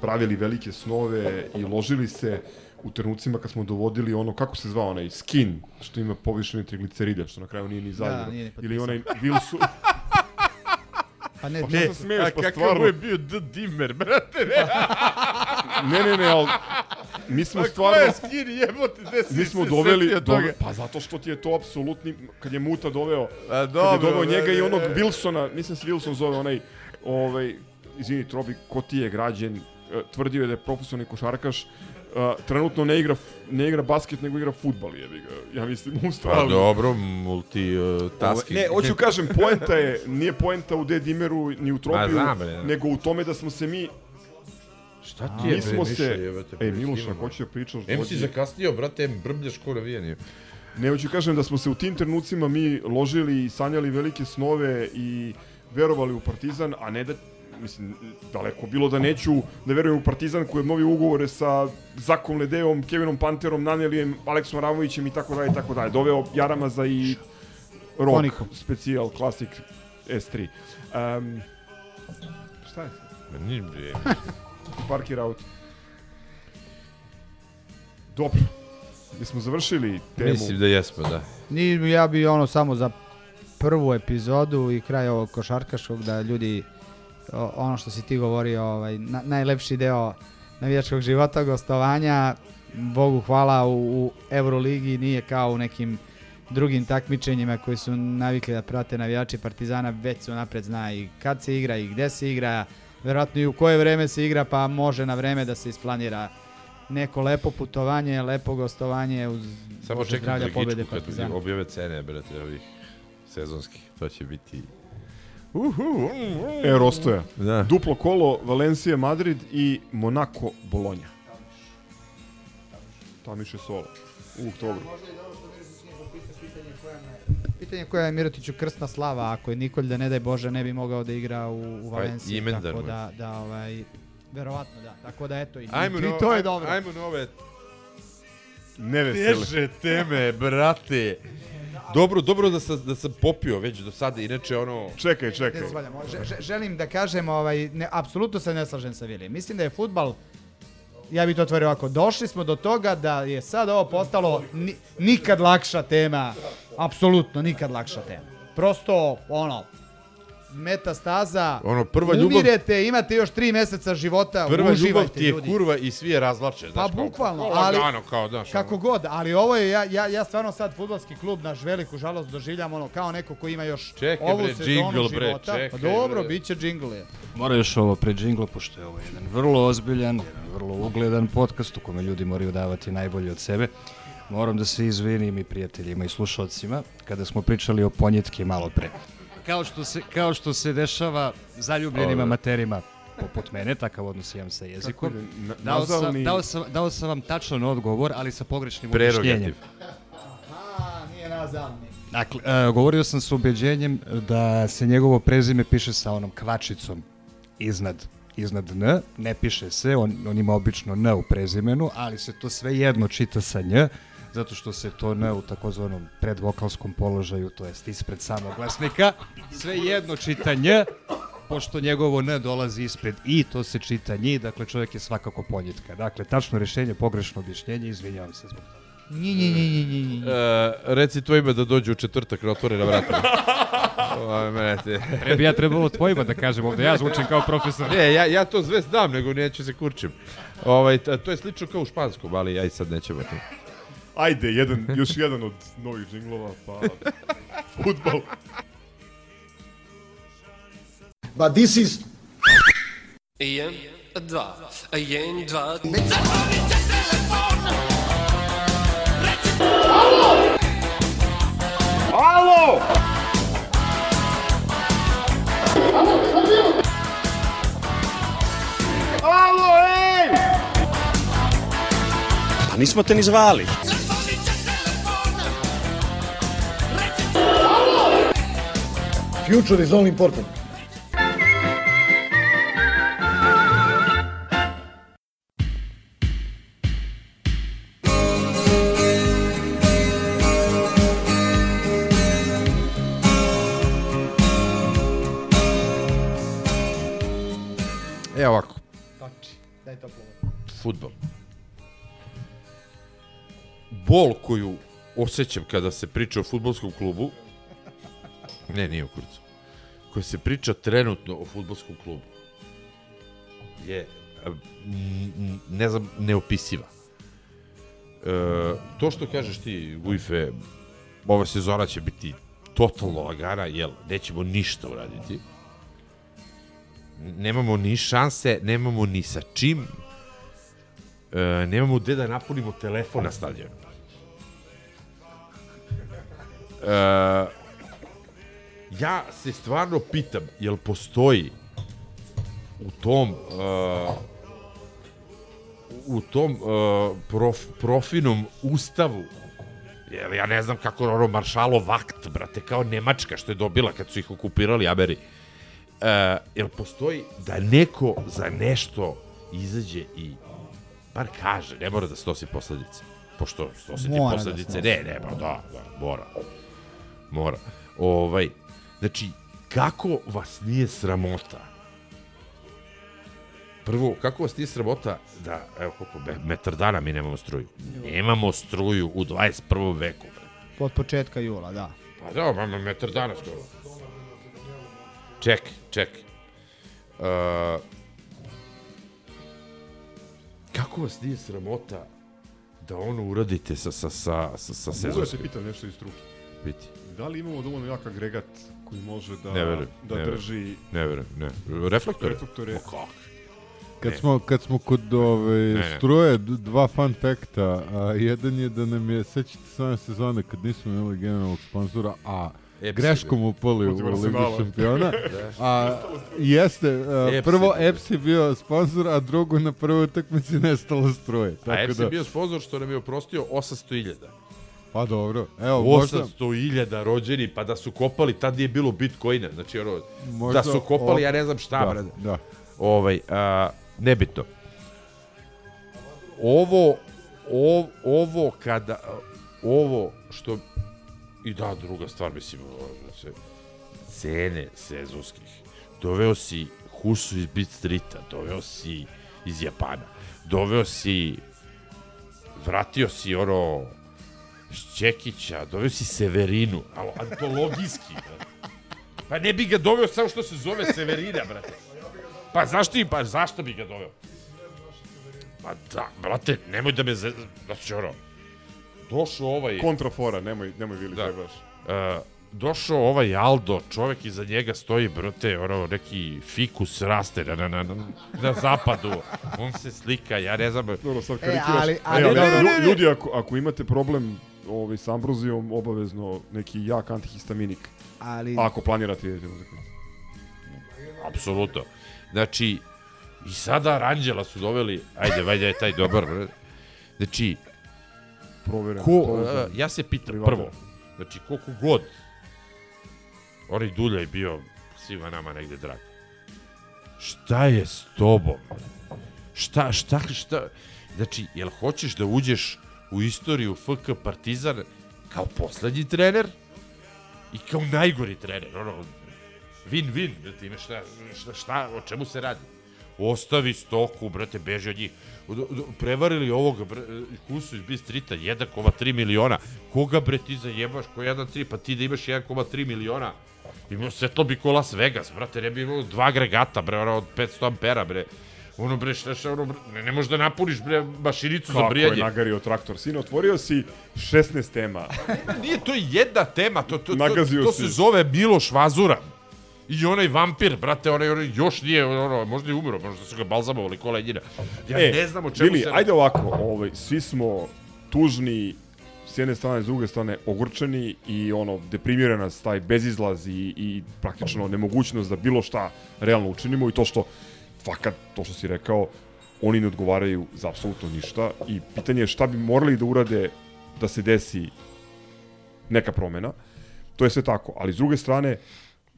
pravili velike snove i ložili se u trenucima kad smo dovodili ono, kako se zvao onaj, skin, što ima povišene trigliceride, što na kraju nije ni zajedno. nije ni Ili onaj Wilson... Pa ne, Pa šta se smeješ, a pa kakav stvarno. je bio D. Dimmer, brate, ne. Ne, ne, ne, ali mi smo A ko stvarno... je skin jebote, gde si Mi smo se doveli, dove, toga? pa zato što ti je to apsolutni, kad je Muta doveo, A, kad je dobro, doveo ne, njega i ne, onog ne. Wilsona, mislim se Wilson zove onaj, ovaj, izvini, Trobi, ko ti je građen, e, tvrdio je da je profesionalni košarkaš, e, trenutno ne igra, ne igra basket, nego igra futbal, jebi ga. Ja mislim, u Pa stvari. dobro, multi uh, tasking. Ne, hoću kažem, poenta je, nije poenta u Dedimeru ni u bre. nego u tome da smo se mi Šta ti je, mi smo se... jebote, Ej, Miloš, ako hoćeš da pričaš... Em si zakasnio, brate, em brbljaš ko navijanje. Ne, hoću kažem da smo se u tim trenucima mi ložili i sanjali velike snove i verovali u Partizan, a ne da mislim, daleko bilo da neću da verujem u Partizan koji obnovi ugovore sa Zakom Ledeom, Kevinom Panterom, Nanelijem, Aleksom Ramovićem i tako dalje i tako dalje. Doveo Jaramaza i Rock Koniko. Special Classic S3. Um, šta je? Ma ni bre. Parkir out. Dobro. Mi smo završili temu. Mislim da jesmo, da. Ni, ja bi ono samo za prvu epizodu i kraj ovog košarkaškog da ljudi o, ono što si ti govorio, ovaj, na, najlepši deo navijačkog života, gostovanja, Bogu hvala u, u Euroligi nije kao u nekim drugim takmičenjima koji su navikli da prate navijači Partizana, već su napred zna i kad se igra i gde se igra, verovatno i u koje vreme se igra, pa može na vreme da se isplanira neko lepo putovanje, lepo gostovanje uz Samo čekam zdravlja, pobede Partizana. objave cene, brate, ovih sezonskih. To će biti... E, Rostoja. Da. Duplo kolo Valencija Madrid i Monaco Bolonja. Tamiše Solo. U oktobru. Pitanje koja je Mirotiću krsna slava, ako je Nikolj da ne daj Bože ne bi mogao da igra u, u Pa, Valenciji, imendar tako je. da, da ovaj, verovatno da, tako da eto, i, Ajmo i na, to je dobro. Ajmo na ove Nevesele. teže teme, brate. Dobro, dobro da sam, da sam popio već do sada, inače ono... Čekaj, čekaj. Že- že- želim da kažem, ovaj, ne, apsolutno se ne slažem sa Vilijem. Mislim da je futbal, ja bih to otvorio ovako, došli smo do toga da je sad ovo postalo ni, nikad lakša tema, apsolutno nikad lakša tema. Prosto, ono, metastaza, Ono, prva ljubav- umirete, imate još tri meseca života, Prva ljubav ti je ljudi. kurva i svi je razlače. Pa znaš, kao- bukvalno, kao ali lagano, kao, znaš, kako ono. god, ali ovo je ja ja ja stvarno sad fudbalski klub naš veliku žalost doživljam ono kao neko ko ima još Čekaj, ovu bre, sezonu džingl, bre, života. čekaj, pa dobro, bre. biće džingl je. Mora još ovo pre džingla, pošto je ovo jedan vrlo ozbiljan, jedan vrlo ugledan podcast u kome ljudi moraju davati najbolje od sebe. Moram da se izvinim i prijateljima i slušalcima kada smo pričali o ponjetke malo pre. Kao što se, kao što se dešava zaljubljenim amaterima poput mene, takav odnos imam sa jezikom. Na- Dao sam, dao, sam, dao sam vam tačan odgovor, ali sa pogrešnim Prerogativ. objašnjenjem. A, nije nazalni. Dakle, e, govorio sam sa ubeđenjem da se njegovo prezime piše sa onom kvačicom iznad iznad N, ne piše se, on, on ima obično N u prezimenu, ali se to sve jedno čita sa Nj, zato što se to N u takozvanom predvokalskom položaju, to jest ispred samog glasnika, sve jedno čita Nj, pošto njegovo N dolazi ispred I, to se čita Nji, dakle čovjek je svakako poljitka. Dakle, tačno rješenje, pogrešno objašnjenje, izvinjavam se zbog toga. Nji, nji, nji, nji, nji, nji. E, reci tvojima da dođu u četvrtak na otvorena vrata. Ovo, mete. Ne bi ja trebalo tvojima da kažem ovde, ja zvučim kao profesor. Ne, ja, ja to sve znam, nego neću se kurčim. Ovaj, to je slično kao u španskom, ali aj sad nećemo to. Ajde, jedan, još jedan od novih džinglova, pa... Futbol. But this is Jedan, dva, jedan, dva. Alo! Nismo te ni zvali. future is only important. E ovako, Toči, daj to plovo. futbol. Bol koju osjećam kada se priča o futbolskom klubu, ne, nije u kurcu, koja se priča trenutno o futbolskom klubu, je, ne znam, neopisiva. E, to što kažeš ti, Gujfe, ova sezona će biti totalno lagana, jel, nećemo ništa uraditi. Nemamo ni šanse, nemamo ni sa čim, e, nemamo gde da napunimo telefon na stadionu. Ja se stvarno pitam, jel postoji u tom uh, u tom uh, prof, profinom ustavu jel ja ne znam kako ono maršalov akt brate kao Nemačka što je dobila kad su ih okupirali Ameri uh, jel postoji da neko za nešto izađe i bar kaže, ne mora da snosi posledice pošto snosi ti da posledice snosi. ne, ne, pa da, da, mora mora ovaj, znači kako vas nije sramota Prvo, kako vas nije sramota da, evo koliko, me- metar dana mi nemamo struju. Nemamo struju u 21. veku. Od početka jula, da. Pa da, mama, metar dana skoro. Čekaj, čekaj. Uh, kako vas nije sramota da ono uradite sa, sa, sa, sa, sa Mogu da se sezonskim? pitam nešto iz struke. Biti. Da li imamo dovoljno jak agregat koji može da, Ne verujem, da ne verujem. drži Ne verujem, ne. Reflektore? reflektore. Ma kako? Kad Ne. smo, kad smo kod ove, ne. struje, dva fun fakta. A, jedan je da nam je, sećate se one sezone kad nismo imali generalnog sponzora, a Eps greškom je bio. upali u Ligu šampiona. Da. a, jeste, a, prvo. EPS je bio sponsor, a drugo na prvoj utakmici nestalo struje. A Tako EPS da, je bio sponsor što nam je oprostio 800.000. Pa dobro, evo, možda, 800.000 rođeni, pa da su kopali, tad nije bilo bitcoina, znači ono, Možda da su kopali, op- ja ne znam šta, da, da. Ovaj, a, nebitno. Ovo, ov, ovo kada, ovo što, i da, druga stvar, mislim, ovo, znači, cene sezonskih, doveo si Husu iz Beat Streeta, doveo si iz Japana, doveo si, vratio si ono, Šćekića, doveo si Severinu, ali antologijski, brate. Pa ne bi ga doveo samo što se zove Severina, brate. Pa znaš ti, pa zašto bi ga doveo? Pa da, brate, nemoj da me... ze- Znači, ono, došao ovaj... Kontrafora, nemoj, nemoj Vili, Da. trebaš. Uh, došao ovaj Aldo, čovek iza njega stoji, brate, ono, neki fikus raste na, na, na, na, na zapadu. On se slika, ja ne znam... Dobro, sad E, karikiraš. ali- E, ali ali, ne, ne, ne, lju- ne. ljudi, ako, ako imate problem ovaj, s ambrozijom, obavezno neki jak antihistaminik. Ali... Ako planirate idete na utakmicu. Apsolutno. Znači, i sada Ranđela su doveli, ajde, valjda je taj dobar. Znači, Proveren, ko, a, ja se pitam privatan. prvo, znači koliko god onaj Dulja je bio svima nama negde drag. Šta je s tobom? Šta, šta, šta? Znači, jel hoćeš da uđeš u istoriju FK Partizan kao poslednji trener i kao najgori trener, ono, win-win, brate, imaš šta, šta, šta, o čemu se radi? Ostavi stoku, brate, beži od njih. Prevarili ovog bre, Husu iz Bistrita, 1,3 miliona. Koga, bre, ti zajebaš ko 1,3? Pa ti da imaš 1,3 miliona. Imao svetlo bi ko Las Vegas, brate, ne bi imao dva agregata, bre, ono od 500 ampera, bre. Ono, bre, šta, šta, ono, bre, ne, ne možeš da napuniš, bre, mašinicu za Kako je brijanje. nagario traktor? Sine, otvorio si 16 tema. Nije to jedna tema, to, to, to, Nagazio to si. se zove Miloš Vazura. I onaj vampir, brate, onaj, onaj još nije, ono, možda je umro, možda su ga balzamovali ko lenjina. Ja ne znam o čemu Vili, se... E, ajde ovako, ovaj, svi smo tužni, s jedne strane, s druge strane, ogorčeni i ono, deprimira nas taj bezizlaz i, i praktično nemogućnost da bilo šta realno učinimo i to što, fakat, to što si rekao, oni ne odgovaraju za apsolutno ništa i pitanje je šta bi morali da urade da se desi neka promena. To je sve tako, ali s druge strane,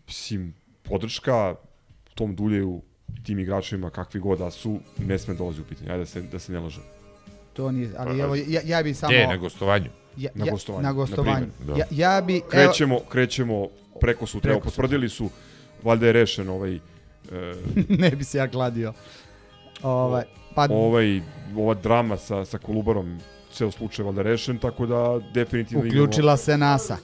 mislim, podrška tom Duljeju tim igračima kakvi god da su, ne sme dolazi u pitanje. Ajde da se, da se ne lažem. To nije, ali Pa, evo, ja, ja bi samo... Gde, na gostovanju? Ja, Na ja- gostovanju, Na na gostovanju. primer, ja, ja bi... evo- Krećemo, krećemo preko sutra. Evo, Preko sutra. potvrdili su, valjda je rešen ovaj, e, ne bi se ja kladio. Ovaj, pa, ovaj, ova drama sa, sa Kolubarom, ceo slučaj valjda rešen, tako da definitivno uključila se NASA.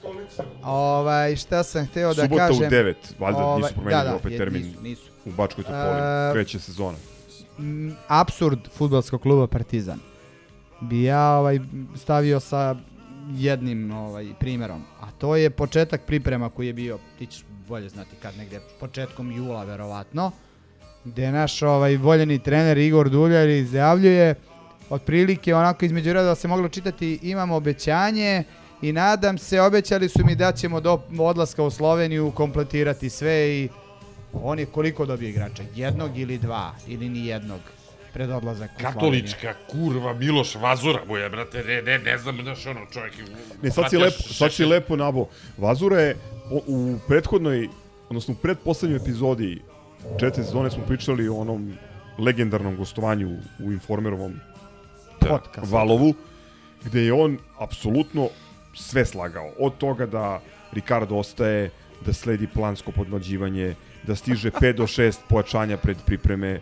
Ovaj, šta sam hteo da Subota kažem... u 9, valjda Ovaj, nisu promenili da, da, opet je- termin Nisu, nisu. u Bačkoj Topoli. E, Kreće sezona. absurd futbalskog kluba Partizan bi ja ovaj stavio sa jednim ovaj primerom, a to je početak priprema koji je bio, ti ćeš bolje znati kad negde, početkom jula verovatno, gde naš ovaj voljeni trener Igor Duljar izjavljuje otprilike onako između redova se moglo čitati imam obećanje i nadam se, obećali su mi da ćemo do odlaska u Sloveniju kompletirati sve i on je koliko dobio igrača? Jednog ili dva? Ili ni jednog? Pred odlazak. Katolička kurva Miloš Vazura mu je, brate, ne, ne, ne znam, znaš, ono, čovjek... Ne, sad si, lepo, sad si lepo nabo. Vazura je u prethodnoj, odnosno u predposlednjoj epizodi četiri sezone smo pričali o onom legendarnom gostovanju u Informerovom Podcast. Valovu, gde je on apsolutno sve slagao. Od toga da Ricardo ostaje, da sledi plansko podmlađivanje, da stiže 5 do 6 pojačanja pred pripreme,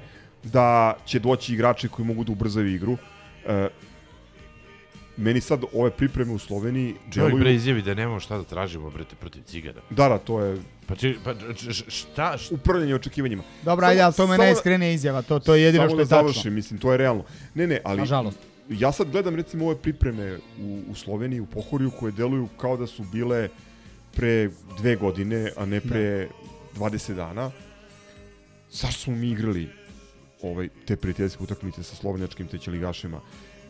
da će doći igrači koji mogu da ubrzaju igru. E, meni sad ove pripreme u Sloveniji Čovjek bre izjavi da nemamo šta da tražimo, brate, protiv cigara. Da, da, to je Pa, či, pa šta? šta? upravljanje očekivanjima. Dobro, ajde, ali to me samo- najiskrenija izjava, to, to je jedino samo što je da tačno. završim, mislim, to je realno. Ne, ne, ali... Nažalost. Ja sad gledam recimo ove pripreme u, u Sloveniji, u Pohorju, koje deluju kao da su bile pre dve godine, a ne pre 20 dana. Zašto smo mi igrali ovaj, te prijateljske utakmice sa slovenjačkim tećeligašima?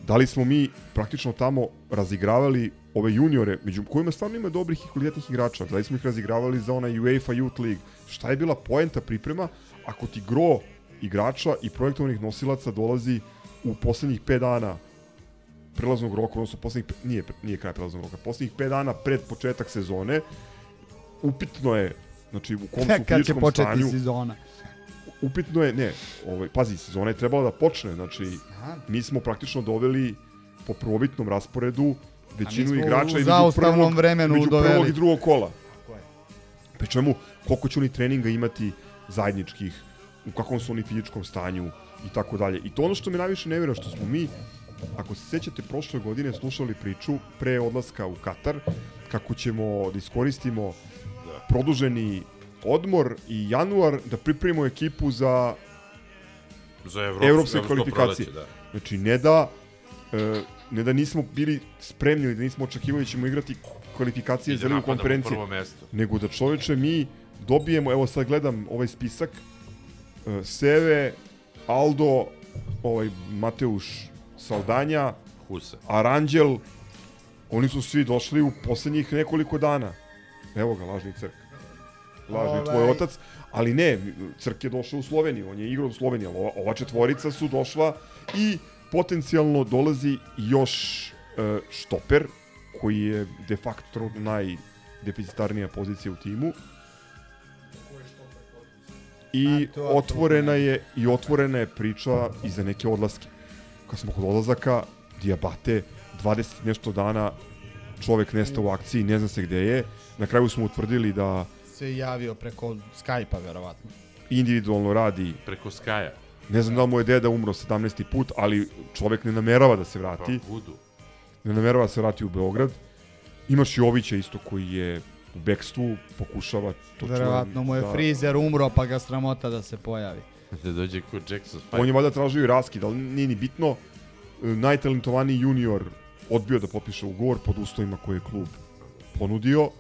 Da li smo mi praktično tamo razigravali ove juniore, među kojima stvarno ima dobrih i kvalitetnih igrača, da li smo ih razigravali za onaj UEFA Youth League? Šta je bila poenta priprema ako ti gro igrača i projektovanih nosilaca dolazi u poslednjih 5 dana prelaznog roka, odnosno poslednjih, nije, nije kraj prelaznog roka, poslednjih 5 dana pred početak sezone, upitno je, znači u kom su fizičkom stanju, sezona? Upitno je, ne, ovaj, pazi, sezona je trebala da počne, znači Znam. mi smo praktično doveli po prvobitnom rasporedu većinu igrača između prvog, vremenu među doveli. prvog i drugog kola. Pri čemu, koliko će oni treninga imati zajedničkih, u kakvom su oni fizičkom stanju i tako dalje. I to ono što me najviše ne vjeruje, što smo mi, ako se sećate, prošle godine slušali priču pre odlaska u Katar, kako ćemo da iskoristimo produženi odmor i januar da pripremimo ekipu za Za evropske evropsko kvalifikacije. proleće, da. Znači, ne da, e, ne da nismo bili spremni ili da nismo očekivali da ćemo igrati kvalifikacije I da za ligu konferencije, nego da čoveče mi dobijemo, evo sad gledam ovaj spisak, e, Seve, Aldo, ovaj Mateuš Saldanja, Husa. Aranđel, oni su svi došli u poslednjih nekoliko dana. Evo ga, lažni crk. Lažni tvoj Ovaj. otac. Ali ne, crk je došao u Sloveniju, on je igrao u Sloveniji, ali ova, ova četvorica su došla i potencijalno dolazi još e, štoper, koji je de facto najdeficitarnija pozicija u timu. I otvorena je i otvorena je priča i za neke odlaske. Kad smo kod odlazaka, Diabate, 20 i nešto dana čovek nesta u akciji, ne zna se gde je. Na kraju smo utvrdili da Se javio preko Skype-a, verovatno. individualno radi Preko Skaja. Ne znam da li mu je deda umro 17. put, ali čovek ne namerava da se vrati. Pa, vudu. Ne namerava da se vrati u Beograd. Imaš Jovića isto koji je u bekstvu, pokušava to Verovatno mu je da, frizer umro, pa ga sramota da se pojavi. Da dođe kod Jackson On je valjda tražio i raskid, ali nije ni bitno. E, Najtalentovaniji junior odbio da potpiše ugovor pod uslovima koje je klub ponudio.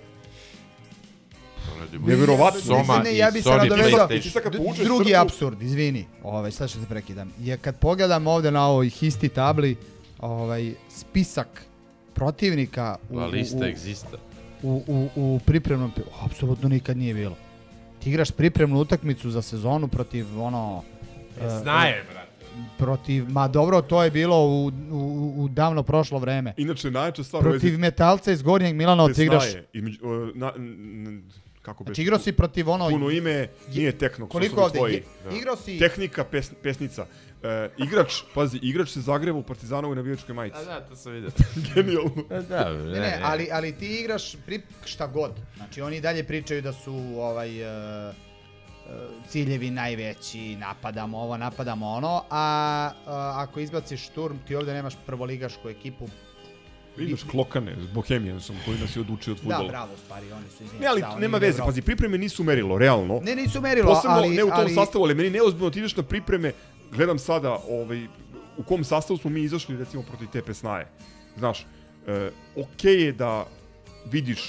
Neverovatno. Soma ne, i ja bi se Sony nadovezao. Drugi apsurd, izvini, ovaj, sad što te prekidam. Je kad pogledam ovde na ovoj histi tabli, ovaj, spisak protivnika u, La u, lista u, egzista. u, u, u pripremnom, apsolutno nikad nije bilo. Ti igraš pripremnu utakmicu za sezonu protiv ono... e, Znaje, brate. Protiv, ma dobro, to je bilo u, u, u davno prošlo vreme. Inače, najjača stvar... u vezi Protiv metalca iz Gornjeg Milanovca igraš... Tesnaje, između, e, na, n- n- kako Znači igrao si protiv ono... Puno ime, nije Tekno, Koliko su ovde? tvoji. Je- igrao si- Tehnika, pes, pesnica. E, igrač, pazi, igrač se zagreva u Partizanovoj navijačkoj majici. A da, to sam vidio. Genijalno. Da, Ne, ne, ali, ali ti igraš pri, šta god. Znači oni dalje pričaju da su ovaj uh, ciljevi najveći, napadamo ovo, napadamo ono, a uh, ako izbaciš šturm, ti ovde nemaš prvoligašku ekipu. Imaš klokane s Bohemiansom koji nas je odučio od Da, fudbala. bravo, u stvari, oni su izvinjeni. Ne, ali da, nema veze, pazi, pripreme nisu merilo, realno. Ne, nisu merilo, Posebno ali- ne u tom ali- sastavu, ali meni neozbiljno ti ideš na pripreme, gledam sada ovaj, u kom sastavu smo mi izašli, recimo, protiv te pesnaje. Znaš, e, okej je da vidiš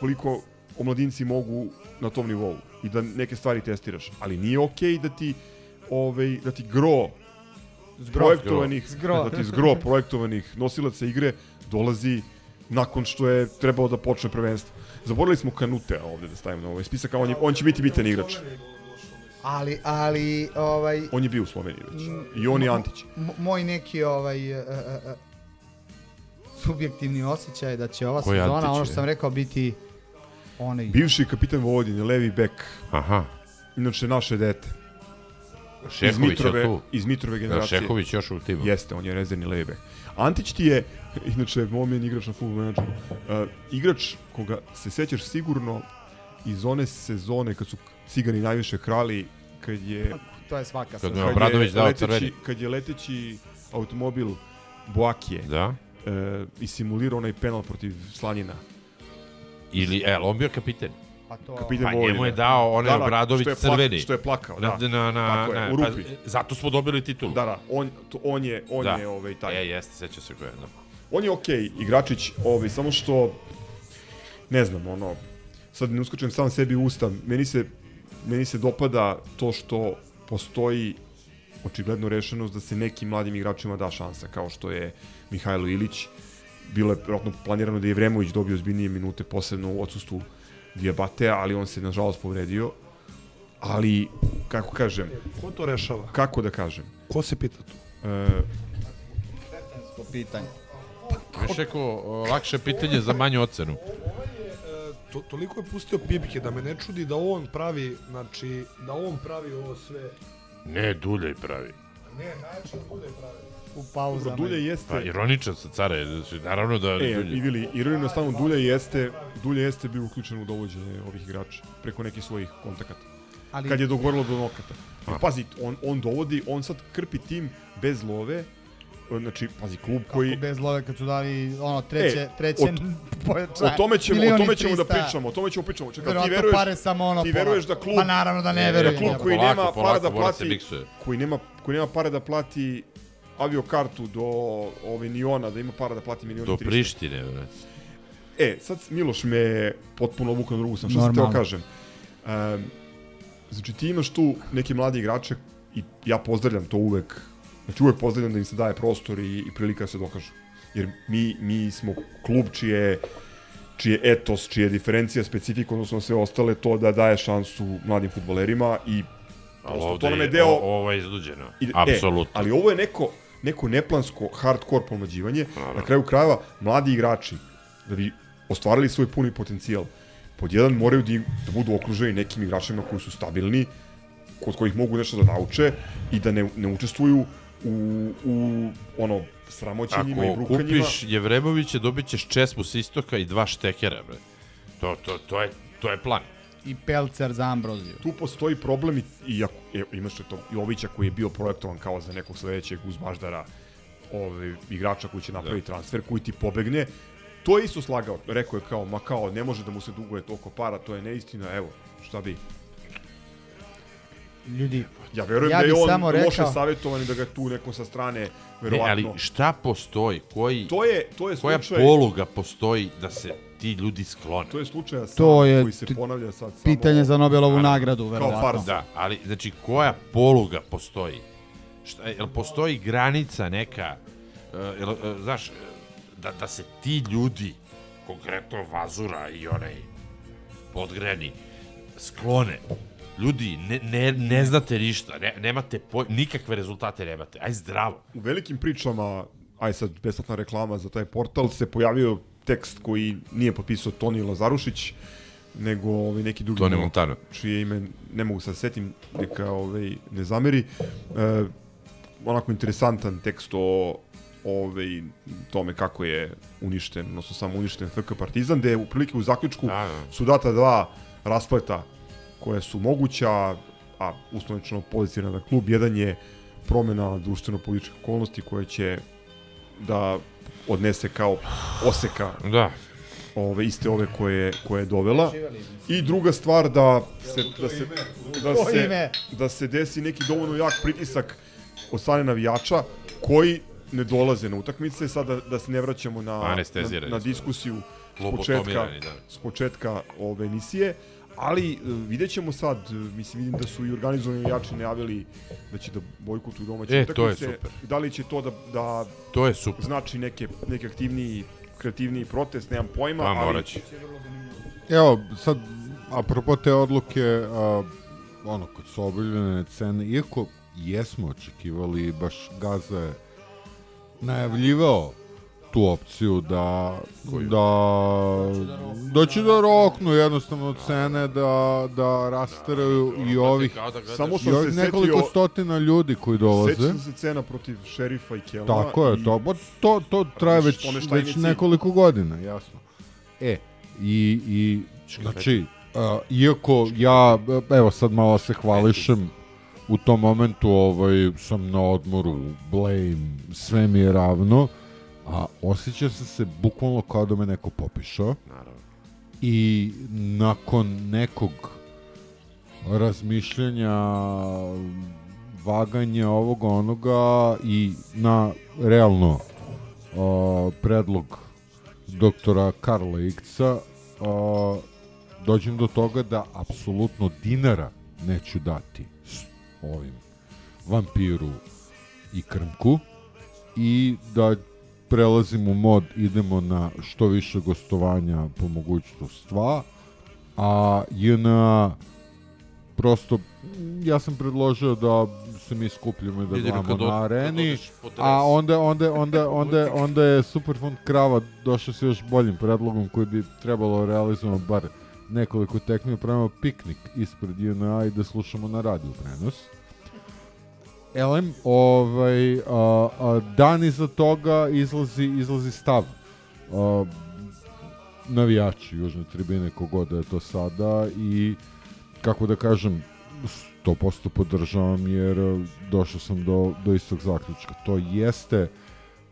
koliko omladinci mogu na tom nivou i da neke stvari testiraš, ali nije okej da ti ovaj, da ti gro Zgro. projektovanih, Zgro. da ti zgro projektovanih nosilaca igre dolazi nakon što je trebalo da počne prvenstvo. Zaboravili smo Kanute ovde da stavimo na ovaj spisak, a on, je, on će biti bitan igrač. Ali, ali, ovaj... On je bio u Sloveniji već. I on i Antić. Moj neki ovaj uh, uh, subjektivni osjećaj je da će ova Koji sezona, Antić ono što sam rekao, biti onaj... Bivši kapitan Vojvodine, levi bek. Aha. Inače, naše dete. Šehović iz Mitrove, je tu? Iz Mitrove Da, generacije. Šehović još u timu. Jeste, on je rezervni levi bek. Antić ti je, inače, momen igrač na futbol menadžeru. Uh, igrač koga se sećaš sigurno iz one sezone kad su cigani najviše krali, kad je to je svaka sezona. Kad je Obradović dao leteći- crveni. Kad je leteći automobil Boakije Da. e, i simulirao onaj penal protiv Slanjina. Ili, e, on bio kapiten. Pa to... Kapitan Pa njemu je dao onaj Da, da, Obradović što crveni. što je plakao, Na, da. na, na, Tako je, na, u pa, rupi. zato smo dobili titulu. Da, da, on, to, on je, on Da. je ovaj, taj. E, jeste, seća se je. Da. On je okej, igračić, ovaj, samo što, ne znam, ono, sad ne uskačem sam sebi u usta, meni se, meni se dopada to što postoji očigledno rešenost da se nekim mladim igračima da šansa, kao što je Mihajlo Ilić, bilo je vjerojatno planirano da je Vremović dobio ozbiljnije minute, posebno u odsustvu Diabatea, ali on se nažalost povredio. Ali, kako kažem... Ko to rešava? Kako da kažem? Ko se pita tu? E, To pitanje. Još neko o, lakše pitanje za manju ocenu. E, To, toliko je pustio pipke da me ne čudi da on pravi, znači, da on pravi ovo sve. Ne, Duljaj pravi. Ne, najče bude pravi. U pauzama. Dulje jeste... Pa, ironičan sa care, znači, naravno da... E, Dulje. i vili, ironijno stanu Dulje jeste, Dulje jeste bio uključen u dovođenje ovih igrača preko nekih svojih kontakata. Ali- Kad je dogovorilo do nokata. I A. pazi, on, on dovodi, on sad krpi tim bez love, znači, pazi, klub koji... Kako bez love kad su dali ono treće, E, treće o- pojačanje. O tome ćemo, o tome ćemo da 300. pričamo, o tome ćemo pričamo. Čekaj, ti veruješ, pare samo ono ti veruješ da klub... Pa naravno da ne verujem, Da klub koji Polako, nema polako, para da plati, koji nema, koji nema para da plati avio kartu do ove Niona, da ima para da plati milion i Do 300. Prištine, bre. E, sad Miloš me potpuno obukao na drugu sam. Što sam teo Normalno. kažem? Um, znači ti imaš tu neke mlade igrače i ja pozdravljam to uvek. Znači uvek pozdravljam da im se daje prostor i, i prilika da se dokažu. Jer mi, mi smo klub čije čije etos, čije diferencija, specifika, odnosno sve ostale, to da daje šansu mladim futbolerima i Ali ovde to nam je je, deo... ovo je izluđeno. I- Apsolutno. E, ali ovo je neko, neko neplansko hardcore pomlađivanje. Na kraju krajeva, mladi igrači, da bi ostvarili svoj puni potencijal, pod jedan moraju da, da budu okruženi nekim igračima koji su stabilni, kod kojih mogu nešto da nauče i da ne, ne učestvuju u, u ono, sramoćenjima i Ako brukanjima. kupiš Jevremovića, dobit ćeš česmu s istoka i dva štekera, bre. To, to, to, je, to je plan. I Pelcer za Ambroziju. tu postoji problem i, i ako, e, imaš to Jovića koji je bio projektovan kao za nekog sledećeg uz Baždara ovaj, igrača koji će napraviti transfer, koji ti pobegne, to je isto slagao. Rekao je kao, ma kao, ne može da mu se duguje toliko para, to je neistina, evo, šta bi. Ljudi, Ja verujem Ja da je on samo loše rekao- savjetovan i da ga tu neko sa strane, Ne, verovatno. ali šta postoji? Koji, To je, to je koja slučaj, poluga postoji da se ti ljudi sklone? to je slučaj sam To je koji se ti- ponavlja sad samo... pitanje za Nobelovu Naravno. nagradu, verovatno. farsa. Da, ali, znači, koja poluga postoji? Šta, jel postoji granica neka, uh, jel, uh, znaš, da, da se ti ljudi, konkretno Vazura i onaj podgreni, sklone. Ljudi, ne, ne, ne znate ništa, ne, nemate poj, nikakve rezultate nemate. Aj zdravo. u velikim pričama, aj sad besplatna reklama za taj portal, se pojavio tekst koji nije potpisao Toni Lazarušić, nego ovaj, neki drugi Toni momak, Montana. čije ime ne mogu sad setim, neka ovaj, ne zameri. E, onako interesantan tekst o ovaj, tome kako je uništen, odnosno samo uništen FK Partizan, gde je u prilike u zaključku Da, da. su data dva raspleta koje su moguća, a uslovnično pozitivna na klub. Jedan je promena društveno-političke okolnosti koje će da odnese kao oseka Da. ove iste ove koje koje je dovela. I druga stvar da se da se da se da se desi neki dovoljno jak pritisak od strane navijača koji ne dolaze na utakmice, sada da se ne vraćamo na, na, Anestezirani na su. diskusiju s početka, da. s početka ove emisije, ali e, vidjet ćemo sad, e, mislim vidim da su i organizovani navijači najavili da će da bojkotuju domaće E, utakmice. to je super. Da li će to da, da To je super. znači neke, neke aktivniji, kreativniji protest, nemam pojma, Pa, ali morat će. Evo, sad, apropo te odluke, a, ono, kad su obavljene cene, iako jesmo očekivali, baš Gaza je najavljivao tu opciju da da da će da roknu jednostavno cene da da rasteraju i ovih da Samo sam ovih se nekoliko setio- stotina ljudi koji dolaze. Sećam se cena protiv šerifa i Kelna. Tako je, i to, to, to traje već, već nekoliko godina, jasno. E, i, i znači, uh, iako ja, evo sad malo se hvališem, u tom momentu ovaj, sam na odmoru, blame, sve mi je ravno, a osjeća se se bukvalno kao da me neko popišao. Naravno. I nakon nekog razmišljanja, vaganja ovoga onoga i na realno a, predlog doktora Karla Ikca a, dođem do toga da apsolutno dinara neću dati ovim vampiru i krmku i da prelazim u mod, idemo na što više gostovanja po mogućnost dva, a JNA prosto ja sam predložio da se mi skupljamo i da Jedino gledamo na areni, a onda, onda, onda, onda, onda je Superfund Krava došao sa još boljim predlogom koji bi trebalo realizovati bar nekoliko tekmi, pravimo piknik ispred JNA i da slušamo na radiju prenos. Elem, ovaj, a, a, dan iza toga izlazi, izlazi stav a, navijači južne tribine, kogod da je to sada i kako da kažem 100% podržavam jer došao sam do, do istog zaključka. To jeste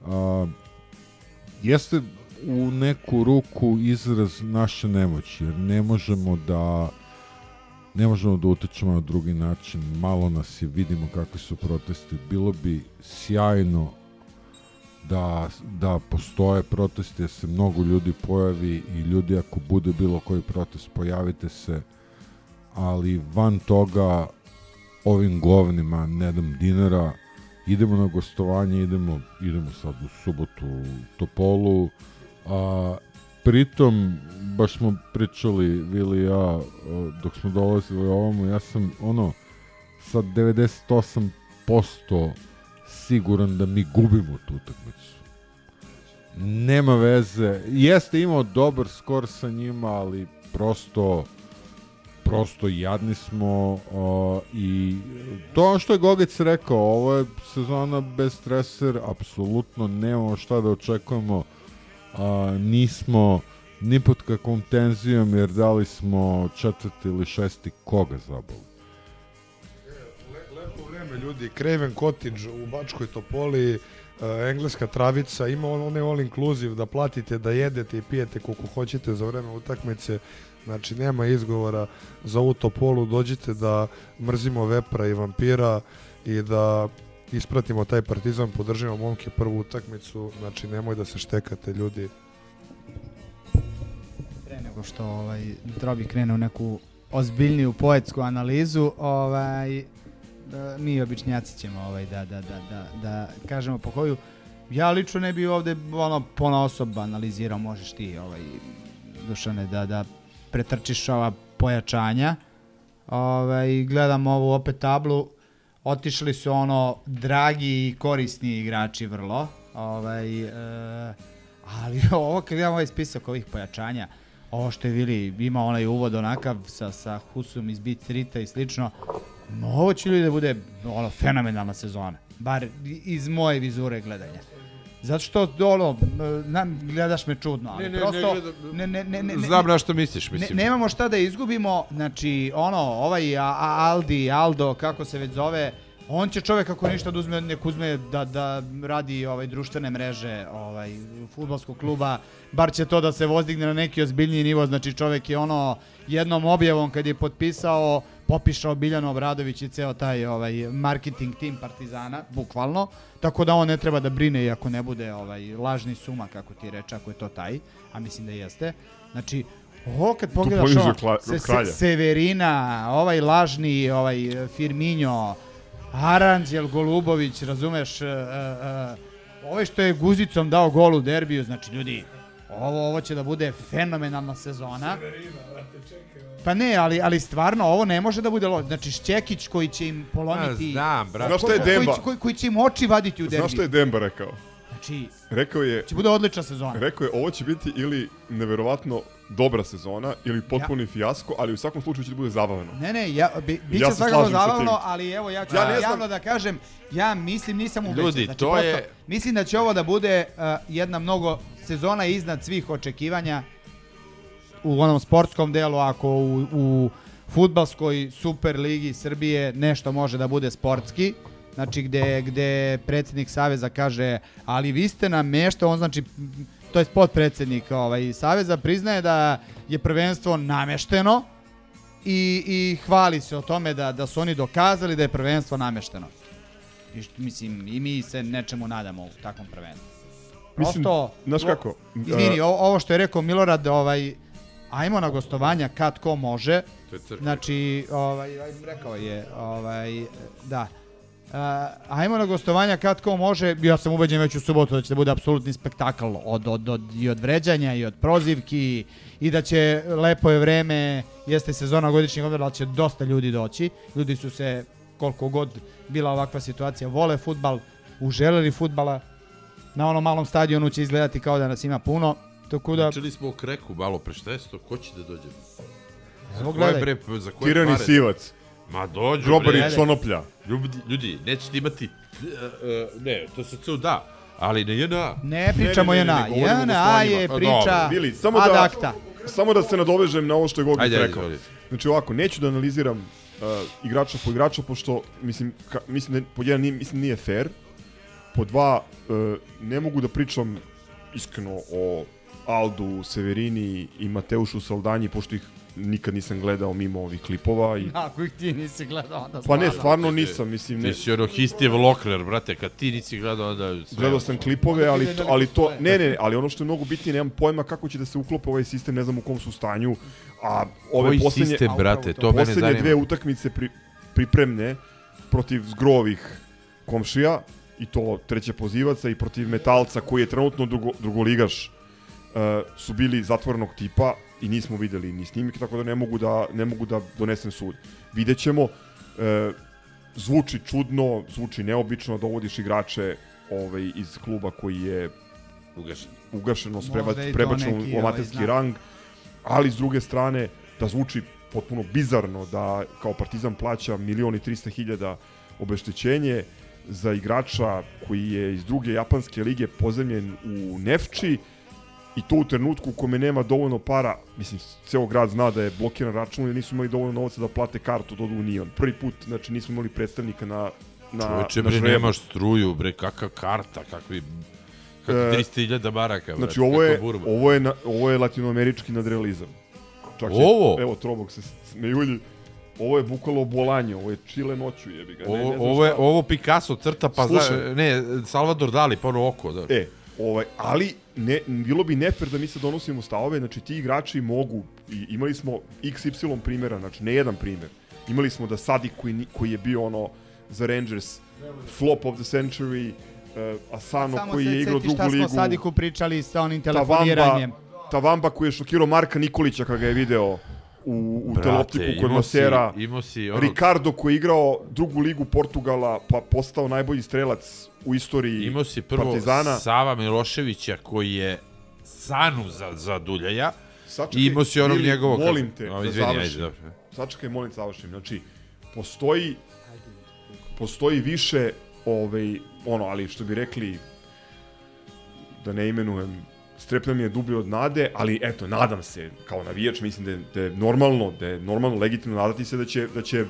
a, jeste u neku ruku izraz naše nemoći jer ne možemo da ne možemo da utičemo na drugi način, malo nas je, vidimo kakvi su protesti, bilo bi sjajno da, da postoje protesti, da se mnogo ljudi pojavi i ljudi ako bude bilo koji protest, pojavite se, ali van toga ovim govnima ne dam dinara, idemo na gostovanje, idemo, idemo sad u subotu u Topolu, a, pritom, baš smo pričali, Vili i ja, dok smo dolazili ovamo, ja sam, ono, sa 98% siguran da mi gubimo tu utakmicu. Nema veze. Jeste imao dobar skor sa njima, ali prosto prosto jadni smo o, i to što je Gogec rekao, ovo je sezona bez streser, apsolutno nemamo šta da očekujemo a, nismo ni pod kakvom tenzijom jer dali smo četvrti ili šesti koga zabol. Lepo vreme, ljudi. Craven Cottage u Bačkoj Topoli, uh, engleska travica, ima on, onaj all inclusive da platite, da jedete i pijete koliko hoćete za vreme utakmice. Znači, nema izgovora za ovu Topolu. Dođite da mrzimo vepra i vampira i da ispratimo taj partizan, podržimo momke prvu utakmicu. Znači, nemoj da se štekate, ljudi. Pre nego što ovaj, Drobi krene u neku ozbiljniju poetsku analizu, ovaj, da, mi običnjaci ćemo ovaj, da, da, da, da, da kažemo po koju ja lično ne bi ovde ono pona osoba analizirao, možeš ti ovaj, Dušane da, da pretrčiš ova pojačanja ovaj, gledam ovu opet tablu otišli su ono dragi i korisni igrači vrlo ovaj, e, ali ovo kad gledam ovaj spisak ovih pojačanja ovo što je Vili ima onaj uvod onakav sa, sa Husum iz Beat Streeta i slično ovo će ljudi da bude ono, fenomenalna sezona bar iz moje vizure gledanja Zato što ono, znam, gledaš me čudno, ali Ne, ne, ne prosto ne, ne, ne, ne, ne, Znam na što misliš, ne, mislim. nemamo šta da izgubimo, znači ono, ovaj a, a, Aldi, Aldo, kako se već zove, on će čovek ako ništa da uzme, nek uzme da, da radi ovaj društvene mreže ovaj fudbalskog kluba, bar će to da se vozdigne na neki ozbiljniji nivo, znači čovek je ono jednom objavom kad je potpisao popišao Biljano Obradović i ceo taj ovaj marketing tim Partizana, bukvalno, tako da on ne treba da brine i ako ne bude ovaj lažni suma kako ti reče, ako je to taj, a mislim da jeste. Znači, ovo kad pogledaš ovo, se, se. Severina, ovaj lažni, ovaj Firminjo, Aranđel Golubović, razumeš, uh, uh, ovaj što je guzicom dao gol u derbiju, znači ljudi, ovo, ovo će da bude fenomenalna sezona. Pa ne, ali, ali stvarno ovo ne može da bude loš. Znači Šćekić koji će im polomiti... A, znam, brate. Znaš šta je koji, Demba? će- koji, koji će im oči vaditi u derbiju. Znaš šta je Demba rekao? Znači, Rekao je... će bude odlična sezona. Rekao je, ovo će biti ili neverovatno dobra sezona, ili potpuni fijasko, ali u svakom slučaju će da bude zabavno. Ne, ne, ja, bi, bit će Ja svakako zabavno, ali evo ja ću Ja ja ne znam- javno da kažem, ja mislim, nisam ubeđen. Ljudi, znači, to prosto, je- Mislim da će ovo da bude uh, jedna mnogo sezona iznad svih očekivanja u onom sportskom delu, ako u, u futbalskoj super ligi Srbije nešto može da bude sportski, znači gde, gde predsjednik Saveza kaže, ali vi ste nameštao, on znači, to je podpredsednik ovaj, Saveza, priznaje da je prvenstvo namešteno i, i hvali se o tome da, da su oni dokazali da je prvenstvo namešteno. I, što- mislim, i mi se nečemu nadamo u takvom prvenstvu. Mislim, Prosto, znaš kako, Izvini, ovo što je rekao Milorad, ovaj, ajmo na gostovanja kad ko može. To je crkva. Znači, ovaj, aj, rekao je, ovaj, da. A, ajmo na gostovanja kad ko može. Ja sam ubeđen već u subotu da će da bude apsolutni spektakl od, od, od, i od vređanja i od prozivki i da će lepo je vreme, jeste sezona godišnjeg odmora, ali će dosta ljudi doći. Ljudi su se, koliko god bila ovakva situacija, vole futbal, uželeli futbala. Na onom malom stadionu će izgledati kao da nas ima puno. Tako da, Pričali smo o kreku malo pre, šta je to? Ko će da dođe? Evo, gledaj. bre, za koje Tirani pare? Sivac. Ma dođu Grobari bre. Čonoplja. Ljudi, ljudi, nećete imati... Uh, uh, ne, to se tu da. Ali ne JNA. Ne pričamo JNA. JNA je priča Bili, samo ad da, acta. samo da se nadovežem na ovo što je Gogić Ajde, ajde, rekao. izvolite. Znači ovako, neću da analiziram uh, igrača po igrača, pošto mislim, ka, mislim da pod jedan nije, mislim nije fair. Po dva, uh, ne mogu da pričam iskreno o Aldu, Severini i Mateušu Saldanji, pošto ih nikad nisam gledao mimo ovih klipova. I, Ako ih ti nisi gledao, onda pa ne, stvarno. stvarno nisam, mislim, ne. Ti si ono Histijev Lokner, brate, kad ti nisi gledao, onda... Sve Gledao sam klipove, ali to, ali to ne, ne, ne, ali ono što je mnogo bitnije, nemam pojma kako će da se uklope ovaj sistem, ne znam u kom su stanju. A ove Koji poslednje sistem, brate, to mene poslednje zanima. dve utakmice pri, pripremne protiv zgrovih komšija i to treće pozivaca i protiv metalca koji je trenutno drugo, drugoligaš uh, su bili zatvorenog tipa i nismo videli ni snimke, tako da ne mogu da, ne mogu da donesem sud. Videćemo, uh, zvuči čudno, zvuči neobično, dovodiš igrače ovaj, iz kluba koji je ugašen, ugašeno, prebačeno neki, u ovaj, amaterski znak. rang, ali s druge strane da zvuči potpuno bizarno da kao Partizan plaća milion i 300 hiljada obeštećenje za igrača koji je iz druge japanske lige pozemljen u Nefči i to u trenutku u kome nema dovoljno para, mislim, ceo grad zna da je blokiran račun i nisu imali dovoljno novca da plate kartu do u Nion. Prvi put, znači, nismo imali predstavnika na, na, Čoveče, na bre, žrebu. nemaš struju, bre, kakva karta, kakvi... Kakvi E, 300.000 maraka, Znači, brate, ovo je, burba. ovo je, na, ovo je latinoamerički nadrealizam. Čak Ovo? Je, evo, Trobog se smejulji. Ovo je bukvalo bolanje, ovo je čile noću, jebi ga. Ne, Ovo, ne ovo, je, šta. ovo Picasso crta, pa zna, Slušaj. ne, Salvador Dali, pa ono oko, da. E, ovaj, ali ne, bilo bi nefer da mi se donosimo stavove, znači ti igrači mogu, i imali smo XY primjera, znači ne jedan primjer. Imali smo da Sadik koji, koji je bio ono za Rangers flop of the century, uh, Asano Samo koji se je igrao šta drugu ligu. smo Sadiku pričali sa onim Tavamba, telefoniranjem. Tavamba koji je šokirao Marka Nikolića kada ga je video u, u Brate, teleoptiku kod Masera. imao si ono- Ricardo koji je igrao drugu ligu Portugala pa postao najbolji strelac u istoriji Imao si prvo Partizana. Sava Miloševića koji je sanu za, za Duljaja. Sačekaj, I imao si onog njegovog... Molim te, O, da izvini, ajde, završim. dobro. Sačekaj, molim te, završim. Znači, postoji postoji više ovaj, ono, ali što bi rekli da ne imenujem strepna mi je dublje od nade, ali eto, nadam se, kao navijač, mislim da je, da je normalno, da je normalno legitimno nadati se da će, da će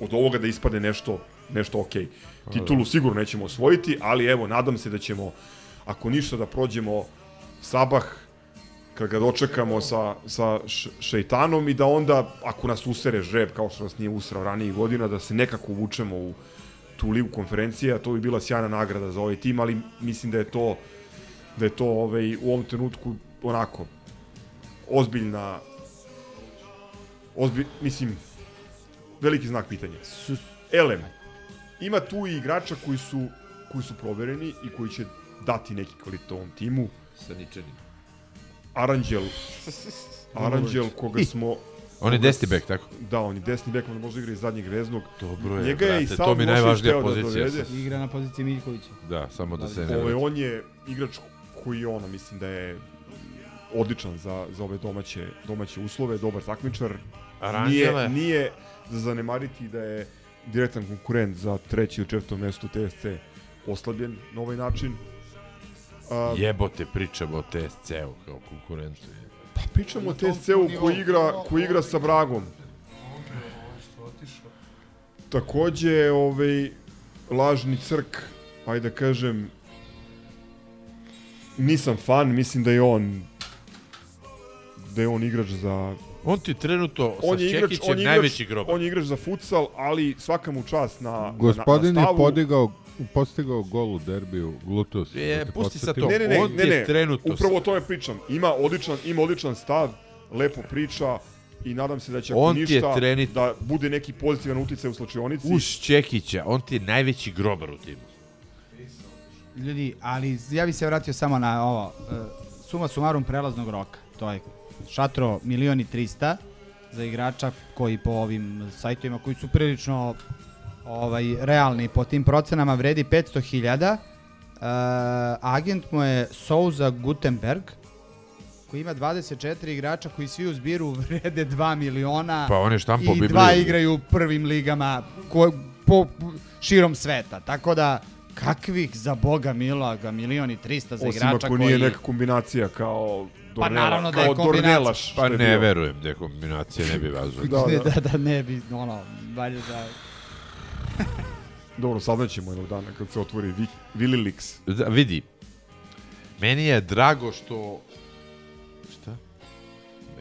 od ovoga da ispade nešto, nešto okej. Titulu sigurno nećemo osvojiti, ali evo, nadam se da ćemo, ako ništa, da prođemo Sabah, kad ga dočekamo sa, sa šeitanom i da onda, ako nas usere žreb, kao što nas nije usrao ranijih godina, da se nekako uvučemo u tu ligu konferencija, to bi bila sjajna nagrada za ovaj tim, ali mislim da je to da je to ovaj, u ovom trenutku onako ozbiljna ozbilj, mislim veliki znak pitanja. Elem, ima tu i igrača koji su koji su provereni i koji će dati neki kvalitet ovom timu. Saničani. Aranđel. Aranđel koga smo On je desni bek, tako? Da, on je desni bek, on može igra iz zadnjeg veznog. Dobro je, Njega je i brate, Sav to mi je najvažnija da pozicija. dovede. Igra na poziciji Miljkovića. Da, samo da se ne... Ovaj, on je igrač koji ono, mislim da je odličan za, za ove domaće, domaće uslove, dobar takmičar. Aranđele. Nije, nije za zanemariti da je direktan konkurent za treće ili četvrto mesto TSC oslabljen na ovaj način. A, Jebote, pričamo o TSC-u kao konkurentu. Pa pričamo o TSC-u koji igra, koji igra sa Bragom. Takođe, ovaj, lažni crk, ajde da kažem, nisam fan, mislim da je on da je on igrač za On ti trenutno on sa je igrač, Čekićem on je igrač, najveći grobar. On je igrač za futsal, ali svaka mu čast na Gospodin na, je na stavu. podigao, postigao gol u derbiju, glutus. E, da te pusti sad podsjetim. to. Ne, ne, ne, On ne, ti je ne, trenutno upravo sa- o tome pričam. Ima odličan, ima odličan stav, lepo priča i nadam se da će On je ništa trenit- da bude neki pozitivan uticaj u slačionici. Uz Čekića, on ti je najveći grobar u timu. Ljudi, ali ja bih se vratio samo na ovo. e, Suma sumarum prelaznog roka. To je šatro milioni 300 za igrača koji po ovim sajtovima koji su prilično ovaj realni po tim procenama vredi 500.000. Uh, agent mu je Souza Gutenberg koji ima 24 igrača koji svi u zbiru vrede 2 miliona Pa on je štampao i Bibliju. dva igraju u prvim ligama ko, po, širom sveta. Tako da kakvih za boga miloga milion i 300 za Osim igrača ako koji... nije neka kombinacija kao Dornela, naravno da je kombinacija. Pa ne bio. verujem da je kombinacija, ne bi vazio. Da, da. da, da ne bi, ono, valjda da... Dobro, saznaćemo jednog dana kad se otvori Vi- Vililix. Da, vidi, meni je drago što... Šta?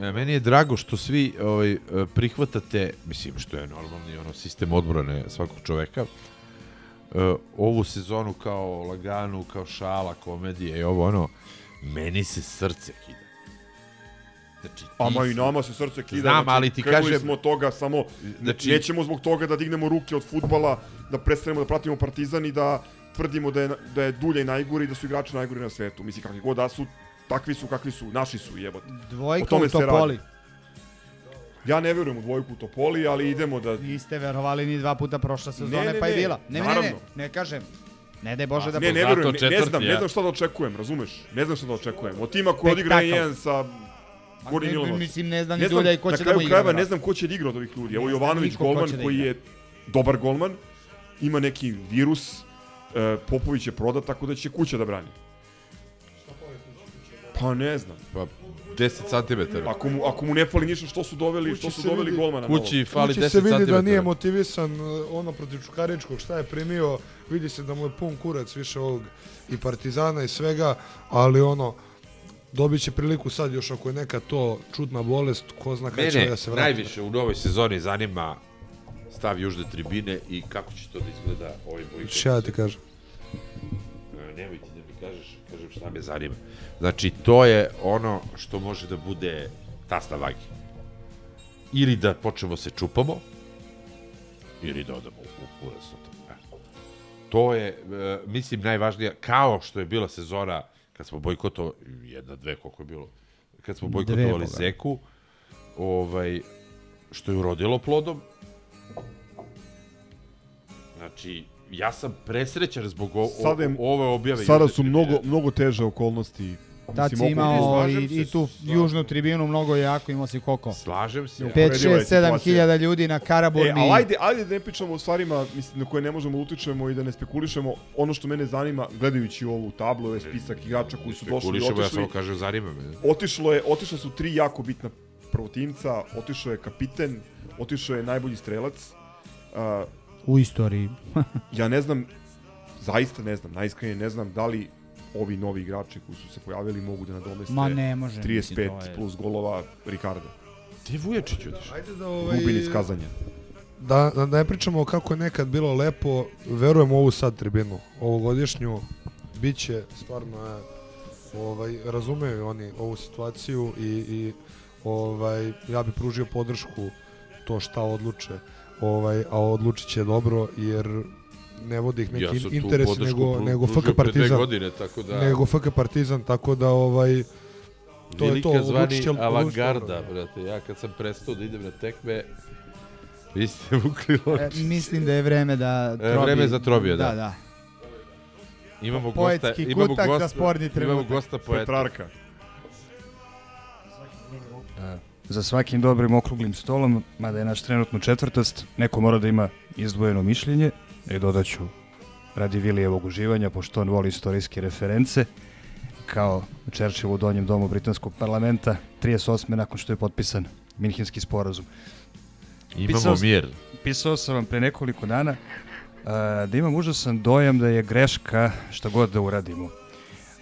E, Meni je drago što svi ovaj, e, prihvatate, mislim što je normalni ono, sistem odbrane svakog čoveka, ovu sezonu kao laganu, kao šala, komedije i ovo ono, meni se srce kida. Znači, ti Ama i nama se srce kida. Znam, znači, ali ti krenuli kažem... smo od toga samo, Znači- nećemo zbog toga da dignemo ruke od futbala, da prestanemo da pratimo Partizan i da tvrdimo da je, da je Dulje najgori i da su igrači najgori na svetu. Mislim, kakvi god da su, takvi su kakvi su, naši su jebote. Dvojka u se radi. Ja ne verujem u dvojku u Topoli, ali idemo da... Niste verovali ni dva puta prošla sezona, Ne, ne, pa je ne, bila. Ne, ne, ne, ne, ne kažem. Ne daj Bože da... ne, ne verujem, ne, ne četvrti, znam, ja. ne znam šta da očekujem, razumeš? Ne znam šta da očekujem. Od tima koji odigra jedan sa Gori ne, Milanovac. mislim, ne zna ni ne znam, Dulja i ko na će da kraju mu igra, krajeva ne brate. znam ko će da igra od ovih ljudi. Evo Ne Jovanović golman da koji je dobar golman, ima neki virus, e, Popović je prodat, tako da će kuća da brani. Pa ne znam. Pa 10 cm. Ako mu, ako mu ne fali ništa, što su doveli, Kući što su doveli vidi- golmana? Kući fali Kući 10 se vidi da cm. nije motivisan uh, ono protiv Čukaričkog, šta je primio, vidi se da mu je pun kurac više ovog i Partizana i svega, ali ono, dobit će priliku sad još ako je neka to čudna bolest, ko zna kada će da se vrati. najviše u novoj sezoni zanima stav južne tribine i kako će to da izgleda ovaj bojkot. Šta ja ti kažem? E, Nemoj ti da mi kažeš, kažem šta me zanima. Znači, to je ono što može da bude tasna vagi. Ili da počnemo se čupamo, ili da odemo u kurac. to. To je, e, mislim, najvažnija, kao što je bila sezona kad smo bojkotovali, jedna, dve, koliko je bilo, kad smo bojkotovali. Zeku, ovaj, što je urodilo plodom. Znači, ja sam presrećan zbog o, o, ove objave. Sada su mnogo, mnogo teže okolnosti. Tad si imao i, se, i tu slažem. južnu tribinu mnogo jako, imao si koliko? Slažem se. 5, Uporediva je 6, 7 situacija. hiljada ljudi na Karaburmi. E, ali ajde, ajde da ne pričamo o stvarima mislim, na koje ne možemo da utičemo i da ne spekulišemo. Ono što mene zanima, gledajući ovu tablu, ovaj spisak igrača koji su došli i Spekulišemo, ja otišli, samo kažem, zanima me. otišlo je, otišlo su tri jako bitna prvotimca, otišao je kapiten, otišao je najbolji strelac. Uh, U istoriji. ja ne znam, zaista ne znam, najiskrenije ne znam da li ovi novi igrači koji su se pojavili mogu da nadomeste Ma ne može, 35 mislim, je- plus golova Ricarda. Ti Vujačić otišao. Ajde da ovaj... Rubin iz Kazanja. Da, da ne pričamo kako je nekad bilo lepo, verujem ovu sad tribinu, ovogodišnju, bit će stvarno, je, ovaj, razumeju oni ovu situaciju i, i ovaj, ja bi pružio podršku to šta odluče, ovaj, a odlučit će dobro, jer ne vodi ih neki Ja interes, nego, pru- nego FK Partizan. godine, tako da- Nego FK Partizan, tako da ovaj, to je to. Velika zvani avangarda, brate. Ja kad sam prestao da idem na tekme, vi ste vukli E, oči. mislim da je vreme da E, vreme za Trobija, da. Da, da. Imamo Poetski gosta, imamo kutak za gosta, sporni imamo trenutak. gosta poeta. Petrarka. Za svakim dobrim okruglim stolom, mada je naš trenutno četvrtost, neko mora da ima izdvojeno mišljenje i dodaću radi Vilijevog uživanja, pošto on voli istorijske reference. kao Churchill u donjem domu britanskog parlamenta 38. nakon što je potpisan Minhenski sporazum. Imamo Pisao- mir. Pisao sam vam pre nekoliko dana a, da imam užasan dojam da je greška šta god da uradimo.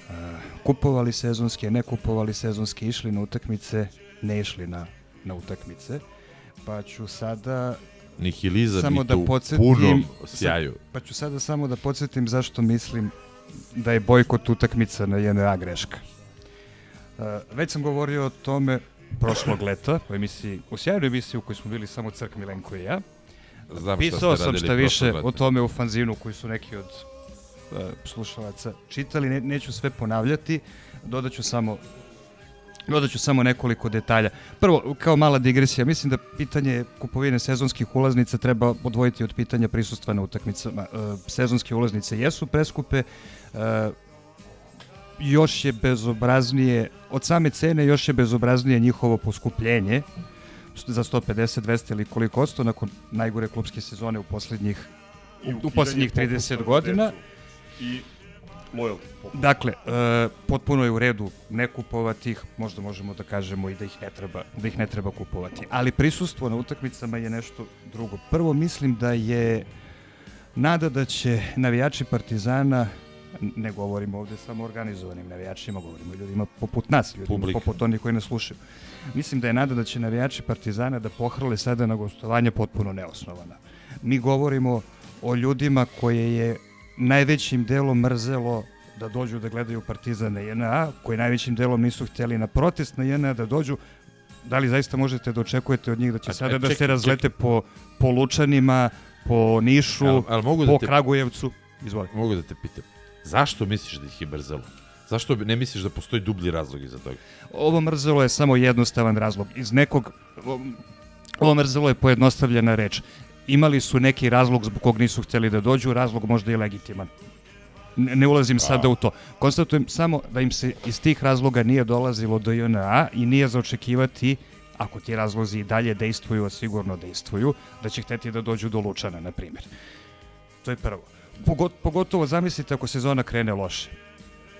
A, kupovali sezonske, ne kupovali sezonske, išli na utakmice, ne išli na, na utakmice. Pa ću sada Nihilizam samo i da to u podsjetim, punom sa- sjaju. Pa ću sada samo da podsjetim zašto mislim da je bojkot utakmica na JNA greška. Uh, već sam govorio o tome prošlog leta u emisiji, u sjajnoj emisiji u kojoj smo bili samo Crk Milenko i ja. Znam šta Pisao ste sam šta više leta. o tome u fanzinu koji su neki od uh, slušalaca čitali, ne, neću sve ponavljati, dodaću samo Dodat ću samo nekoliko detalja. Prvo, kao mala digresija, mislim da pitanje kupovine sezonskih ulaznica treba odvojiti od pitanja prisustva na utakmicama. E, sezonske ulaznice jesu preskupe, e, još je bezobraznije, od same cene još je bezobraznije njihovo poskupljenje za 150, 200 ili koliko osto nakon najgore klubske sezone u posljednjih I u, u ukidanje posljednjih 30 popusta za godina. I popust. Dakle, e, potpuno je u redu ne kupovati ih, možda možemo da kažemo i da ih ne treba, da ih ne treba kupovati. Ali prisustvo na utakmicama je nešto drugo. Prvo mislim da je nada da će navijači Partizana ne govorimo ovde samo organizovanim navijačima, govorimo o ljudima poput nas, ljudima Publika. poput onih koji nas slušaju. Mislim da je nada da će navijači Partizana da pohrle sada na gostovanje potpuno neosnovana. Mi govorimo o ljudima koje je najvećim delom mrzelo da dođu da gledaju Partizan na JNA, koji najvećim delom nisu hteli na protest na JNA da dođu. Da li zaista možete da očekujete od njih da će A- sada a da se razlete po, po Lučanima, po Nišu, Al- al mogu da po te- Kragujevcu? Izvoli. Mogu da te pitam. Zašto misliš da ih je brzelo? Zašto ne misliš da postoji dublji razlog iza toga? Ovo mrzelo je samo jednostavan razlog. Iz nekog... Ovo mrzelo je pojednostavljena reč. Imali su neki razlog zbog kog nisu htjeli da dođu, razlog možda i legitiman. Ne, ne ulazim sada u to. Konstatujem samo da im se iz tih razloga nije dolazilo do JNA i nije za očekivati, ako ti razlozi i dalje dejstvuju, a sigurno dejstvuju, da će hteti da dođu do Lučana, na primjer. To je prvo. Pogot, pogotovo zamislite ako sezona krene loše.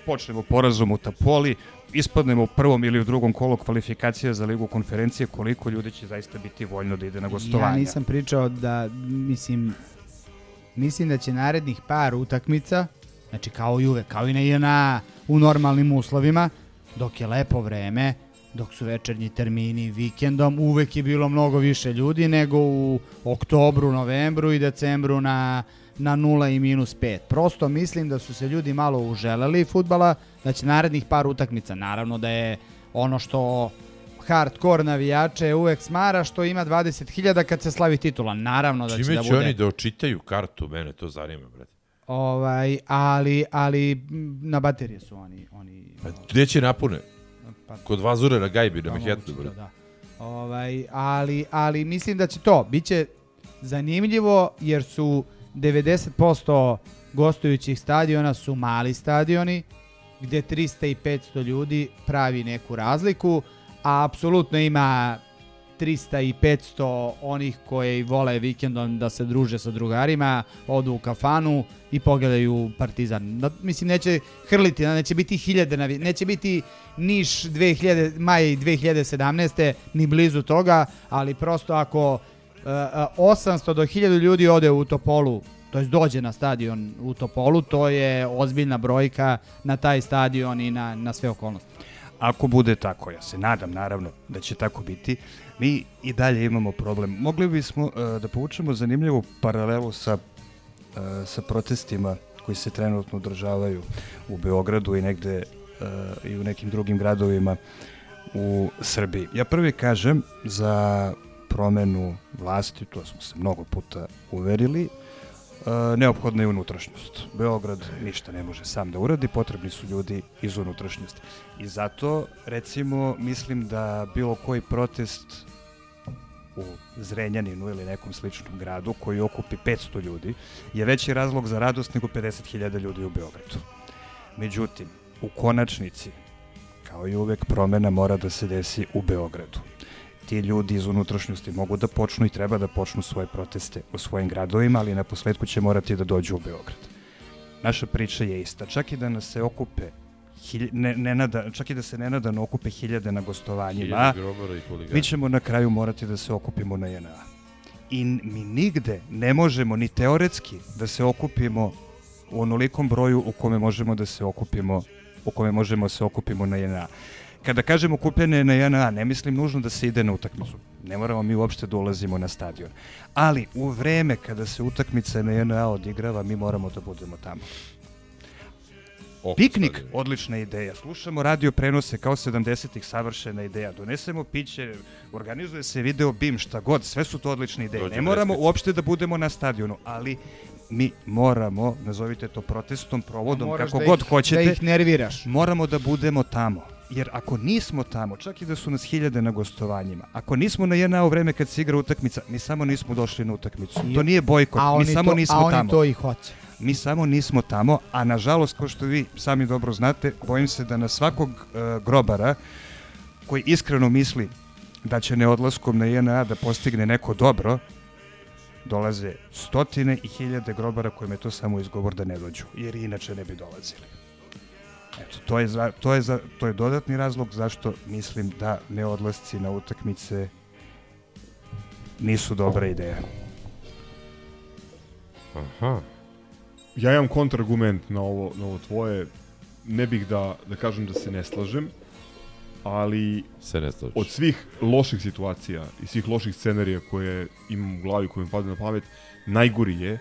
Počnemo porazom u Tapoli, ispadnemo u prvom ili u drugom kolu kvalifikacija za ligu konferencije, koliko ljudi će zaista biti voljno da ide na gostovanja. Ja nisam pričao da, mislim, mislim da će narednih par utakmica, znači kao i uvek, kao i na INA u normalnim uslovima, dok je lepo vreme, dok su večernji termini vikendom, uvek je bilo mnogo više ljudi nego u oktobru, novembru i decembru na, na 0 i minus 5. Prosto mislim da su se ljudi malo uželeli futbala, da će narednih par utakmica, naravno da je ono što hardcore navijače uvek smara što ima 20.000 kad se slavi titula. Naravno da će Čime da će bude. oni da očitaju kartu? Mene to zanima, brate. Ovaj, ali, ali na baterije su oni. oni Pa gde će napune? Pa- Kod Vazure na Gajbi, na Pa brate. da, da. Ovaj, ali, ali mislim da će to. Biće zanimljivo jer su 90% gostujućih stadiona su mali stadioni gde 300 i 500 ljudi pravi neku razliku, a apsolutno ima 300 i 500 onih koji vole vikendom da se druže sa drugarima, odu u kafanu i pogledaju Partizan. Da, mislim, neće hrliti, da, neće biti hiljade, neće biti Niš 2000, maj 2017. ni blizu toga, ali prosto ako 800 do 1000 ljudi ode u Topolu, to jest dođe na stadion u Topolu, to je ozbiljna brojka na taj stadion i na, na sve okolnosti. Ako bude tako, ja se nadam naravno da će tako biti, mi i dalje imamo problem. Mogli bismo e, da povučemo zanimljivu paralelu sa, e, sa protestima koji se trenutno održavaju u Beogradu i negde e, i u nekim drugim gradovima u Srbiji. Ja prvi kažem za promenu vlasti, to smo se mnogo puta uverili, E, neophodna je unutrašnjost. Beograd ništa ne može sam da uradi, potrebni su ljudi iz unutrašnjosti. I zato, recimo, mislim da bilo koji protest u Zrenjaninu ili nekom sličnom gradu koji okupi 500 ljudi je veći razlog za radost nego 50.000 ljudi u Beogradu. Međutim, u konačnici, kao i uvek, promena mora da se desi u Beogradu ti ljudi iz unutrašnjosti mogu da počnu i treba da počnu svoje proteste u svojim gradovima, ali na posledku će morati da dođu u Beograd. Naša priča je ista. Čak i da nas se okupe hilj, ne, nenada, čak i da se nenadano okupe hiljade na gostovanjima, Hiljade mi ćemo na kraju morati da se okupimo na JNA. I mi nigde ne možemo ni teoretski da se okupimo u onolikom broju u kome možemo da se okupimo u kome možemo da se okupimo na JNA. Kada kažem okupljanje na JNA, ne mislim nužno da se ide na utakmicu. Ne moramo mi uopšte da ulazimo na stadion. Ali u vreme kada se utakmica na JNA odigrava, mi moramo da budemo tamo. Piknik, odlična ideja. Slušamo radio prenose kao 70-ih, savršena ideja. Donesemo piće, organizuje se video BIM, šta god, sve su to odlične ideje. Dođe ne moramo Breskica. uopšte da budemo na stadionu, ali mi moramo, nazovite to protestom, provodom, Moraš kako da god ih- hoćete. da ih nerviraš. Moramo da budemo tamo. Jer ako nismo tamo, čak i da su nas hiljade na gostovanjima, ako nismo na jedna u vreme kad se igra utakmica, mi samo nismo došli na utakmicu. I- To nije bojkot, a mi oni samo to- nismo a oni tamo. to i hoće. Mi samo nismo tamo, a nažalost, kao što vi sami dobro znate, bojim se da na svakog e, grobara koji iskreno misli da će neodlaskom na JNA da postigne neko dobro, dolaze stotine i hiljade grobara kojima je to samo izgovor da ne dođu, jer inače ne bi dolazili. Eto, to je, za, to, je za, to je dodatni razlog zašto mislim da neodlasci na utakmice nisu dobra ideja. Aha. Ja imam kontrargument na ovo, na ovo tvoje. Ne bih da, da kažem da se ne slažem, ali Se ne slažeš. od svih loših situacija i svih loših scenarija koje imam u glavi, koje mi padaju na pamet, najgori je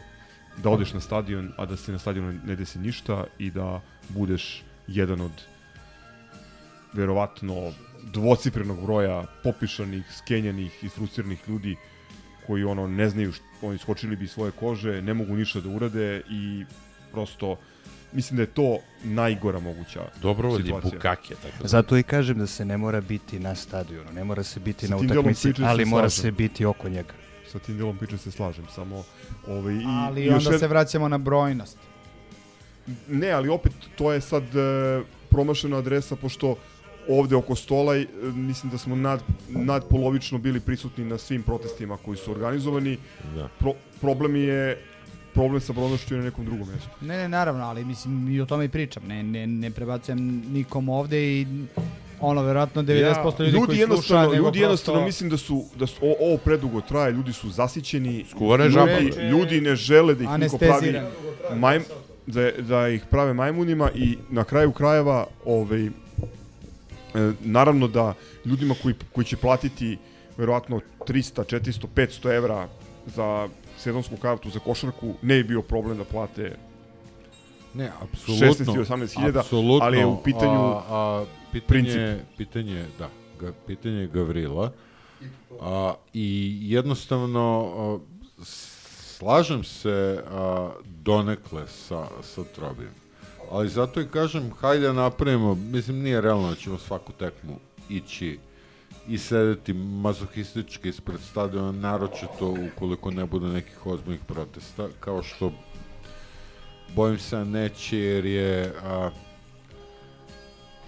da odeš na stadion, a da se na stadionu ne desi ništa i da budeš jedan od verovatno dvocifrenog broja popišanih, skenjanih i frustriranih ljudi koji ono ne znaju što, oni skočili bi svoje kože, ne mogu ništa da urade i prosto mislim da je to najgora moguća Dobrovoljni situacija. bukake, tako da. Zato i kažem da se ne mora biti na stadionu, ne mora se biti Sa na utakmici, ali mora slažem. se biti oko njega. Sa tim delom priče se slažem, samo ovaj, i, Ali i još onda jed- se vraćamo na brojnost. Ne, ali opet to je sad e, promašena adresa, pošto ovde oko stola e, mislim da smo nad, nadpolovično bili prisutni na svim protestima koji su organizovani. Da. Pro, problem je problem sa brojnošću je na nekom drugom mjestu. Ne, ne, naravno, ali mislim i o tome i pričam. Ne, ne, ne prebacujem nikom ovde i ono, verovatno 90% ljudi, koji sluša, jednostavno, nego ljudi prosto... jednostavno mislim da su da su o, ovo predugo traje, ljudi su zasićeni, Skuvane ljudi, žabare. ljudi ne žele da ih niko pravi Anestezirani. Da, da ih prave majmunima i na kraju krajeva ovaj e, naravno da ljudima koji koji će platiti verovatno 300, 400, 500 evra za sezonsku kartu za košarku ne je bio problem da plate Ne, apsolutno. 16 i 18 hiljada, ali je u pitanju a, a, pitanje, princip. pitanje, da, ga, pitanje je Gavrila. A, I jednostavno a, slažem se a, donekle sa, sa Trobijem. Ali zato i kažem, hajde da napravimo, mislim nije realno da ćemo svaku tekmu ići i sedeti mazohistički ispred stadiona, naročito ukoliko ne bude nekih ozbiljnih protesta, kao što bojim se neće jer je a,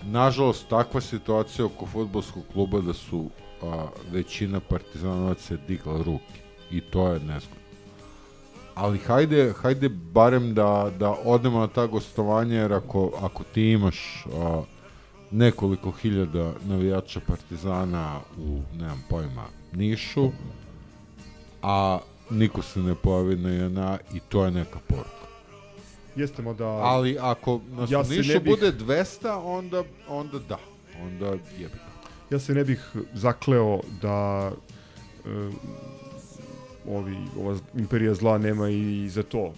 nažalost takva situacija oko futbolskog kluba da su a, većina partizanovaca digla ruke i to je nezgodno. Ali hajde, hajde barem da, da odemo na ta gostovanja jer ako, ako ti imaš a, nekoliko hiljada navijača partizana u, nemam pojma, Nišu, a niko se ne pojavi na JNA i to je neka poruka. Jeste, da... Ali ako nas Ja u Nišu bih- bude 200, onda, onda da. Onda jebi. Ja se ne bih zakleo da e, ovi, ova imperija zla nema i za to.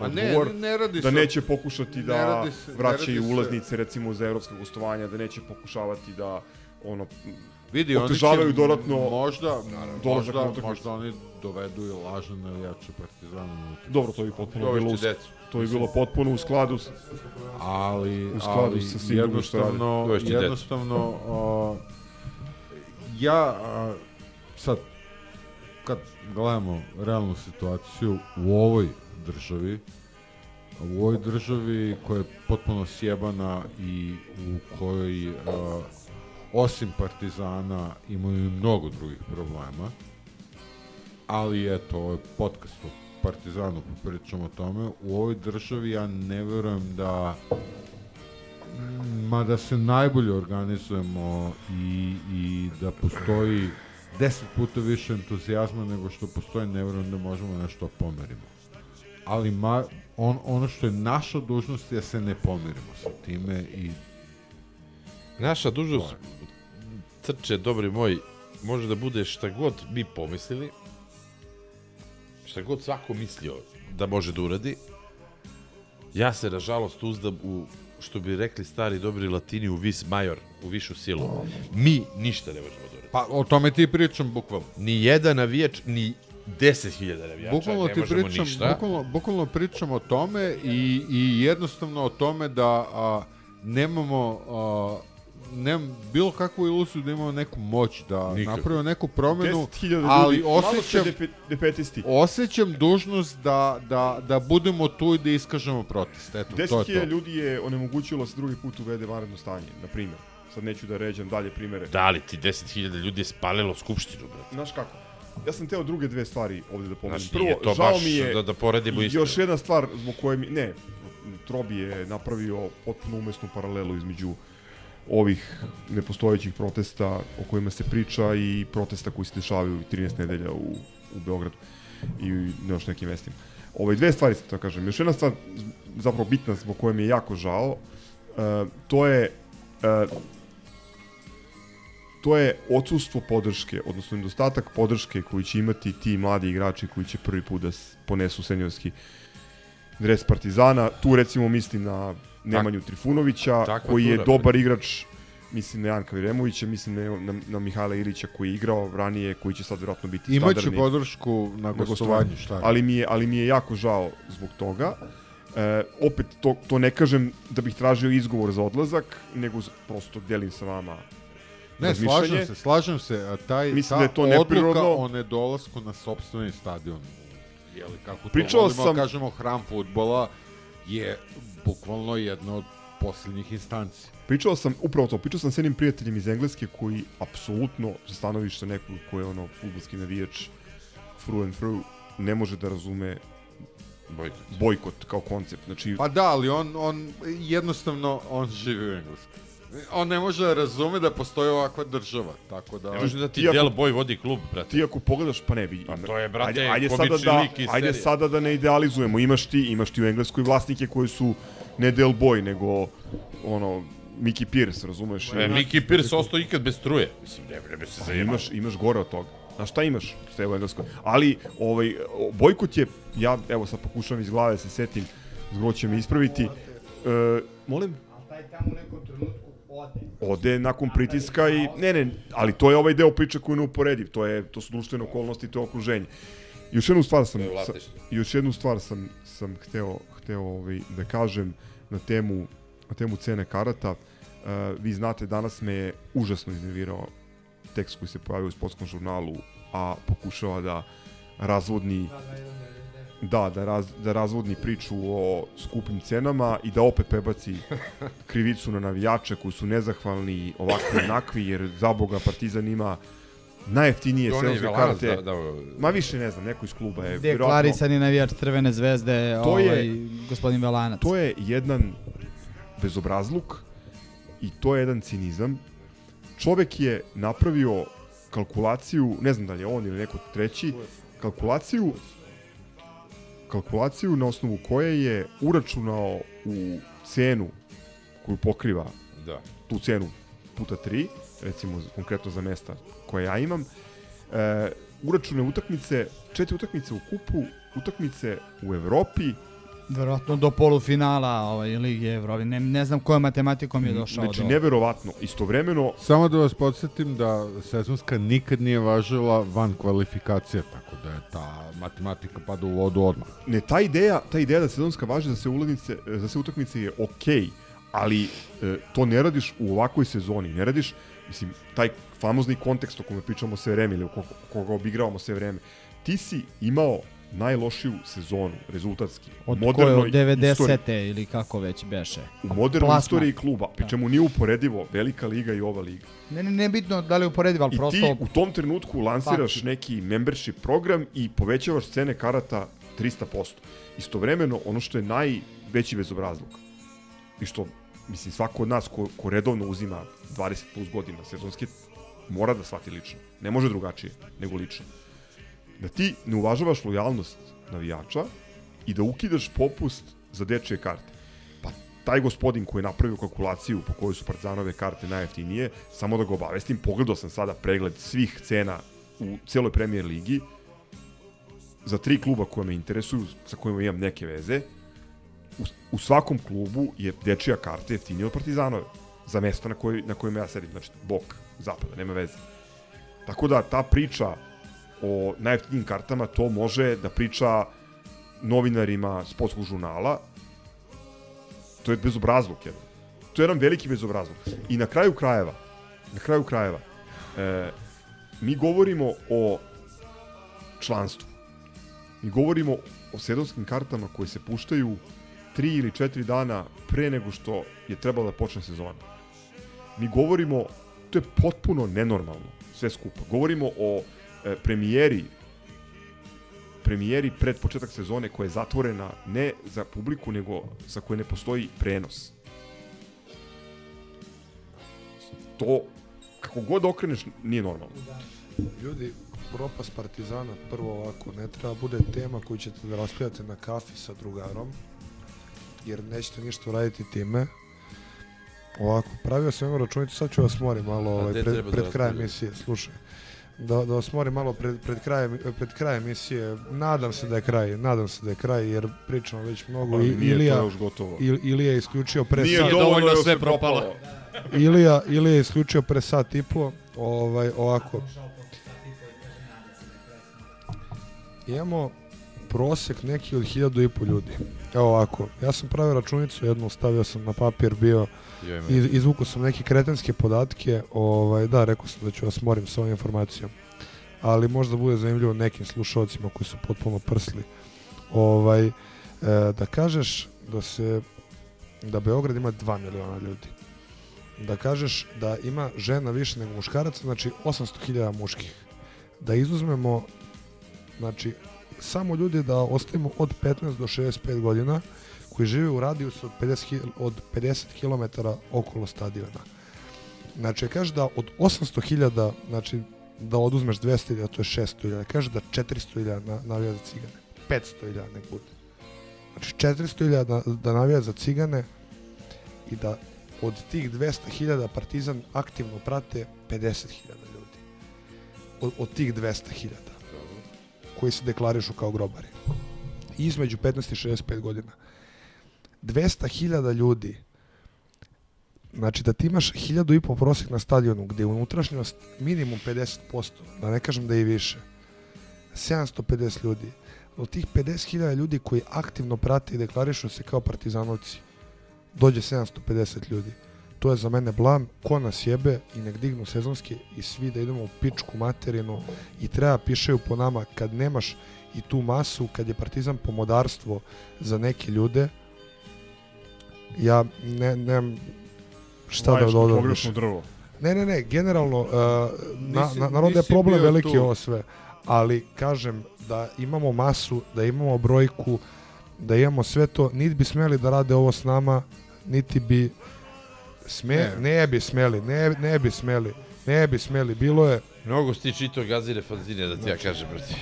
Ma ne, ne radi da se- neće pokušati ne da radi se- ne vraćaju radi se- ulaznice recimo za evropska gostovanja, da neće pokušavati da ono Vidi, oni će dodatno možda, dolazak možda, možda oni dovedu i lažne navijače Partizana. Dobro, to bi potpuno bilo u, decu. to bi bilo potpuno u skladu s, ali, u skladu ali sa svim jednostavno, decu. jednostavno a, ja a, sad kad gledamo realnu situaciju u ovoj državi u ovoj državi koja je potpuno sjebana i u kojoj a, osim Partizana imaju mnogo drugih problema ali eto, ovo je podcast o Partizanu, pa pričamo o tome. U ovoj državi ja ne verujem da Ma da se najbolje organizujemo i, i da postoji deset puta više entuzijazma nego što postoji, ne vjerujem da možemo nešto pomerimo. Ali ma, on, ono što je naša dužnost je da se ne pomirimo sa time i Naša dužnost, Crče, dobri moj, može da bude šta god mi pomislili, šta god svako mislio da može da uradi. Ja se, nažalost, uzdam u, što bi rekli stari dobri latini, u vis major, u višu silu. Mi ništa ne možemo. Pa o tome ti pričam bukvalno. Ni jedan navijač, ni 10.000 navijača, Bukvalno ne ti možemo pričam, ništa. bukvalno, bukvalno pričam o tome i, i jednostavno o tome da a, nemamo a, nemam bilo kakvu iluziju da imamo neku moć da Nikakvu. napravimo neku promenu, 10.000 ljudi, ali osjećam, depe- defetisti. osjećam dužnost da, da, da budemo tu i da iskažemo protest. Eto, to je 10.000 to. ljudi je onemogućilo da se drugi put uvede vanredno stanje, na primjer. Sad neću da ređam dalje primere. Da li ti 10.000 ljudi je spalilo skupštinu, brate? Znaš kako? Ja sam teo druge dve stvari ovde da pomenem. Znaš, Prvo, to žao mi je... da- da poredimo i istinu. Još jedna stvar zbog koje mi... Ne, Trobi je napravio potpuno umesnu paralelu između ovih nepostojećih protesta o kojima se priča i protesta koji se dešavaju 13 nedelja u, u Beogradu i na još nekim mestima. Ove dve stvari sam to kažem. Još jedna stvar zapravo bitna zbog koje mi je jako žao, uh, to je uh, to je odsustvo podrške, odnosno nedostatak podrške koji će imati ti mladi igrači koji će prvi put da ponesu seniorski dres Partizana. Tu recimo mislim na Nemanju Trifunovića, takva koji je tura, dobar igrač, mislim na Janka Viremovića, mislim na, na, na Mihajla Ilića koji je igrao ranije, koji će sad vjerojatno biti Imaće standardni podršku na gostovanju, šta je. Ali mi je, ali mi je jako žao zbog toga. E, opet, to, to ne kažem da bih tražio izgovor za odlazak, nego prosto delim sa vama Ne, slažem se, slažem se, a taj, Mislim ta da je to odluka neprirodno. o nedolasku na sobstveni stadion, jeli, kako to Pričao volimo, sam- da kažemo, hram futbola, je bukvalno jedna od posljednjih instanci. Pričao sam, upravo to, pričao sam s jednim prijateljem iz Engleske koji apsolutno, sa stanovišta nekog koji je ono futbolski navijač through and through, ne može da razume Bojkot. bojkot kao koncept. Znači, Pa da, ali on, on jednostavno, on živi u Engleskoj. On ne može da razume da postoji ovakva država, tako da... Ne može da ti Ti ako- Del Boy vodi klub, brate. ti ako pogledaš, pa ne bi. Pa to je, brate, ajde, ajde sada da, lik iz ajde serije. sada da ne idealizujemo. Imaš ti, imaš ti u Engleskoj vlasnike koji su ne Del Boy, nego ono, Mickey Pierce, razumeš? E, Mickey Pierce ostao ikad bez struje. Mislim, ne, ne bi se Pa zajemao. imaš, imaš gore od toga. Znaš šta imaš sve u Engleskoj? Ali, ovaj, bojkot je, ja evo sad pokušavam iz glave da se setim, zgro će me ispraviti. E, molim? Taj tamo u nekom trenutku ode. Ode nakon pritiska i... Ne, ne, ali to je ovaj deo priče koji je neuporediv. To, je, to su društvene okolnosti, to je okruženje. Još jednu stvar sam, sa, još jednu stvar sam, sam hteo, hteo ovaj, da kažem na temu, na temu cene karata. Uh, vi znate, danas me je užasno iznervirao tekst koji se pojavio u sportskom žurnalu, a pokušava da razvodni da, da, raz, da razvodni priču o skupim cenama i da opet prebaci krivicu na navijače koji su nezahvalni, ovakvi onakvi, jer za Boga Partizan ima najjeftinije sezonske karte. da- da- Ma više ne znam, neko iz kluba je. Gde je vjerojatno- klarisani navijač Crvene zvezde, To je- ovaj, gospodin Velanac. To je jedan bezobrazluk i to je jedan cinizam. Čovek je napravio kalkulaciju, ne znam da li je on ili neko treći, kalkulaciju kalkulaciju na osnovu koje je uračunao u cenu koju pokriva Da. tu cenu puta 3, recimo konkretno za mesta koje ja imam, e, uračune utakmice, četiri utakmice u kupu, utakmice u Evropi, Verovatno do polufinala ovaj, Lige Evrope. Ne, ne znam kojom matematikom je došao Znači, do... neverovatno. Istovremeno, Samo da vas podsjetim da sezonska nikad nije važila van kvalifikacija, tako da je ta matematika pada u vodu odmah. ne, ta ideja, ta ideja da sezonska važi za sve ulaznice, za sve utakmice je okej, ali e, to ne radiš u ovakvoj sezoni, ne radiš, mislim, taj famozni kontekst o kome pričamo sve vreme ili koga obigravamo sve vreme. Ti si imao najlošiju sezonu, rezultatski, Od u koje, modernoj od 90. istoriji. ili kako već beše. U modernoj Plasman. istoriji kluba, pri Da. čemu nije uporedivo velika liga i ova liga. Ne, ne, ne bitno da li je uporedivo, ali I prosto... ti u tom trenutku lansiraš Fakti. neki membership program i povećavaš cene karata 300%. Istovremeno, ono što je najveći bezobrazluk i što mislim, svako od nas ko, ko redovno uzima 20 plus godina sezonske, mora da shvati lično. Ne može drugačije nego lično. Da ti ne uvažavaš lojalnost navijača i da ukidaš popust za dečije karte. Pa taj gospodin koji je napravio kalkulaciju po kojoj su Partizanove karte najjeftinije, samo da ga obavestim, pogledao sam sada pregled svih cena u celoj premier ligi, za tri kluba koje me interesuju, sa kojima imam neke veze, u, u svakom klubu je dečija karta jeftinija od Partizanove za mesto na, koj, na kojem ja sedim, znači bok, zapada, nema veze. Tako da ta priča o najjeftinijim kartama, to može da priča novinarima sportskog žurnala, to je bezobrazluk jedan. To je jedan veliki bezobrazluk. I na kraju krajeva, na kraju krajeva, e, mi govorimo o članstvu. Mi govorimo o sezonskim kartama koje se puštaju tri ili četiri dana pre nego što je trebala da počne sezona. Mi govorimo, to je potpuno nenormalno, sve skupa. Govorimo o premijeri premijeri pred početak sezone koja je zatvorena ne za publiku, nego za koje ne postoji prenos. To, kako god okreneš, nije normalno. Ljudi, propast Partizana, prvo ovako, ne treba bude tema koju ćete da raspravljate na kafi sa drugarom, jer nećete ništa uraditi time. Ovako, pravio sam jednu računicu, sad ću vas morim malo ovaj, pred, da pred kraj emisije, slušaj. Da, da vas morim malo pred, pred, kraj, pred kraj emisije, nadam se da je kraj, nadam se da je kraj, jer pričamo već mnogo. Pa, I, nije to Ilija, još gotovo. Il, Ilija je isključio pre Nije sat. dovoljno još sve propalo. Ilija, Ilija je isključio pre sat i po, ovaj, ovako. Imamo prosek neki od hiljadu i po ljudi. Evo ovako, ja sam pravio računicu, jednu stavio sam na papir, bio. Iz, izvukao sam neke kretenske podatke, ovaj, da, rekao sam da ću vas morim sa ovom informacijom, ali možda bude zanimljivo nekim slušalcima koji su potpuno prsli. Ovaj, e, da kažeš da se da Beograd ima 2 miliona ljudi. Da kažeš da ima žena više nego muškaraca, znači 800.000 muških. Da izuzmemo znači samo ljudi da ostavimo od 15 do 65 godina koji žive u radijusu od 50, hi- od 50 km okolo stadiona. Znači, kaže da od 800.000, znači da oduzmeš 200.000, to je 600.000. Kaže da 400.000 na, navija za cigane. 500.000 nek bude. Znači 400.000 da, da navija za cigane i da od tih 200.000 Partizan aktivno prate 50.000 ljudi. Od, od tih 200.000 koji se deklarišu kao grobari. Između 15 i 65 godina. 200.000 ljudi Znači da ti imaš 1000 i po prosek na stadionu gde je unutrašnjost minimum 50%, da ne kažem da je više. 750 ljudi. Od tih 50.000 ljudi koji aktivno prate i deklarišu se kao partizanovci, dođe 750 ljudi. To je za mene blam, ko nas jebe i nek dignu sezonski i svi da idemo u pičku materinu i treba pišeju po nama kad nemaš i tu masu, kad je partizan pomodarstvo za neke ljude, ja ne, nemam šta da Vaješ na dodam pogrešno više. drvo. Ne, ne, ne, generalno, uh, na, Nisi- na, naravno da je problem veliki tu. ovo sve, ali kažem da imamo masu, da imamo brojku, da imamo sve to, niti bi smeli da rade ovo s nama, niti bi sme, ne, Ne. bi smeli, ne, ne bi smeli, ne bi smeli, bilo je Mnogo si ti čitao gazire fanzine, da ti ja Znači, kažem, brati.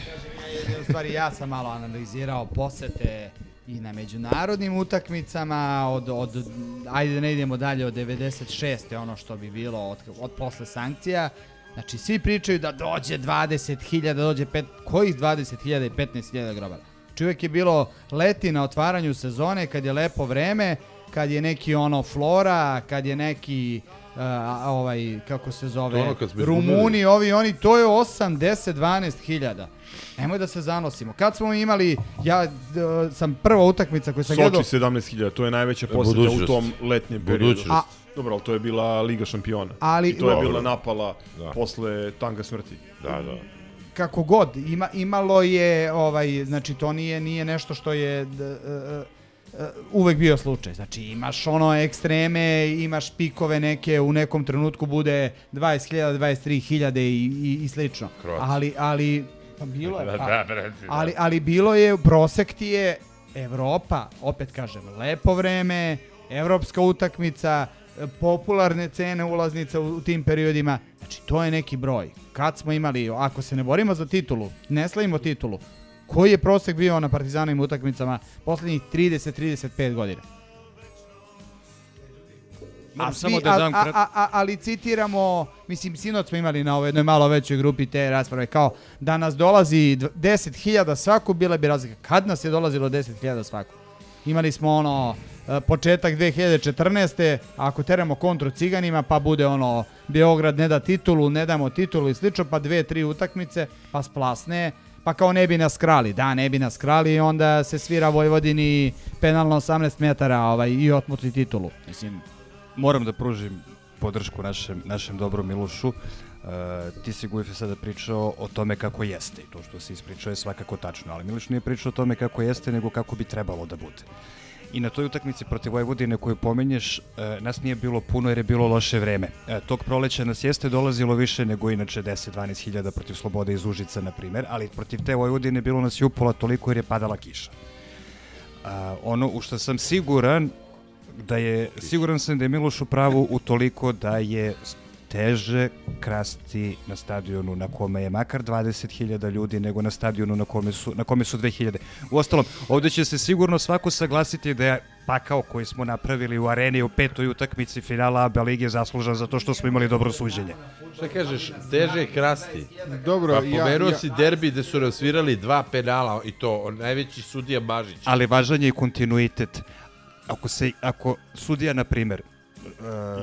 U stvari ja sam malo analizirao posete i na međunarodnim utakmicama od, od ajde da ne idemo dalje od 96. ono što bi bilo od, od posle sankcija znači svi pričaju da dođe 20.000 dođe pet, kojih 20.000 i 15.000 grobara znači uvek je bilo leti na otvaranju sezone kad je lepo vreme kad je neki ono flora kad je neki uh, ovaj kako se zove ono. Rumuni ovi oni to je 8 10 12 hiljada Nemoj da se zanosimo. Kad smo imali, ja uh, sam prva utakmica koju sam gledao... Soči 17.000, to je najveća poseta Budućnost. u tom letnjem periodu. Budućnost. A- Dobro, ali to je bila Liga šampiona. Ali- I to je bila napala Da. posle tanga smrti. Da, da. kako god ima imalo je ovaj znači to nije nije nešto što je d, e, e, e, uvek bio slučaj. Znači imaš ono ekstreme, imaš pikove neke, u nekom trenutku bude 20.000, 23.000 i, i, i slično. Kroac. Ali, ali, pa bilo je, Da, pa, da, brate, da. ali, ali bilo je, prosek ti je Evropa, opet kažem, lepo vreme, evropska utakmica, popularne cene ulaznica u, u tim periodima. Znači, to je neki broj. Kad smo imali, ako se ne borimo za titulu, ne slavimo titulu, koji je prosek bio na partizanovim utakmicama poslednjih 30-35 godina? Moram svi- da a- dam a, a, a, ali citiramo, mislim, sinoć smo imali na ovoj jednoj malo većoj grupi te rasprave, kao da nas dolazi dv- 10.000 svaku, bila bi razlika. Kad nas je dolazilo 10.000 svaku? Imali smo ono, e, početak 2014. Ako teramo kontru ciganima, pa bude ono, Beograd ne da titulu, ne damo titulu i slično, pa dve, tri utakmice, pa splasne, pa kao ne bi nas krali. Da, ne bi nas krali i onda se svira Vojvodini penalno 18 metara ovaj, i otmuti titulu. Mislim, moram da pružim podršku našem, našem dobrom Milošu. Uh, ti si Gujefe sada pričao o tome kako jeste i to što si ispričao je svakako tačno, ali Miloš nije pričao o tome kako jeste, nego kako bi trebalo da bude. I na toj utakmici protiv Vojvodine koju pomenješ, e, nas nije bilo puno jer je bilo loše vreme. E, tog proleća nas jeste dolazilo više nego inače 10-12 hiljada protiv Slobode iz Užica, na primer, ali protiv te Vojvodine bilo nas i upola toliko jer je padala kiša. A, ono u što sam siguran da je, siguran sam da je Miloš u pravu u toliko da je teže krasti na stadionu na kome je makar 20.000 ljudi nego na stadionu na kome su, na kome su 2.000. Uostalom, ovde će se sigurno svako saglasiti da je pakao koji smo napravili u areni u petoj utakmici finala ABA lige zaslužan za to što smo imali dobro suđenje. Šta kažeš, teže je krasti. Dobro, pa ja- pomenuo ja- si derbi gde su rasvirali dva penala i to najveći sudija Bažić. Ali važan je i kontinuitet. Ako se ako sudija na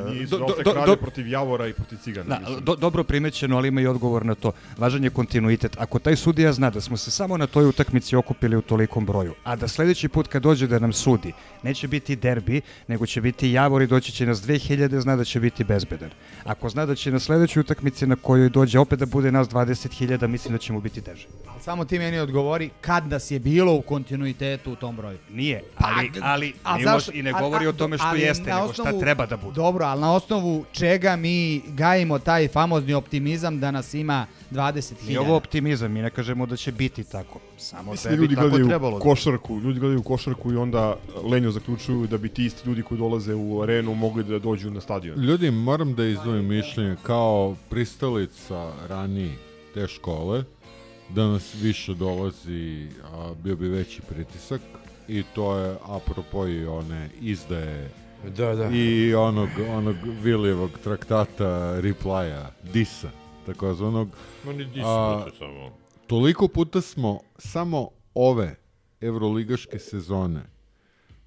I nije do- do- do- protiv Javora i protiv Cigana. Da, mislim. do, dobro primećeno, ali ima i odgovor na to. Važan je kontinuitet. Ako taj sudija zna da smo se samo na toj utakmici okupili u tolikom broju, a da sledeći put kad dođe da nam sudi, neće biti derbi, nego će biti Javor i doći će nas 2000, zna da će biti bezbedan. Ako zna da će na sledećoj utakmici na kojoj dođe opet da bude nas 20.000, mislim da će mu biti teže. Samo ti meni odgovori kad nas je bilo u kontinuitetu u tom broju. Nije, ali, ali A Miloš zašto- i ne a- govori a- o tome što ali jeste, nego šta treba da bude. Dobro, ali na osnovu čega mi gajimo taj famozni optimizam da nas ima 20.000? Nije ovo optimizam, mi ne kažemo da će biti tako. Samo Mislim, da bi ljudi tako gledaju trebalo. da košarku, ljudi gledaju košarku i onda lenjo zaključuju da bi ti isti ljudi koji dolaze u arenu mogli da dođu na stadion. Ljudi, moram da izdvojim mišljenje kao pristalica ranije te škole, da nas više dolazi, a, bio bi veći pritisak i to je apropo i one izdaje Da, da. i onog, onog Vilijevog traktata replya, Disa, takozvanog. Ma ni Dis, A, to samo. Toliko puta smo samo ove evroligaške sezone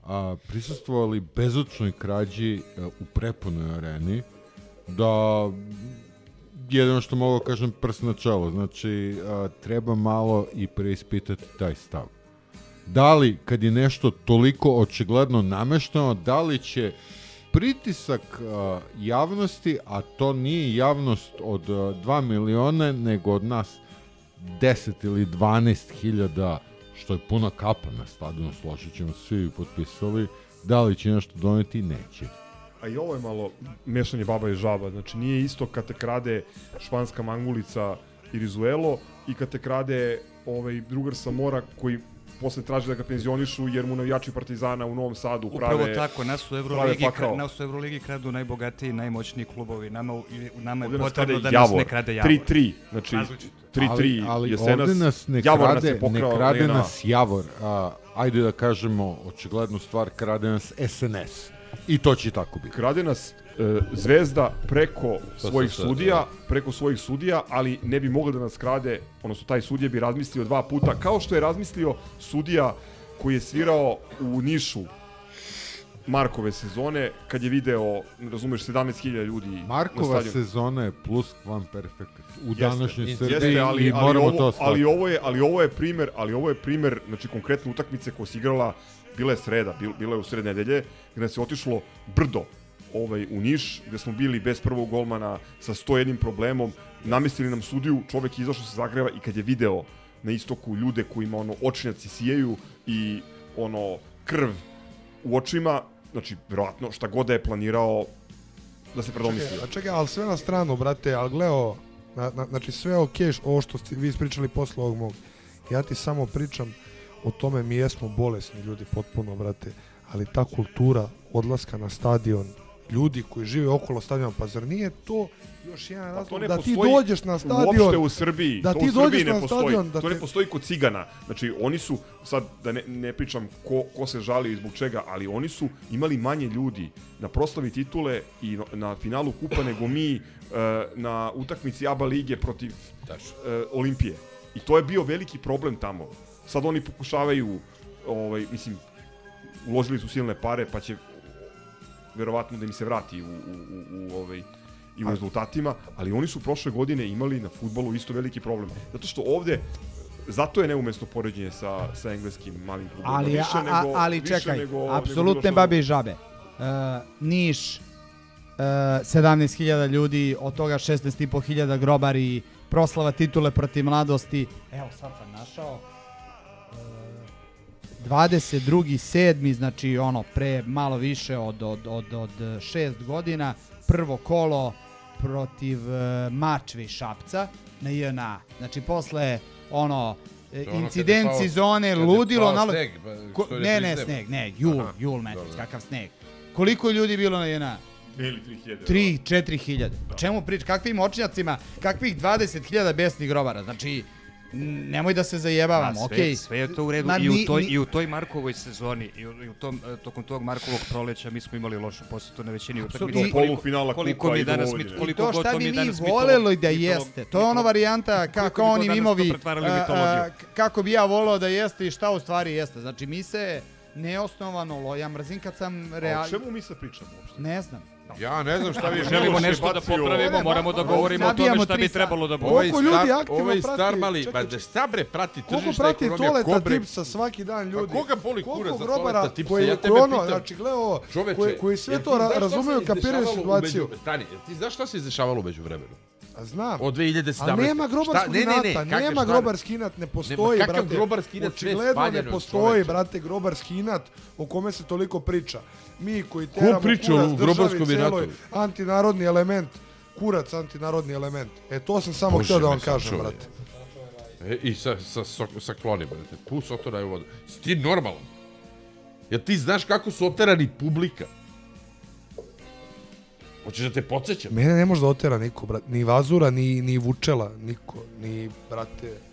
a, prisustvovali bezočnoj krađi a, u prepunoj areni da jedino što mogu kažem prst na čelo. Znači, a, treba malo i preispitati taj stav. Da li, kad je nešto toliko očigledno namešteno, da li će pritisak a, javnosti, a to nije javnost od a, 2 miliona, nego od nas 10 ili 12 hiljada, što je puna kapa na stadionu, složit ćemo svi potpisali, da li će nešto doneti, neće. A i ovo je malo mešanje baba i žaba. Znači nije isto kad te krade španska mangulica i Rizuelo i kad te krade ovaj drugar sa mora koji posle traži da ga penzionišu jer mu navijači Partizana u Novom Sadu prave Upravo tako, nas u Euroligi, pakao. kra, nas u Euroligi kradu najbogatiji i najmoćniji klubovi. Nama, nama je Ovde nas potrebno da nas Javor. ne krade Javor. 3-3, znači Različito. 3-3 ali, ali jesenas. ovde nas ne Javor krade, nas je ne pokrao krade Lena. nas Javor, a, ajde da kažemo očiglednu stvar, krade nas SNS. I to će tako biti. Krade nas Zvezda preko To svojih sad, sudija, da. preko svojih sudija, ali ne bi mogli da nas krade, odnosno taj sudija bi razmislio dva puta, kao što je razmislio sudija koji je svirao u Nišu Markove sezone, kad je video, razumeš, 17.000 ljudi na Markova stadionu. sezona je plus kvan perfekt u Jeste, današnjoj jeste, Srbiji ali, i ali, moramo ovo, to ali ovo je ali ovo je primer, ali ovo je primer, znači konkretne utakmice koja se igrala bila je sreda, bil, bila je u sred nedelje, gde se otišlo brdo ovaj u Niš, gde smo bili bez prvog golmana sa 101 problemom, namestili nam sudiju, čovek je izašao sa Zagreba i kad je video na istoku ljude kojima ono očnjaci sijaju i ono krv u očima, znači verovatno šta god da je planirao da se predomislio. Čekaj, a čekaj, ali sve na stranu, brate, ali gleo, na, na, znači sve okej, ovo što ste vi ispričali posle ovog mog. Ja ti samo pričam o tome, mi jesmo bolesni ljudi, potpuno, brate. ali ta kultura odlaska na stadion, ljudi koji žive okolo stadiona, pa zar nije to još jedan Pa razlog da ti dođeš na stadion, Uopšte u Srbiji. da to ti u Srbiji dođeš ne na postoji. stadion, da to te- ne postoji kod cigana. Znači, oni su, sad da ne, ne pričam ko, ko se žali i zbog čega, ali oni su imali manje ljudi na proslavi titule i na, na finalu kupa nego mi e, na utakmici ABA lige protiv e, Olimpije. I to je bio veliki problem tamo. Sad oni pokušavaju, ovaj, mislim, uložili su silne pare, pa će verovatno da im se vrati u, u, u, u ovaj, i u rezultatima, ali oni su prošle godine imali na futbolu isto veliki problem. Zato što ovde zato je neumesno poređenje sa, sa engleskim malim klubom. Ali, a, a, ali čekaj, apsolutne babe i žabe. Uh, Niš, uh, 17.000 ljudi, od toga 16.500 grobari, proslava titule protiv mladosti. Evo sad sam našao. Uh, 22.7. znači ono pre malo više od, od, od, od šest godina prvo kolo protiv uh, Mačve i Šapca na JNA. Znači posle ono e, ono pao- sezone, ludilo, nalo... sneg, pa Ko- ne ne, sneg, ne, jul, Aha, jul mesec, dobro. kakav sneg. Koliko je ljudi bilo na JNA? Dve ili tri hiljade. 3, 4 hiljade. Čemu priča? Kakvim očnjacima? Kakvih 20.000 besnih grobara? Znači, nemoj da se zajebavamo, sve, okej. sve je to u redu Ma i u toj ni- i u toj Markovoj sezoni i u, i u tom e, tokom tog Markovog proleća mi smo imali lošu posetu na većini utakmica. I- polufinala koliko kupa mi danas Vojvodine. mit, I koliko to šta bi mi mi voleli da jeste. To je ona varijanta kako oni mimovi, a, a, kako bi ja voleo da jeste i šta u stvari jeste. Znači, mi se neosnovano lo, ja mrzim kad sam A real... o čemu mi se pričamo uopšte? Ne znam. Ja ne znam šta vi Želimo nešto da popravimo, Ne, moramo da govorimo o tome šta bi trebalo da bude. Ovaj Koliko ljudi star- aktivno ovaj prati- star mali, pa da šta bre prati Koliko tržišna prati ekonomija, toleta ko bre- tipsa svaki dan ljudi? A koga boli Koliko kurac za grobara toleta tipsa? koji, Ja tebe ono, pitam. znači gle ovo, Čoveče, koji, koji sve to razumeju, kapiraju situaciju. umeđu- Stani, ti znaš šta se izdešavalo umeđu vremenu? A znam. Od 2017. Ali nema grobarskog? Ne, ne, ne, kakav nema šta? grobarski inat, ne postoji, kakav brate. grobarski inat, Očigledno ne postoji, čoveče. brate, grobarski inat o kome se toliko priča. Mi koji teramo priča kurac državi grobarskom celoj, antinarodni element, kurac antinarodni element. E to sam samo Bože htio da vam kažem, brate. E, I sa, sa, sa, sa kloni, brate. Pus otoraj u vodu. Si ti normalan? Jel ti znaš kako su oterani publika? Hoćeš da te podsjećam? Mene ne može da otera niko, brate. Ni Vazura, ni, ni Vučela, niko. Ni, brate...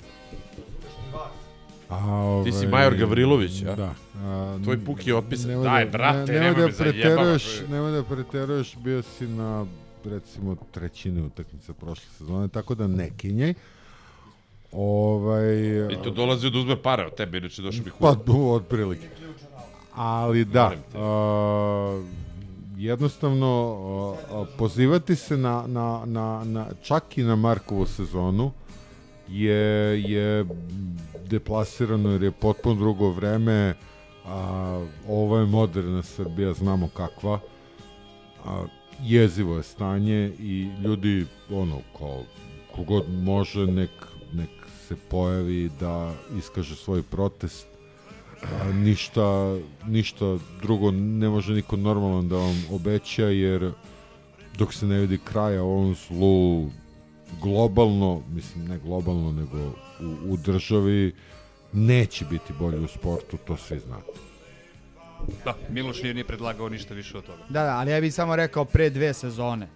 A, Ti si ovaj, Major Gavrilović, a? Da. A, Tvoj puk je otpisan. nemoj Daj, da- brate, ne, nemoj nemoj me da preteruješ, nemoj da preteruješ, bio si na recimo trećini utakmice prošle sezone, tako da ne kinjaj. Ovaj, I to dolazi da uzme pare od tebe, inače došao bih Pa, du, otprilike. Ali da, a, jednostavno a, a, pozivati se na, na, na, na, čak i na Markovu sezonu je, je deplasirano jer je potpuno drugo vreme, a, ovo je moderna Srbija, znamo kakva, a, jezivo je stanje i ljudi, ono, kao, kogod može, nek, nek se pojavi da iskaže svoj protest, a, ništa, ništa drugo ne može niko normalan da vam obeća, jer dok se ne vidi kraja ovom zlu globalno, mislim ne globalno, nego u, u državi, neće biti bolje u sportu, to svi znate. Da, Miloš nije ni predlagao ništa više od toga. Da, da, ali ja bih samo rekao pre dve sezone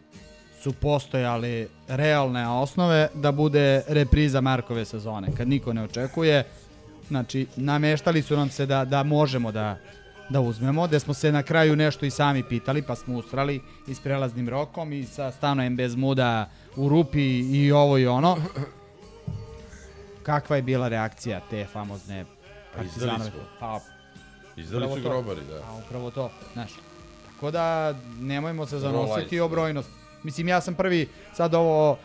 su postojali realne osnove da bude repriza Markove sezone. Kad niko ne očekuje, znači nameštali su nam se da, da možemo da, da uzmemo, da smo se na kraju nešto i sami pitali, pa smo usrali i s prelaznim rokom i sa stanojem bez muda u rupi i ovo i ono. Kakva je bila reakcija te famozne Pa partizanove? Pa, Izdali upravo su grobari, da. A upravo to, znaš. Tako da nemojmo se zanositi o brojnost. Mislim, ja sam prvi, sad ovo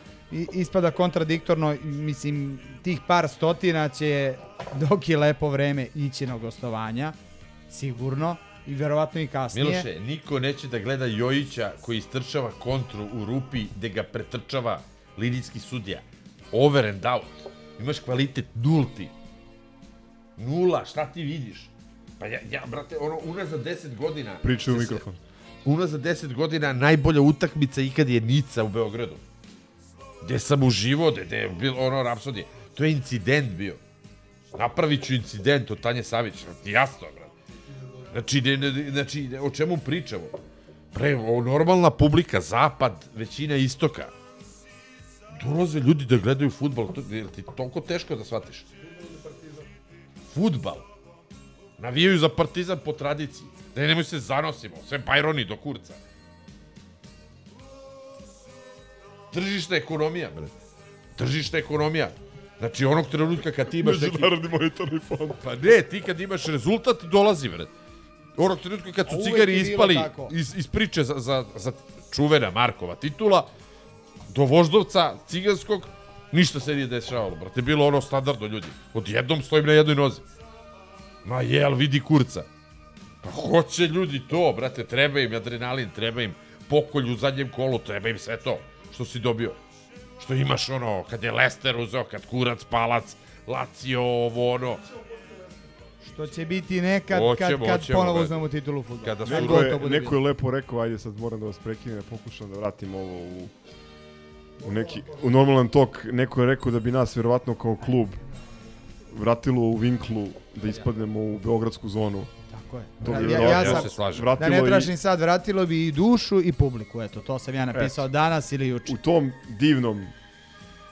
ispada kontradiktorno, mislim, tih par stotina će, dok je lepo vreme, ići na gostovanja, sigurno, i verovatno i kasnije. Miloše, niko neće da gleda Jojića koji istrčava kontru u rupi gde ga pretrčava linijski sudija. Over and out. Imaš kvalitet nulti. Nula, šta ti vidiš? Pa ja, ja brate, ono, unazad 10 godina... Pričaj u mikrofon. Unazad 10 godina najbolja utakmica ikad je Nica u Beogradu. Gde sam uživo, gde, gde je bilo ono rapsodije. To je incident bio. Napravit ću incident od Tanje Savić. Jasno, brate. Znači, ne, ne, znači, ne, o čemu pričamo? Pre, o normalna publika, zapad, većina istoka. Dolaze ljudi da gledaju futbol, to, je ti toliko teško da shvatiš? Futbal. Navijaju za partizan po tradiciji. Da nemoj se zanosimo, sve bajroni do kurca. Tržišna ekonomija, bre. Tržišna ekonomija. Znači, onog trenutka kad ti imaš neki... Međunarodni monetarni fond. Pa ne, ti kad imaš rezultat, dolazi, bre. Onog trenutka kad su cigari ispali iz, iz priče za, za, za čuvena Markova titula, do voždovca ciganskog, ništa se nije dešavalo, brate. Bilo ono standardno ljudi. Odjednom stojim na jednoj nozi. Ma jel, vidi kurca. Pa hoće ljudi to, brate, treba im adrenalin, treba im pokolj u zadnjem kolu, treba im sve to što si dobio. Što imaš ono, kad je Lester uzeo, kad kurac, palac, Lazio, ovo ono. Što će biti nekad Hoćemo, kad, kad hoćemo, ponovo uzmemo titulu fudbala. Kada Neko je, neko je lepo rekao, ajde sad moram da vas prekinem, pokušam da vratim ovo u, u neki, u normalan tok. Neko je rekao da bi nas verovatno kao klub vratilo u vinklu da ispadnemo u beogradsku zonu. Tako je. To Ja- bi ja- verovatno ja sam- slažem. Da ne i- tražim sad, vratilo bi i dušu i publiku, eto, to sam ja napisao danas ili juče. u tom divnom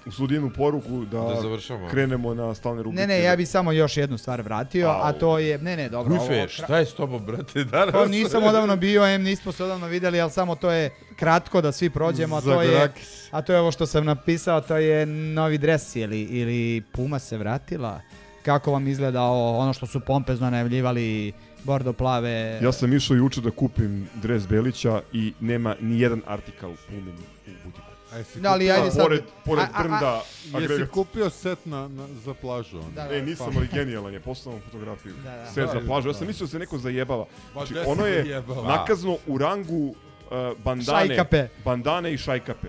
u sudijenu poruku da, Da završamo. krenemo na stalne rubrike. Ne, ne, ja bih samo još jednu stvar vratio, a to je, ne, ne, dobro. Gufe, ovo- šta je s tobom, brate, danas? Pa nisam odavno bio, em nismo se odavno videli, ali samo to je kratko da svi prođemo, a to je, a to je ovo što sam napisao, to je novi dres ili, ili Puma se vratila. Kako vam izgleda ono što su pompezno najavljivali bordo plave? Ja sam išao juče da kupim dres Belića i nema ni jedan artikal Pumin u butiku. A jesi Da, ali ajde sad- Pored, pored a- a- a- brnda Jesi kupio set na, na, za plažu? onda? Da, Ne, nisam, ali genijalan je, poslao fotografiju. Da, da. Set za Da, plažu. Ja da. sam mislio da se neko zajebava. Ma Znači, se ono je zajebava? nakazno u rangu uh, bandane, Šajkape. bandane i šajkape.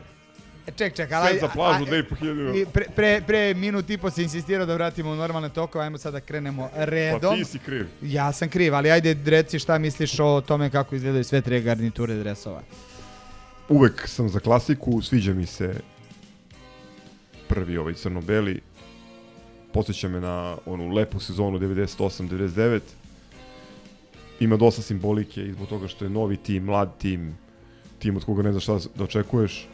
E, Ček, ček, Set ali... za plažu, 2500 I pre, pre, pre minut i po si insistirao da vratimo u normalne tokove, ajmo sad da krenemo redom. Pa ti si kriv. Ja sam kriv, ali ajde reci šta misliš o tome kako izgledaju sve tri garniture dresova. Uvek sam za klasiku, sviđa mi se prvi ovaj crno-beli. Podsjeća me na onu lepu sezonu 98-99. Ima dosta simbolike i zbog toga što je novi tim, mlad tim, tim od koga ne znaš šta da očekuješ,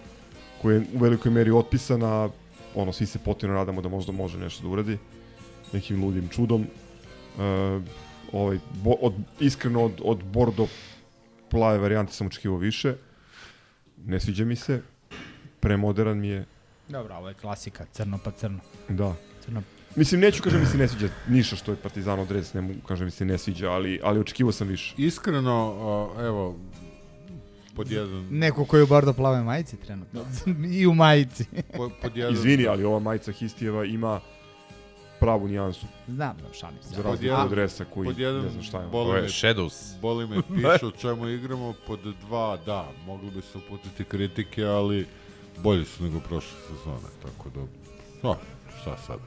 koji je u velikoj meri otpisan, a ono, svi se potino nadamo da možda može nešto da uradi nekim ludim čudom. E, ovaj, bo, od, iskreno od, od Bordo plave varijante sam očekivao više. Ne sviđa mi se. Premoderan mi je. Dobro, ovo je klasika, crno pa crno. Da. Crno. Mislim, neću kažem mi se ne sviđa ništa što je Partizan dres, ne mogu kažem mi se ne sviđa, ali, ali očekivao sam više. Iskreno, evo, pod jedan... Neko koji je u bordo plave majici trenutno. I u majici. Po, pod jedan Izvini, ali ova majica Histijeva ima pravu nijansu. Znam, da, šalim se. Za razliku jedan- od dresa koji pod jedan ne znam šta je. boli me- Shadows. Boli me piše o čemu igramo, pod dva, da, mogli bi se uputiti kritike, ali bolji su nego prošle sezone, tako da, no, šta sad?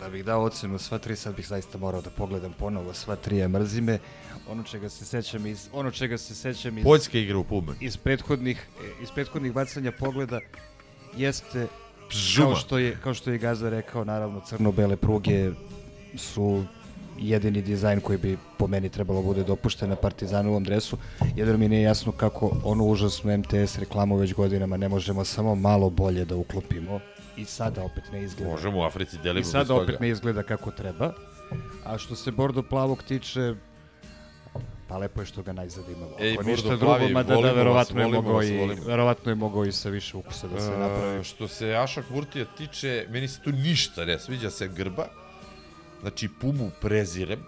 Da bih dao ocenu sva tri, sad bih zaista morao da pogledam ponovo sva tri, a mrzi me. Ono čega se sećam iz, ono čega se sećam iz, Poljska igra u Pume. iz prethodnih, iz prethodnih bacanja pogleda jeste Žuma. kao što je kao što je Gaza rekao, naravno crno-bele pruge su jedini dizajn koji bi po meni trebalo bude dopušten na Partizanovom dresu. Jedno mi nije jasno kako onu užasnu MTS reklamu već godinama ne možemo samo malo bolje da uklopimo i sada opet ne izgleda. Možemo u Africi delimo I sada toga. opet ne izgleda kako treba. A što se bordo plavog tiče, pa lepo je što ga najzad imamo. Ej, Ako ništa drugo, mada da volimo vas, verovatno je mogao vas, i, verovatno je mogao i sa više ukusa da se E, napravi. što se Aša Kurtija tiče, meni se tu ništa ne sviđa se grba. Znači, Pumu prezirem.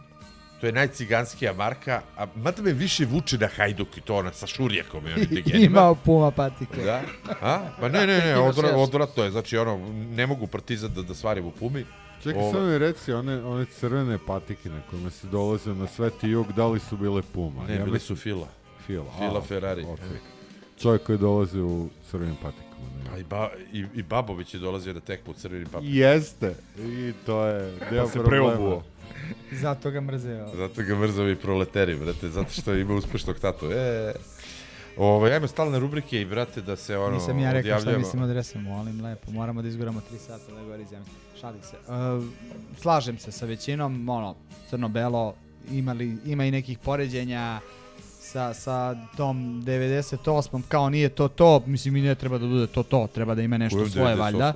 To je najciganskija marka, a mada me više vuče na Hajduk i to ona sa šurjakom i onim degenima. Imao puma patike. Da? A? Pa ne, ne, ne, odvratno je. Znači, ono, ne mogu partizan da, da svarim u Pumi. Čekaj, Ovo- samo mi reci, one, one crvene patike na kojima se dolaze na Sveti Jug, da li su bile Puma? Ne, bile mislim- su Fila. Fila, Fila a, Ferrari. okej. Čovjek koji dolazi u crvenim patikama. Ne? Pa i, ba, i, i Babović je dolazio na tekmu u crvenim papirima. Jeste, i to je deo Pa se problema. preobuo. Zato ga mrzeo. Zato ga mrze ovi proleteri, brate, zato što ima uspešnog tatu. E, Ovaj, ajmo stalne rubrike i, brate, da se ono, Nisam ja rekao šta odjavljujemo. mislim o dresu, molim lepo. Moramo da izguramo 3 sata da govori zemlje. Šalim se. Uh, slažem se sa većinom, ono, crno-belo imali, ima i nekih poređenja sa, sa tom 98. kao nije to to, mislim i ne treba da bude to to, treba da ima nešto svoje 98? valjda.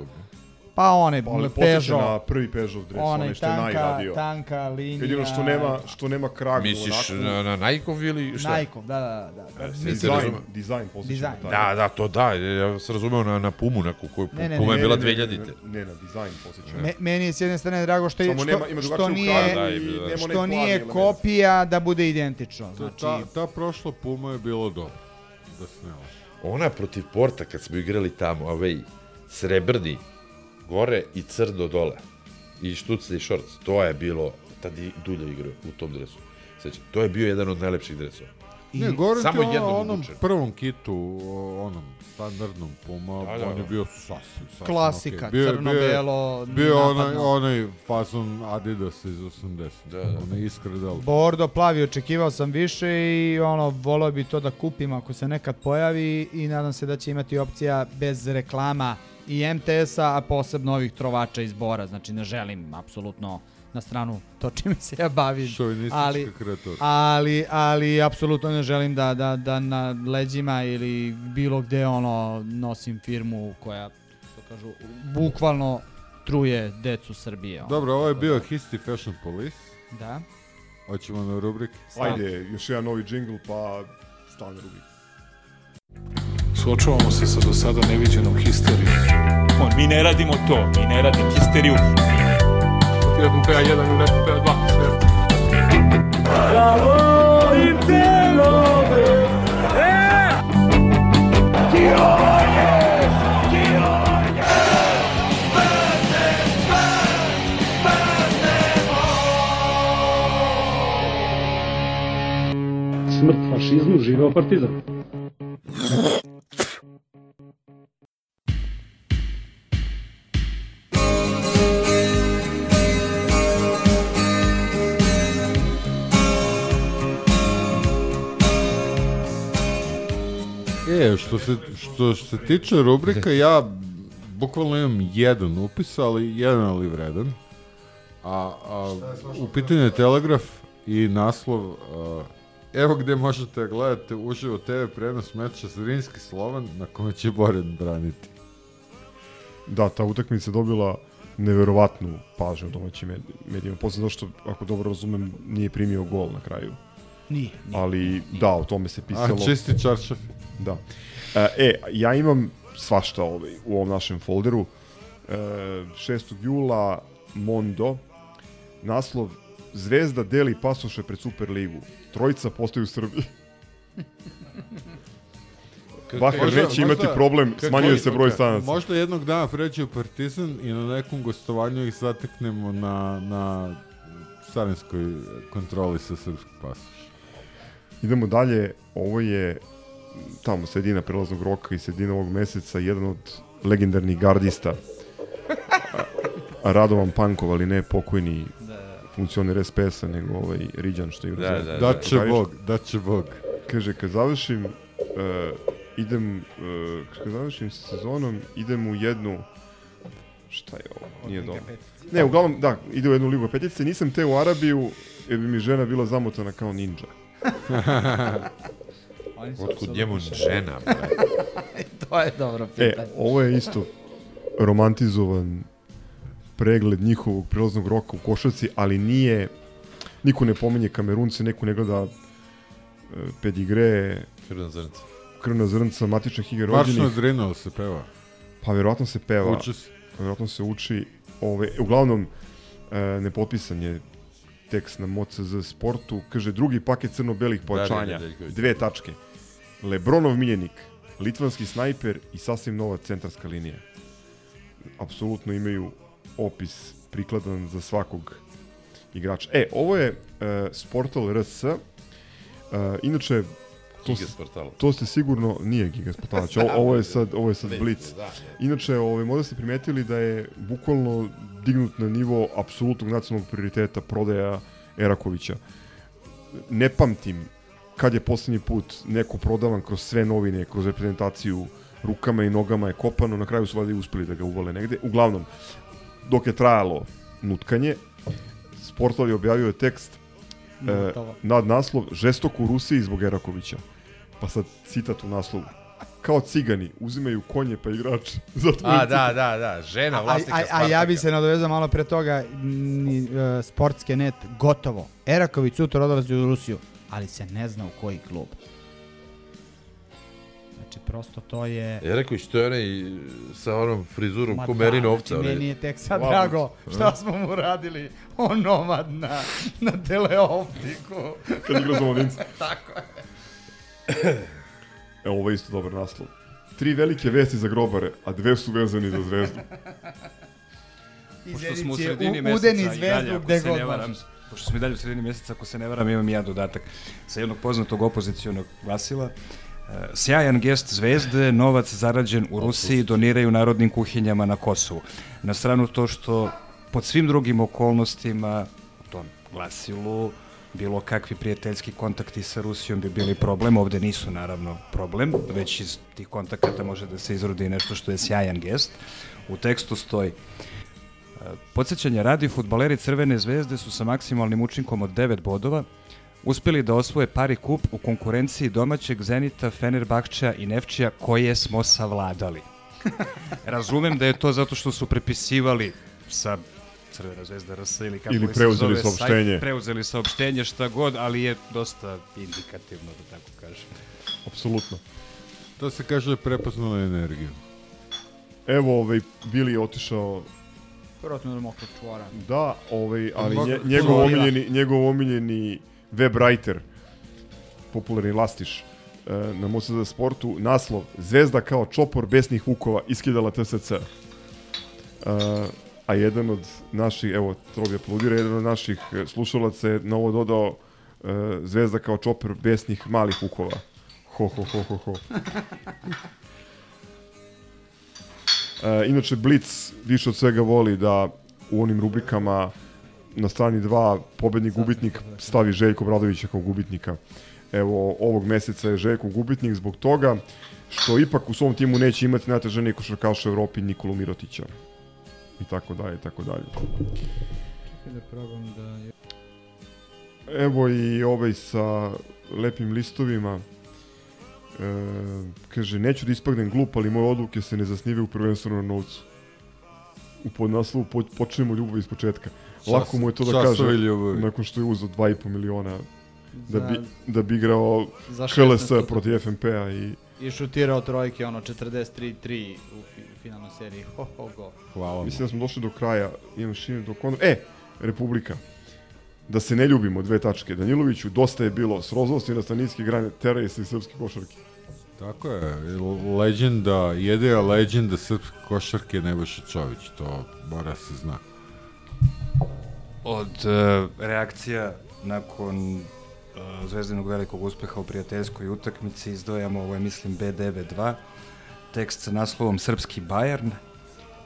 Pa one, Ali podsjeća Peugeot, na prvi Peugeot dres, onaj onaj što je tanka, najradio. tanka linija. Jedino što nema, što nema kragu Misliš onako. na, na Najkov ili šta? Najkov, da, da, da. da. E, Dizajn, razume- dizajn posjeća na. Da, da, to da, ja sam razumeo na, na Pumu neku koju Ne, ne, Puma je ne, bila Ne, ne, 2000 Ne, ne, na dizajn posjeća. Me, meni je s jedne strane drago što, je, Samo što, nema- ima što nije, da, i što nije kopija da bude identično. Znači, ta, ta prošla Puma je bilo dobro. Da se ne. Ona protiv Porta kad smo igrali tamo, away, srebrni, gore i crno dole. I štucli šorc, to je bilo, tad i Dulja igrao u tom dresu. Sećam, to je bio jedan od najlepših dresova. Ne, govorim Samo ti o onom obučen. prvom kitu, onom standardnom Puma, Da, da, on je da. bio sasvim, sasvim Klasika, okej. Bio crno-belo, Bio je onaj, onaj fazon Adidas iz 80. Da, da. Onaj iskre del. Bordo plavi, očekivao sam više i ono, volio bi to da kupim ako se nekad pojavi i nadam se da će imati opcija bez reklama i MTS-a, a posebno ovih trovača iz Bora, znači ne želim apsolutno na stranu to čime se ja bavim. Ali, kreatura. ali, ali apsolutno ne želim da, da, da na leđima ili bilo gde ono nosim firmu koja, što kažu, bukvalno truje decu Srbije. ono. Dobro, ovo je bio Histi Fashion Police. Da. Hoćemo na rubrike. Ajde, još jedan novi džingl, pa stan rubik. Suočavamo se sa do sada neviđenom histerijom. On, mi ne radimo to, mi ne radimo histeriju. Jedan PA1 ili neki PA2. Smrt fašizmu, živeo partizan. Što se, što se tiče rubrika, ja bukvalno imam jedan upis, ali jedan ali vredan. A, a u pitanju je Telegraf i naslov a, Evo gde možete da gledate uživo TV prenos meča Zrinski Slovan na kome će Boren braniti. Da, ta utakmica je dobila neverovatnu pažnju u domaćim med- medijima. Posle što, ako dobro razumem, nije primio gol na kraju. Nije, nije. Ali, da, o tome se pisalo. A, čisti čaršaf. Da. E, e, ja imam svašta ovaj, u ovom našem folderu. E, 6. jula, Mondo, naslov Zvezda deli pasoše pred Superligu. Trojica postaju u Srbiji. Bahar Možda- neće imati možda- problem, smanjuje se broj stanaca. Možda jednog dana pređe u Partizan i na nekom gostovanju ih zateknemo na, na carinskoj kontroli sa srpskog pasoša. Idemo dalje, ovo je tamo sredina prelaznog roka i sredina ovog meseca, jedan od legendarnih gardista Radovan Pankov, ali ne pokojni funkcioner SPS-a, nego ovaj Riđan što je Da, da, da. Da će Bog, da će Bog. Kaže, kad završim, uh, idem, uh, kad završim sa sezonom, idem u jednu, šta je ovo, nije dobro. Ne, uglavnom, da, ide u jednu ligu petice, nisam te u Arabiju, jer bi mi žena bila zamotana kao ninja. Oni su Otkud njemu žena, bre? to je dobro E, pitanje. ovo je isto romantizovan pregled njihovog prelaznog roka u košarci, ali nije, niko ne pominje Kamerunce, neko ne gleda e, pedigre, Krvna zrnca. krvna zrnca, matičnih Maršno rođenih. Drino se peva. Pa verovatno se peva. Uči se. Verovatno se uči. Ove, uglavnom, e, nepotpisan je tekst na MOCZ sportu. Kaže, drugi paket crno-belih pojačanja. Darija Nedeljković. Dve tačke. Lebronov miljenik, litvanski snajper i sasvim nova centarska linija. Apsolutno imaju opis prikladan za svakog igrača. E, ovo je e, Sportal RS. E, inače, to, to ste sigurno, nije Giga Sportala, znači, ovo, ovo je sad, ovo je sad Blitz, da. Inače, ovaj, možda ste primetili da je bukvalno dignut na nivo apsolutnog nacionalnog prioriteta prodaja Erakovića. Ne pamtim kad je poslednji put neko prodavan kroz sve novine, kroz reprezentaciju rukama i nogama je kopano, na kraju su valjda i uspeli da ga uvale negde. Uglavnom, dok je trajalo nutkanje, Sportov je objavio tekst E, Gotovo. nad naslov Žestok u Rusiji zbog Erakovića. Pa sad citat u naslovu. Kao cigani, uzimaju konje pa igrače. Zato A, da, da, da, žena A, a, vlasnika a, a Spartaka. ja bi se nadovezao malo pre toga, ni, e, sportske net, gotovo. Eraković sutra odlazi u Rusiju, ali se ne zna u koji klub. Znači, prosto to je... Eraković, to je onaj sa onom frizurom Ma ko da, ovca. Znači, meni je tek sad Labud. drago šta smo mu radili onomad na, na teleoptiku. Kad igra za. Tako je. Evo, ovo je isto dobar naslov. Tri velike vesti za grobare, a dve su vezani za zvezdu. Pošto smo u sredini u- meseca i dalje, ako se ne varam, pošto smo i dalje u sredini meseca, ako se ne varam, imam i ja dodatak sa jednog poznatog opozicionog glasila. E, Sjajan gest zvezde, novac zarađen u Rusiji doniraju narodnim kuhinjama na Kosovu. Na stranu to što pod svim drugim okolnostima u tom glasilu bilo kakvi prijateljski kontakti sa Rusijom bi bili problem, ovde nisu naravno problem, već iz tih kontakata može da se izrodi nešto što je sjajan gest. U tekstu stoji Podsećanje radi, futbaleri Crvene zvezde su sa maksimalnim učinkom od 9 bodova uspeli da osvoje pari kup u konkurenciji domaćeg Zenita, Fenerbahča i Nefčija koje smo savladali. Razumem da je to zato što su prepisivali sa Crvena zvezda RS ili kako Ili li se preuzeli zove, saopštenje. Sajt, preuzeli saopštenje, šta god, ali je dosta indikativno, da tako kažem. Apsolutno. To se kaže prepoznala energiju. Evo, ovaj, Bili je otišao Vjerojatno da mokro čvora. Da, ovaj, ali nje, njegov omiljeni, njegov omiljeni web writer, popularni Lastiš, e, na MSD Sportu, naslov Zvezda kao čopor besnih vukova iskidala TSC. E, a jedan od naših, evo, Trobi aplaudira, jedan od naših e, slušalaca je na ovo dodao e, Zvezda kao čopor besnih malih vukova. Ho, ho, ho, ho, ho. E, inače, Blitz više od svega voli da u onim rubrikama na strani 2 pobednik gubitnik stavi Željko Bradovića kao gubitnika. Evo, ovog meseca je Željko gubitnik zbog toga što ipak u svom timu neće imati najtežanije košarkaša u Evropi Nikolu Mirotića. I tako dalje, i tako dalje. Čekaj da probam da... je- Evo i ovaj sa lepim listovima. E, kaže, neću da ispagnem glup, ali moje odluke se ne zasnivaju prvenstveno na novcu. U podnaslovu po, počnemo ljubav iz početka. Čas- Lako mu je to da kaže ljubavi. nakon što je uzeo 2,5 miliona da bi, da bi igrao 16 protiv FNP-a i I šutirao trojke, ono, 43-3 u fi, finalnoj seriji. Ho, ho, go. Hvala. Mislim da smo došli do kraja. Imam šine do kontra. E, Republika. Da se ne ljubimo, dve tačke. Daniloviću, dosta je bilo. Srozao si na staninske grane, teraj se iz srpske košarke. Tako je, legenda, jedina legenda srpske košarke je Nebojša Čović, to mora se zna. Od uh, reakcija nakon uh, zvezdanog velikog uspeha u prijateljskoj utakmici izdvojamo, ovo je mislim B9-2, tekst sa naslovom Srpski Bayern.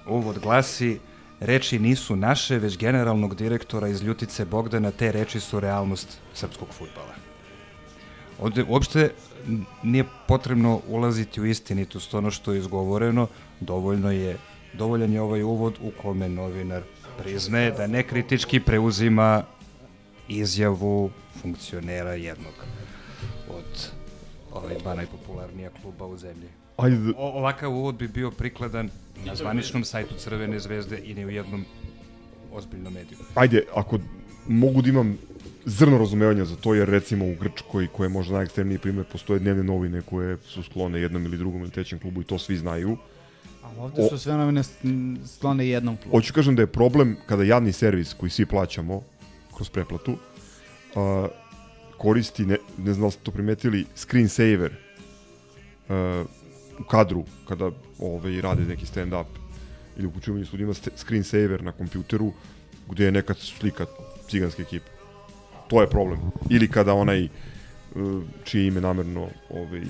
Uvod glasi, reči nisu naše, već generalnog direktora iz Ljutice Bogdana, te reči su realnost srpskog futbala. Ovde uopšte nije potrebno ulaziti u istinitost ono što je izgovoreno, dovoljno je, dovoljan je ovaj uvod u kome novinar priznaje da nekritički preuzima izjavu funkcionera jednog od ovaj dva najpopularnija kluba u zemlji. Ajde da- O, ovakav uvod bi bio prikladan na zvaničnom sajtu Crvene zvezde i ni u jednom ozbiljnom mediju. Ajde, ako mogu da imam zrno razumevanja za to, jer recimo u Grčkoj, koje je možda najekstremniji primjer, postoje dnevne novine koje su sklone jednom ili drugom ili trećem klubu i to svi znaju. A ovde O- su sve novine sklone jednom klubu. Hoću kažem da je problem kada javni servis koji svi plaćamo kroz pretplatu a, koristi, ne, ne znam da ste to primetili, screensaver a, u kadru kada ovaj, rade neki stand-up ili upućivanje studijima st- screensaver na kompjuteru gde je neka slika ciganske ekipe. To je problem. Ili kada onaj e, čije ime namerno ovaj,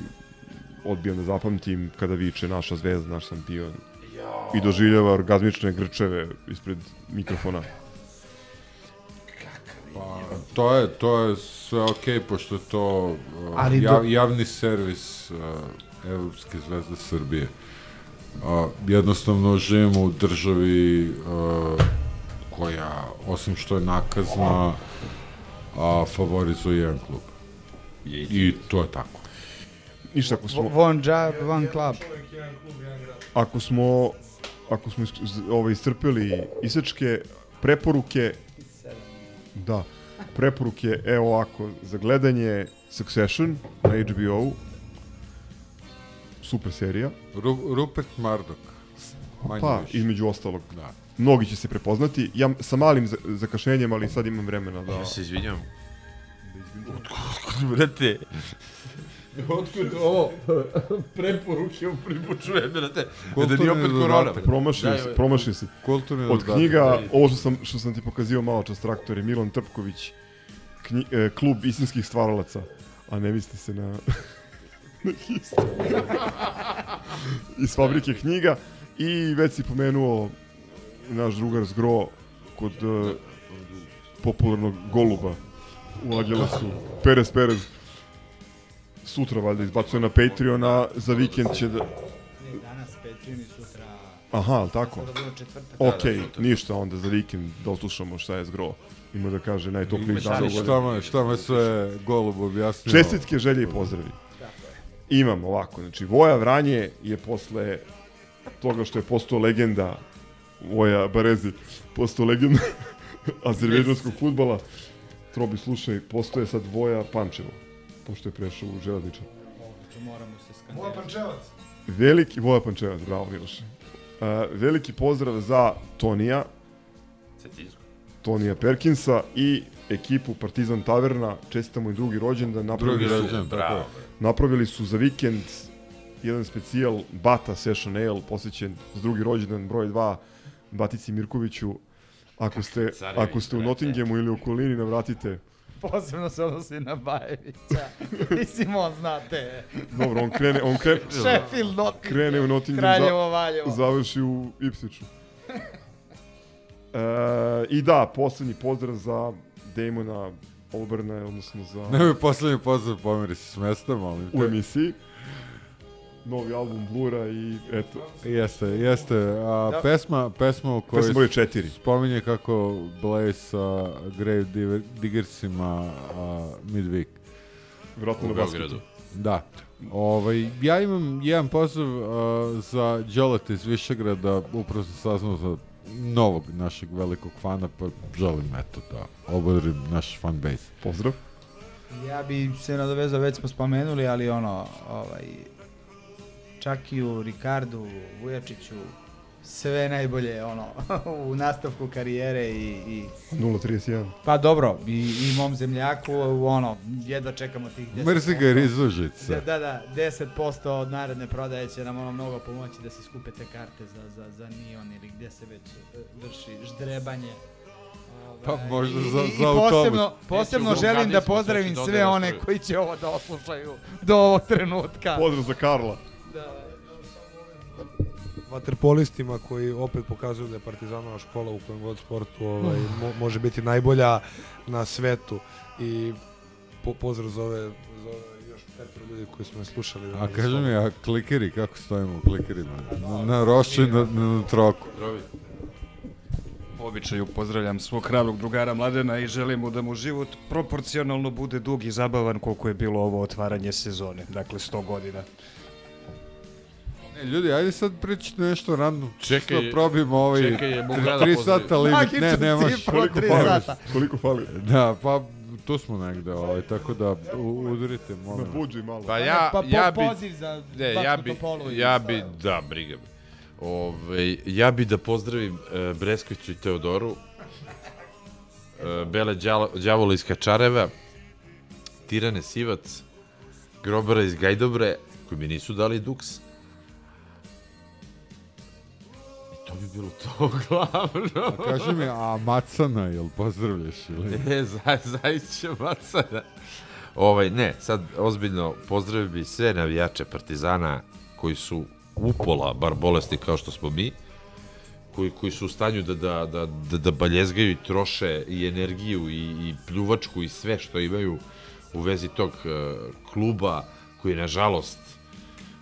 odbijam da zapamtim kada viče naša zvezda, naš šampion i doživljava orgazmične grčeve ispred mikrofona. To je, to je sve okej, pošto je to uh, Ali jav, do- javni servis uh, Evropske zvezde Srbije. Uh, jednostavno živimo u državi uh, koja, osim što je nakazna, a favorit su jedan klub. I to je tako. Ništa, ako smo... One job, one club. Ako smo, ako smo ovaj, iscrpili isečke, preporuke, da, preporuke, evo ovako, za gledanje Succession na HBO, super serija. Ru Rupert Murdoch. Manje Pa, više. između ostalog. Da. Mnogi će se prepoznati. Ja sa malim za- zakašnjenjem, ali sad imam vremena da... Ja se izvinjam. Otkud, brate? Otkud ovo preporuke u put čujem, brate? Da nije opet korona. Promašio Daj, si, promašio si. Kulturni Od dodatak. knjiga, ovo što sam, što sam ti pokazio malo čas traktor je Milan Trpković, knji, e, klub istinskih stvaralaca, a ne misli se na, na histu. Iz fabrike knjiga i već si pomenuo naš drugar Zgro kod e, popularnog goluba u Agelasu, Perez Perez. Sutra valjda izbacuje na Patreona, za vikend će da... Danas Patreon i sutra... Aha, ali tako? Ok, Da, da, ništa onda za vikend da oslušamo šta je zgro. Ima da kaže najtopliji dan. u Šta me, šta me sve golub objasnio? Čestitke, želje i pozdravi. Imam ovako, znači Voja Vranje je posle toga što je postao legenda Voja Barezi, postao legenda azerbejdžanskog futbala. Trobi, slušaj, postoje sad Voja Pančevo, pošto je prešao u železničar. Moramo se skandirati. Moja Pančevac. Veliki, Voja Pančevac, bravo Miloše. Uh, veliki pozdrav za Tonija, Tonija Perkinsa i ekipu Partizan Taverna, čestitamo i drugi rođendan, napravili Drugi su, rođendan, tako je. napravili su za vikend jedan specijal Bata Session Ale, posvećen za drugi rođendan, broj 2, Batici Mirkoviću. Ako ste, Carević, ako ste u. Nottinghamu ili u okolini, navratite. Posebno se odnosi na Bajevića. Mislim, on znate. Dobro, on krene, on krene, Sheffield, Nottingham. krene u Nottingham, Kraljevo, Valjevo. završi u Ipswichu. E, I da, poslednji pozdrav za Damona Alberna, odnosno za... Ne bi poslednji pozdrav pomeri se s mesta, molim te. u emisiji. Novi album Blura i eto. Jeste, jeste. A, Da. pesma, pesma u kojoj Pesma broj četiri. spominje kako Blaze sa Grave Diggersima a, midweek. Vjerojatno U. Beogradu. Da. Ovaj, ja imam jedan pozdrav a, za Đoleta iz Višegrada, upravo sam saznao za novog našeg velikog fana, pa želim eto da obodrim naš fan base. Pozdrav. Ja bi se nadovezao, već smo spomenuli, ali ono, ovaj, Čakiju, Rikardu, Vujačiću, sve najbolje ono u nastavku karijere i, i 0.31. pa dobro i, i mom zemljaku ono jedva čekamo tih 10%. Mrzi ga jer iz Užica. Da, da, da, 10% od naredne prodaje će nam ono mnogo pomoći da se skupe te karte za, za, za Nion ili gdje se već e, vrši ždrebanje. Pa Ovaj, možda i- za- i- i za autobus. posebno, posebno Neću, želim da pozdravim sve one koji će ovo da oslušaju do ovog trenutka. Pozdrav za Karla. Vaterpolistima koji opet pokazuju da je Partizanova škola u kojem god sportu ovaj, mo, može biti najbolja na svetu i po, pozdrav za ove, za ove još petro ljudi koji smo je slušali. A kaži mi, a klikeri, kako stojimo u klikerima? Na, na Rošću i na, na, na Troku. Po običaju pozdravljam svog hrabrog drugara Mladena i želim mu da mu život proporcionalno bude dug i zabavan koliko je bilo ovo otvaranje sezone, dakle 100 godina. Ne, ljudi, ajde sad pričajte nešto random. Čekaj, Čisto probimo ovaj čekaj, je mogu tri- ja da tri pozdravim? sata limit. Ne, Magičnu ne možeš. cifru, Koliko fali? Koliko fali? Da, pa tu smo negde, ovaj, tako da u, udrite, molim. Na buđi malo. Pa ja, Pa po- ja bi, poziv za ne, ja bi, ja bi, da, briga me. Ove, ja bi da pozdravim uh, Breskvicu i Teodoru, uh, Bele đavola iz Kačareva, Tirane Sivac, Grobara iz Gajdobre, koji mi nisu dali duks. Bi bilo to glavno. A kaži mi, a Macana, jel pozdravljaš ili? Ne, za, zaista Macana. Ovaj, ne, sad ozbiljno pozdravio bi sve navijače Partizana koji su upola, bar bolesti kao što smo mi, koji, koji su u stanju da, da, da, da, da baljezgaju i troše i energiju i, i pljuvačku i sve što imaju u vezi tog uh, kluba koji nažalost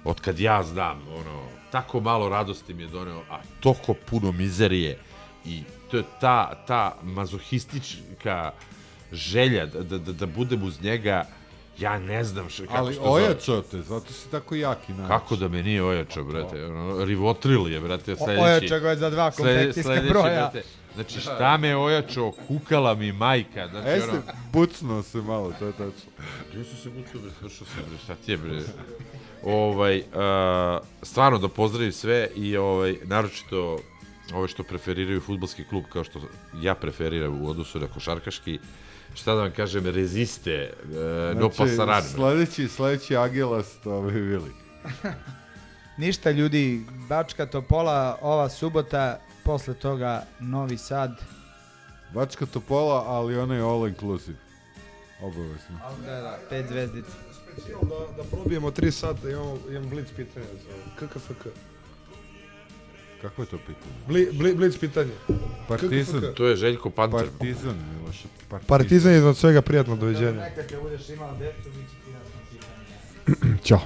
od kad ja znam, ono, tako malo radosti mi je doneo, a toliko puno mizerije i to je ta, ta mazohistička želja da, da, da, da budem uz njega, ja ne znam što, kako Ali se to zove. ojačao te, zato si tako jaki. Znači. Kako da me nije ojačao, brate? Ono, Rivotril je, brate, sledeći. ojačao ga je za dva komplektijska broja. Znači, šta me ojačao? Kukala mi majka. Znači, E, ono, se bucnuo se malo, to je tačno. Gdje su se bucao, bre, svršao sam, bre, šta ti je, bre? Ovaj, uh, stvarno da pozdravim sve i ovaj, naročito ove što preferiraju futbolski klub kao što ja preferiram u odnosu na košarkaški, šta da vam kažem, reziste, uh, no pasaran. Znači, sledeći, sledeći Agelas, to bi bili. Ništa ljudi, Bačka Topola ova subota, posle toga Novi Sad. Bačka Topola, ali onaj all inclusive. Obavezno. Da, da, pet zvezdica. Specijal da, da probijemo 3 sata, imamo, imam blitz pitanje za KKFK. Kako je to pitanje? Bli, bli, blitz pitanje. Partizan. KKFK. To je Željko Panter. Partizan, Miloše. Partizan. Partizan je iznad svega prijatno, doviđenja. Nekad kad budeš imao decu, mi će ti jasno pitanje. Ćao.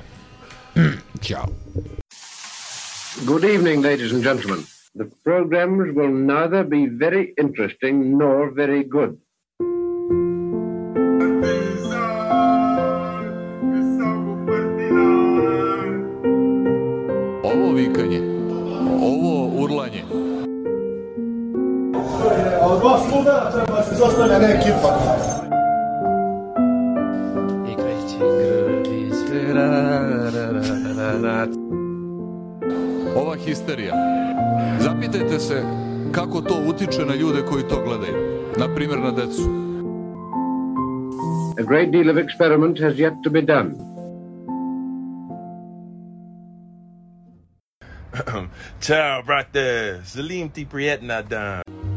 Ćao. Good evening, ladies and gentlemen. The programs will neither be very interesting nor very good. Vikanje, ovo urlanje, Od dva sluga treba se zostavlja ne ekipa. ova histerija. Zapitajte se kako to utiče na ljude koji to gledaju. Na primjer na decu. A great deal of experiment has yet to be done. Ciao, brate. Salim ti prijetna dan.